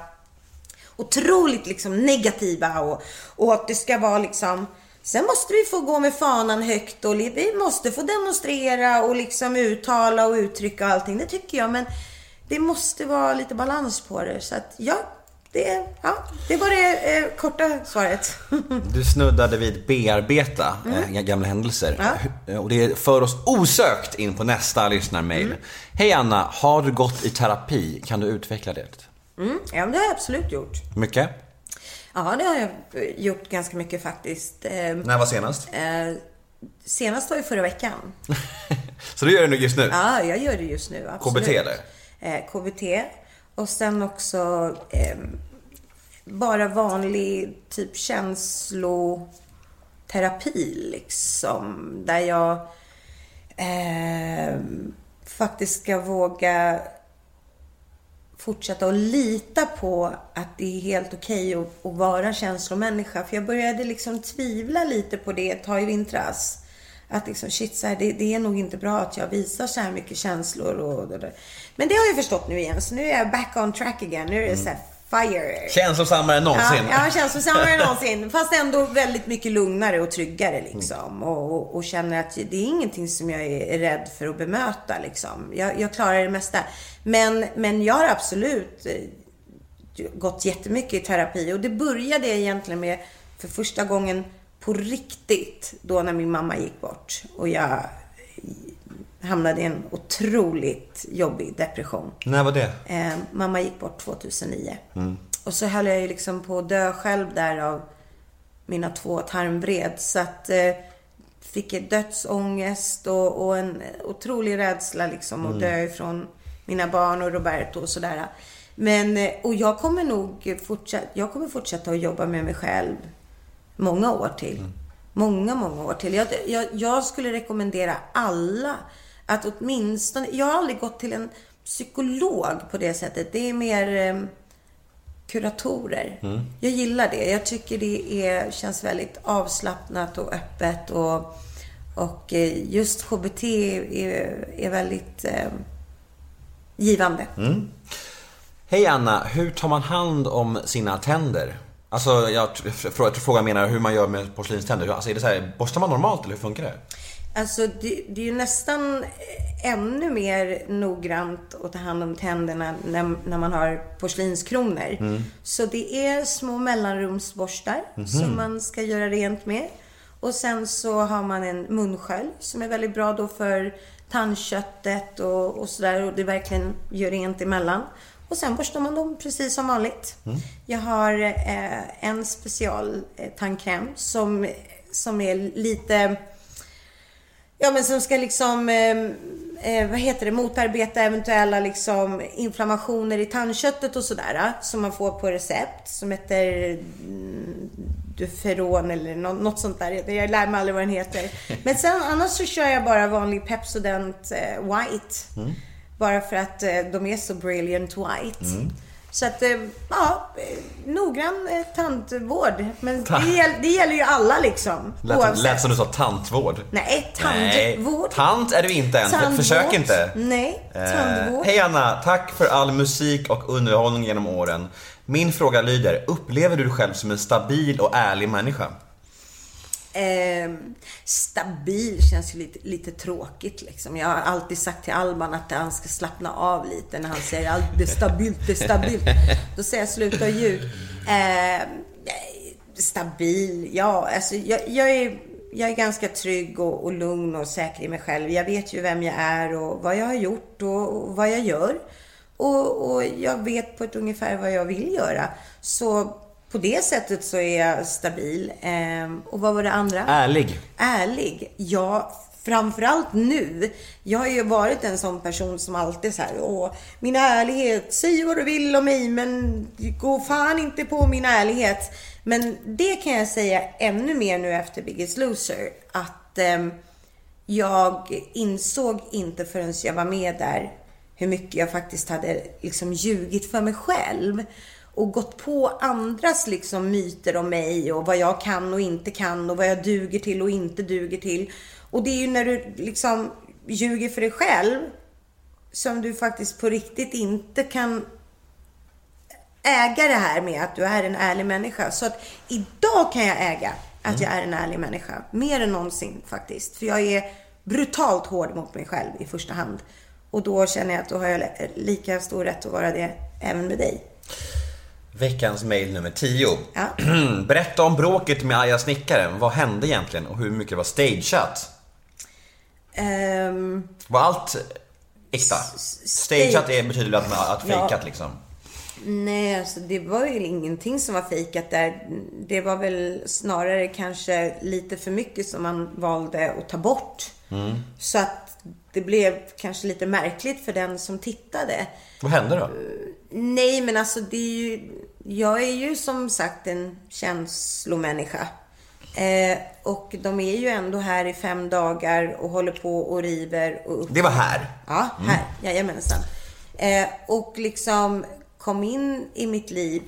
otroligt liksom negativa och, och att det ska vara liksom Sen måste vi få gå med fanan högt och vi måste få demonstrera och liksom uttala och uttrycka allting. Det tycker jag. Men det måste vara lite balans på det. Så att ja, det, ja, det var det eh, korta svaret. Du snuddade vid bearbeta Mm. eh, gamla händelser. Ja. Och det för oss osökt in på nästa lyssnarmail. Mm. Hej Anna, har du gått i terapi? Kan du utveckla det? Mm, ja, det har jag absolut gjort. Mycket? Ja, det har jag gjort ganska mycket faktiskt. Eh, När var senast? Eh, senast var ju förra veckan. Så du gör det just nu? Ja, jag gör det just nu. Absolut. KBT eller? Eh, KBT. Och sen också eh, bara vanlig typ känsloterapi liksom. Där jag eh, faktiskt ska våga fortsätta att lita på att det är helt okej att, att vara känslomänniska. För jag började liksom tvivla lite på det ett tag i vintras. Att liksom, shit, så här, det, det är nog inte bra att jag visar så här mycket känslor och det där. Men det har jag förstått nu igen. Så nu är jag back on track again. Nu är det så här, fire. Känslosammare än någonsin. Ja, ja känslosammare än någonsin. Fast ändå väldigt mycket lugnare och tryggare liksom. Och, och, och känner att det är ingenting som jag är rädd för att bemöta liksom. Jag, jag klarar det mesta. Men, men jag har absolut eh, gått jättemycket i terapi. Och det började jag egentligen med för första gången på riktigt. Då när min mamma gick bort. Och jag hamnade i en otroligt jobbig depression. När var det? Eh, mamma gick bort 2009. Mm. Och så höll jag ju liksom på att dö själv där av mina två tarmvred. Så att eh, fick dödsångest och, och en otrolig rädsla liksom att Mm. dö ifrån mina barn och Roberto och sådär. Men, eh, och jag kommer nog fortsätta, jag kommer fortsätta att jobba med mig själv många år till. Många, många år till. Jag, jag, jag skulle rekommendera alla att åtminstone, jag har aldrig gått till en psykolog på det sättet. Det är mer eh, kuratorer. Mm. Jag gillar det. Jag tycker det är, känns väldigt avslappnat och öppet. Och, och eh, just KBT är, är väldigt eh, givande. Mm. Hej Anna, hur tar man hand om sina tänder? Alltså jag jag tror frågan menar hur man gör med porslinständer. Alltså är det så här, borstar man normalt eller hur funkar det? Alltså det, det är ju nästan ännu mer noggrant att ta hand om tänderna när, när man har porslinskronor. Mm. Så det är små mellanrumsborstar Mhm. som man ska göra rent med. Och sen så har man en munskölj som är väldigt bra då för tandköttet och, och sådär. Och det verkligen gör rent emellan. Och sen borstar man dem precis som vanligt. Mm. Jag har eh, en special eh, tandkräm som, som är lite Ja men som ska liksom, eh, eh, vad heter det, motarbeta eventuella liksom inflammationer i tandköttet och sådär. eh, Som man får på recept. Som heter mm, Duferon eller nå- något sånt där. Jag lär mig aldrig vad den heter. Men sen annars så kör jag bara vanlig Pepsodent eh, White. Mm. Bara för att eh, de är så brilliant white. Mm. Så att, eh, ja, eh, noggrann eh, tandvård. Men Ta- det, gäll, det gäller ju alla liksom. Lät, som- lät som du sa tantvård. Nej, tandvård. tant är du inte än. Tandvård. Försök inte. Nej, Eh, tandvård. Hej Anna, tack för all musik och underhållning genom åren. Min fråga lyder, upplever du dig själv som en stabil och ärlig människa? Ehm, stabil känns ju lite, lite tråkigt liksom. Jag har alltid sagt till Alban att han ska slappna av lite när han säger att det är stabilt, det är stabilt. Då säger jag sluta ljud. Eh, stabil, ja alltså jag, jag, är, jag är ganska trygg och, och lugn och säker i mig själv. Jag vet ju vem jag är och vad jag har gjort och, och vad jag gör. Och, och jag vet på ett ungefär vad jag vill göra. Så på det sättet så är jag stabil. Ehm, och vad var det andra? Ärlig. Ärlig? Ja, framförallt nu. Jag har ju varit en sån person som alltid så här, åh, min ärlighet, säg vad du vill om mig, men gå fan inte på min ärlighet. Men det kan jag säga ännu mer nu efter Biggest Loser, att ehm, jag insåg inte förrän jag var med där hur mycket jag faktiskt hade liksom ljugit för mig själv och gått på andras liksom myter om mig och vad jag kan och inte kan och vad jag duger till och inte duger till. Och det är ju när du liksom ljuger för dig själv som du faktiskt på riktigt inte kan äga det här med att du är en ärlig människa. Så att idag kan jag äga att jag är en ärlig människa. Mer än någonsin faktiskt. För jag är brutalt hård mot mig själv i första hand. Och då känner jag att då har jag lika stor rätt att vara det även med dig. Veckans mail nummer 10. Ja. Berätta om bråket med Aja Snickaren. Vad hände egentligen och hur mycket var stageat? Ehm, Var allt äkta? Stageat är, betyder att, att Ja. fejkat liksom? nej, alltså det var ju ingenting som var fejkat där. Det var väl snarare kanske lite för mycket som man valde att ta bort. Mm. Så att det blev kanske lite märkligt för den som tittade. Vad hände då? Nej, men alltså det är ju... Jag är ju som sagt en känslomänniska. Eh, och de är ju ändå här i fem dagar och håller på och river och upp. Det var här? Ja, Mm. här. Jajamensan. Eh, och liksom kom in i mitt liv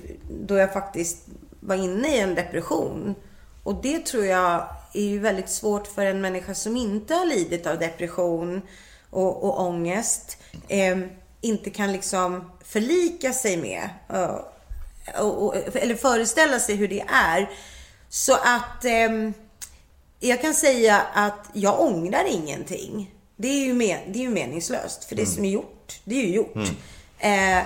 då jag faktiskt var inne i en depression. Och det tror jag är ju väldigt svårt för en människa som inte har lidit av depression och, och ångest. Eh, inte kan liksom förlika sig med. Eh, och, och, eller föreställa sig hur det är. Så att ehm, jag kan säga att jag ångrar ingenting. Det är ju, men, det är ju meningslöst, för det som är gjort, det är ju gjort. Eh,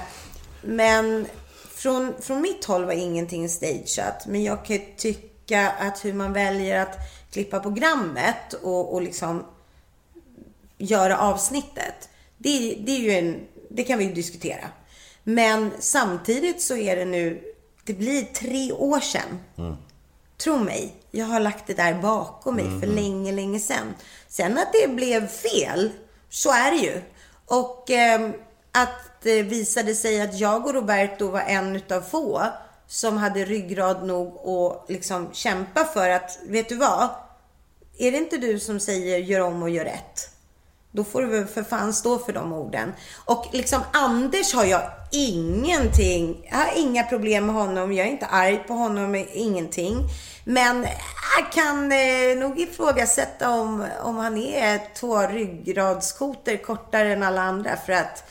men från, från mitt håll var ingenting stageat. Men jag kan tycka att hur man väljer att klippa programmet och, och liksom göra avsnittet. Det, det är ju en, det kan vi ju diskutera. Men samtidigt så är det nu, det blir tre år sedan. Tro mig, jag har lagt det där bakom mig för länge, länge sedan. Sen att det blev fel, så är det ju. Och eh, att det visade sig att jag och Roberto var en utav få som hade ryggrad nog att liksom kämpa för att, vet du vad? Är det inte du som säger gör om och gör rätt? Då får du väl för fan stå för de orden. Och liksom Anders har jag ingenting, jag har inga problem med honom. Jag är inte arg på honom, ingenting. Men jag kan eh, nog ifrågasätta om, om han är två ryggradskoter kortare än alla andra. För att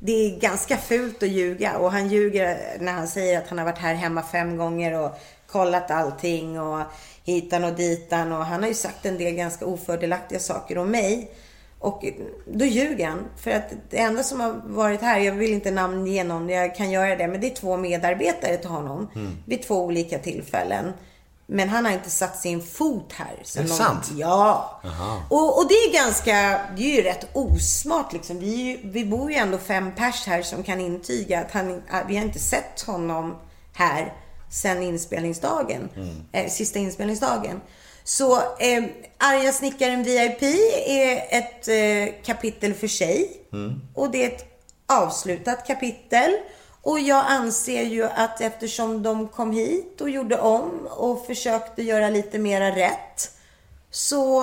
det är ganska fult att ljuga. Och han ljuger när han säger att han har varit här hemma fem gånger och kollat allting och hitan och ditan. Och han har ju sagt en del ganska ofördelaktiga saker om mig. Och då ljuger han. För att det enda som har varit här, jag vill inte namnge någon, jag kan göra det, men det är två medarbetare till honom. Vid två olika tillfällen. Men han har inte satt sin fot här. Är det sant? Ja. Och, och det är ganska, det är ju rätt osmart liksom. Vi, vi bor ju ändå fem pers här som kan intyga att han, vi har inte sett honom här sen inspelningsdagen. Eh, sista inspelningsdagen. Så eh, Arga snickaren VIP är ett eh, kapitel för sig. Och det är ett avslutat kapitel. Och jag anser ju att eftersom de kom hit och gjorde om och försökte göra lite mera rätt. Så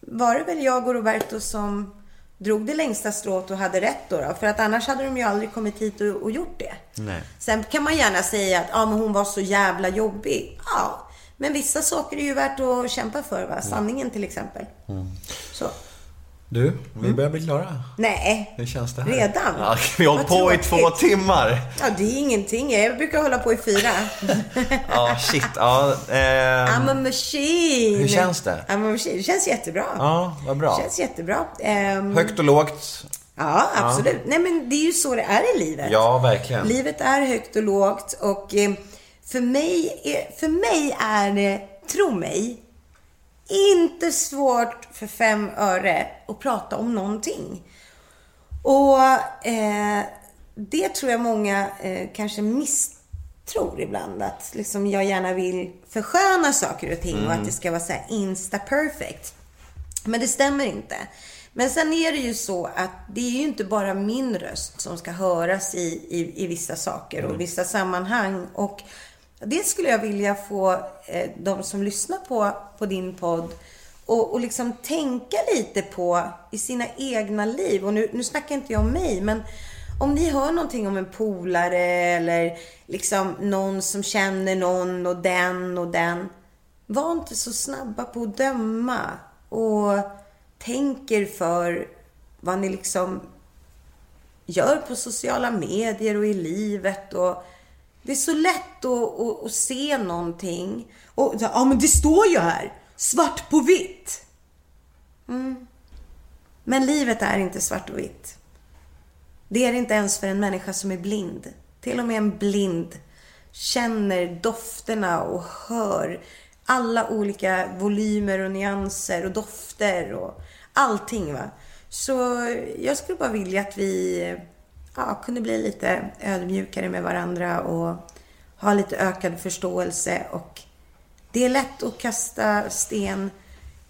var det väl jag och Roberto som drog det längsta strået och hade rätt då. då. För att annars hade de ju aldrig kommit hit och, och gjort det. Nej. Sen kan man gärna säga att ja, men hon var så jävla jobbig. Ja, men vissa saker är ju värt att kämpa för. Va? Sanningen till exempel. Så. Du, vi börjar bli klara. Nej, Hur känns det här? Redan? Ja, vi har hållit på i två timmar. ja, det är ingenting. Jag brukar hålla på i fyra. Ja, shit. Ja, ehm, I'm a machine. Hur känns det? I'm a machine. Det känns jättebra. Ja, vad bra. Det känns jättebra. Ehm, Högt och lågt. Ja, absolut. Nej, men det är ju så det är i livet. Ja, verkligen. Livet är högt och lågt och eh, för mig, är, för mig är det, tro mig, inte svårt för fem öre att prata om någonting. Och eh, det tror jag många eh, kanske misstror ibland. Att liksom jag gärna vill försköna saker och ting och att det ska vara så insta-perfect. Men det stämmer inte. Men sen är det ju så att det är ju inte bara min röst som ska höras i, i, i vissa saker och vissa sammanhang. Och det skulle jag vilja få eh, de som lyssnar på, på din podd och, och liksom tänka lite på i sina egna liv. Och nu, nu snackar inte jag om mig, men om ni hör någonting om en polare eller liksom någon som känner någon och den och den. Var inte så snabba på att döma och tänker för vad ni liksom gör på sociala medier och i livet. Och det är så lätt att, att, att se någonting. Och ja men det står ju här, svart på vitt. Mm. Men livet är inte svart och vitt. Det är det inte ens för en människa som är blind. Till och med en blind känner dofterna och hör alla olika volymer och nyanser och dofter och allting. Va? Så jag skulle bara vilja att vi ja, kunde bli lite ödmjukare med varandra och ha lite ökad förståelse. Och det är lätt att kasta sten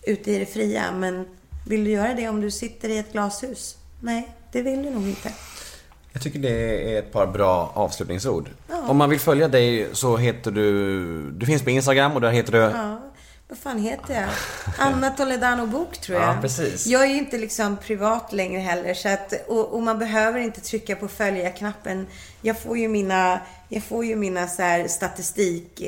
ute i det fria, men vill du göra det om du sitter i ett glashus? Nej, det vill du nog inte. Jag tycker det är ett par bra avslutningsord. Ja. Om man vill följa dig så heter du... Du finns på Instagram och där heter du... Ja, vad fan heter jag? Anna Toledano Bok tror jag. Ja, precis. Jag är ju inte liksom privat längre heller så att, och, och man behöver inte trycka på följa-knappen. Jag får ju mina, jag får ju mina så här statistik.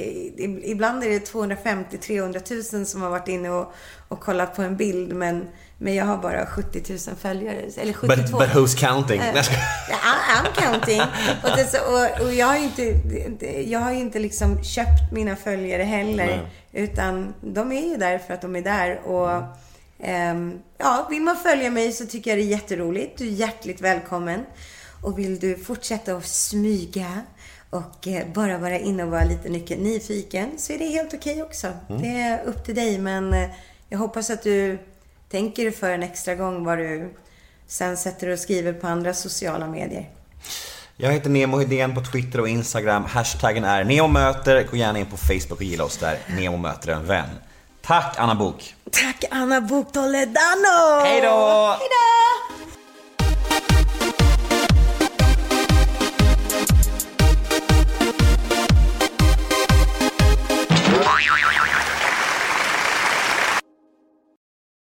Ibland är det 250-300 000 som har varit inne och, och kollat på en bild men Men jag har bara 70 000 följare. Eller 72. But, but who's counting? I- I'm counting. Och, det, och, och jag har ju inte, jag har inte liksom köpt mina följare heller. Nej. Utan de är ju där för att de är där. Och ehm, ja, vill man följa mig så tycker jag det är jätteroligt. Du är hjärtligt välkommen. Och vill du fortsätta att smyga och eh, bara vara inne och vara lite nyfiken så är det helt okej också. Mm. Det är upp till dig. Men eh, jag hoppas att du tänker för en extra gång vad du sen sätter och skriver på andra sociala medier. Jag heter Nemo Hedén på Twitter och Instagram. Hashtaggen är NEMOMÖTER. Gå gärna in på Facebook och gilla oss där. Nemo möter en vän. Tack Anna Bok Tack Anna Bok Toledano! Hej då! Hej då!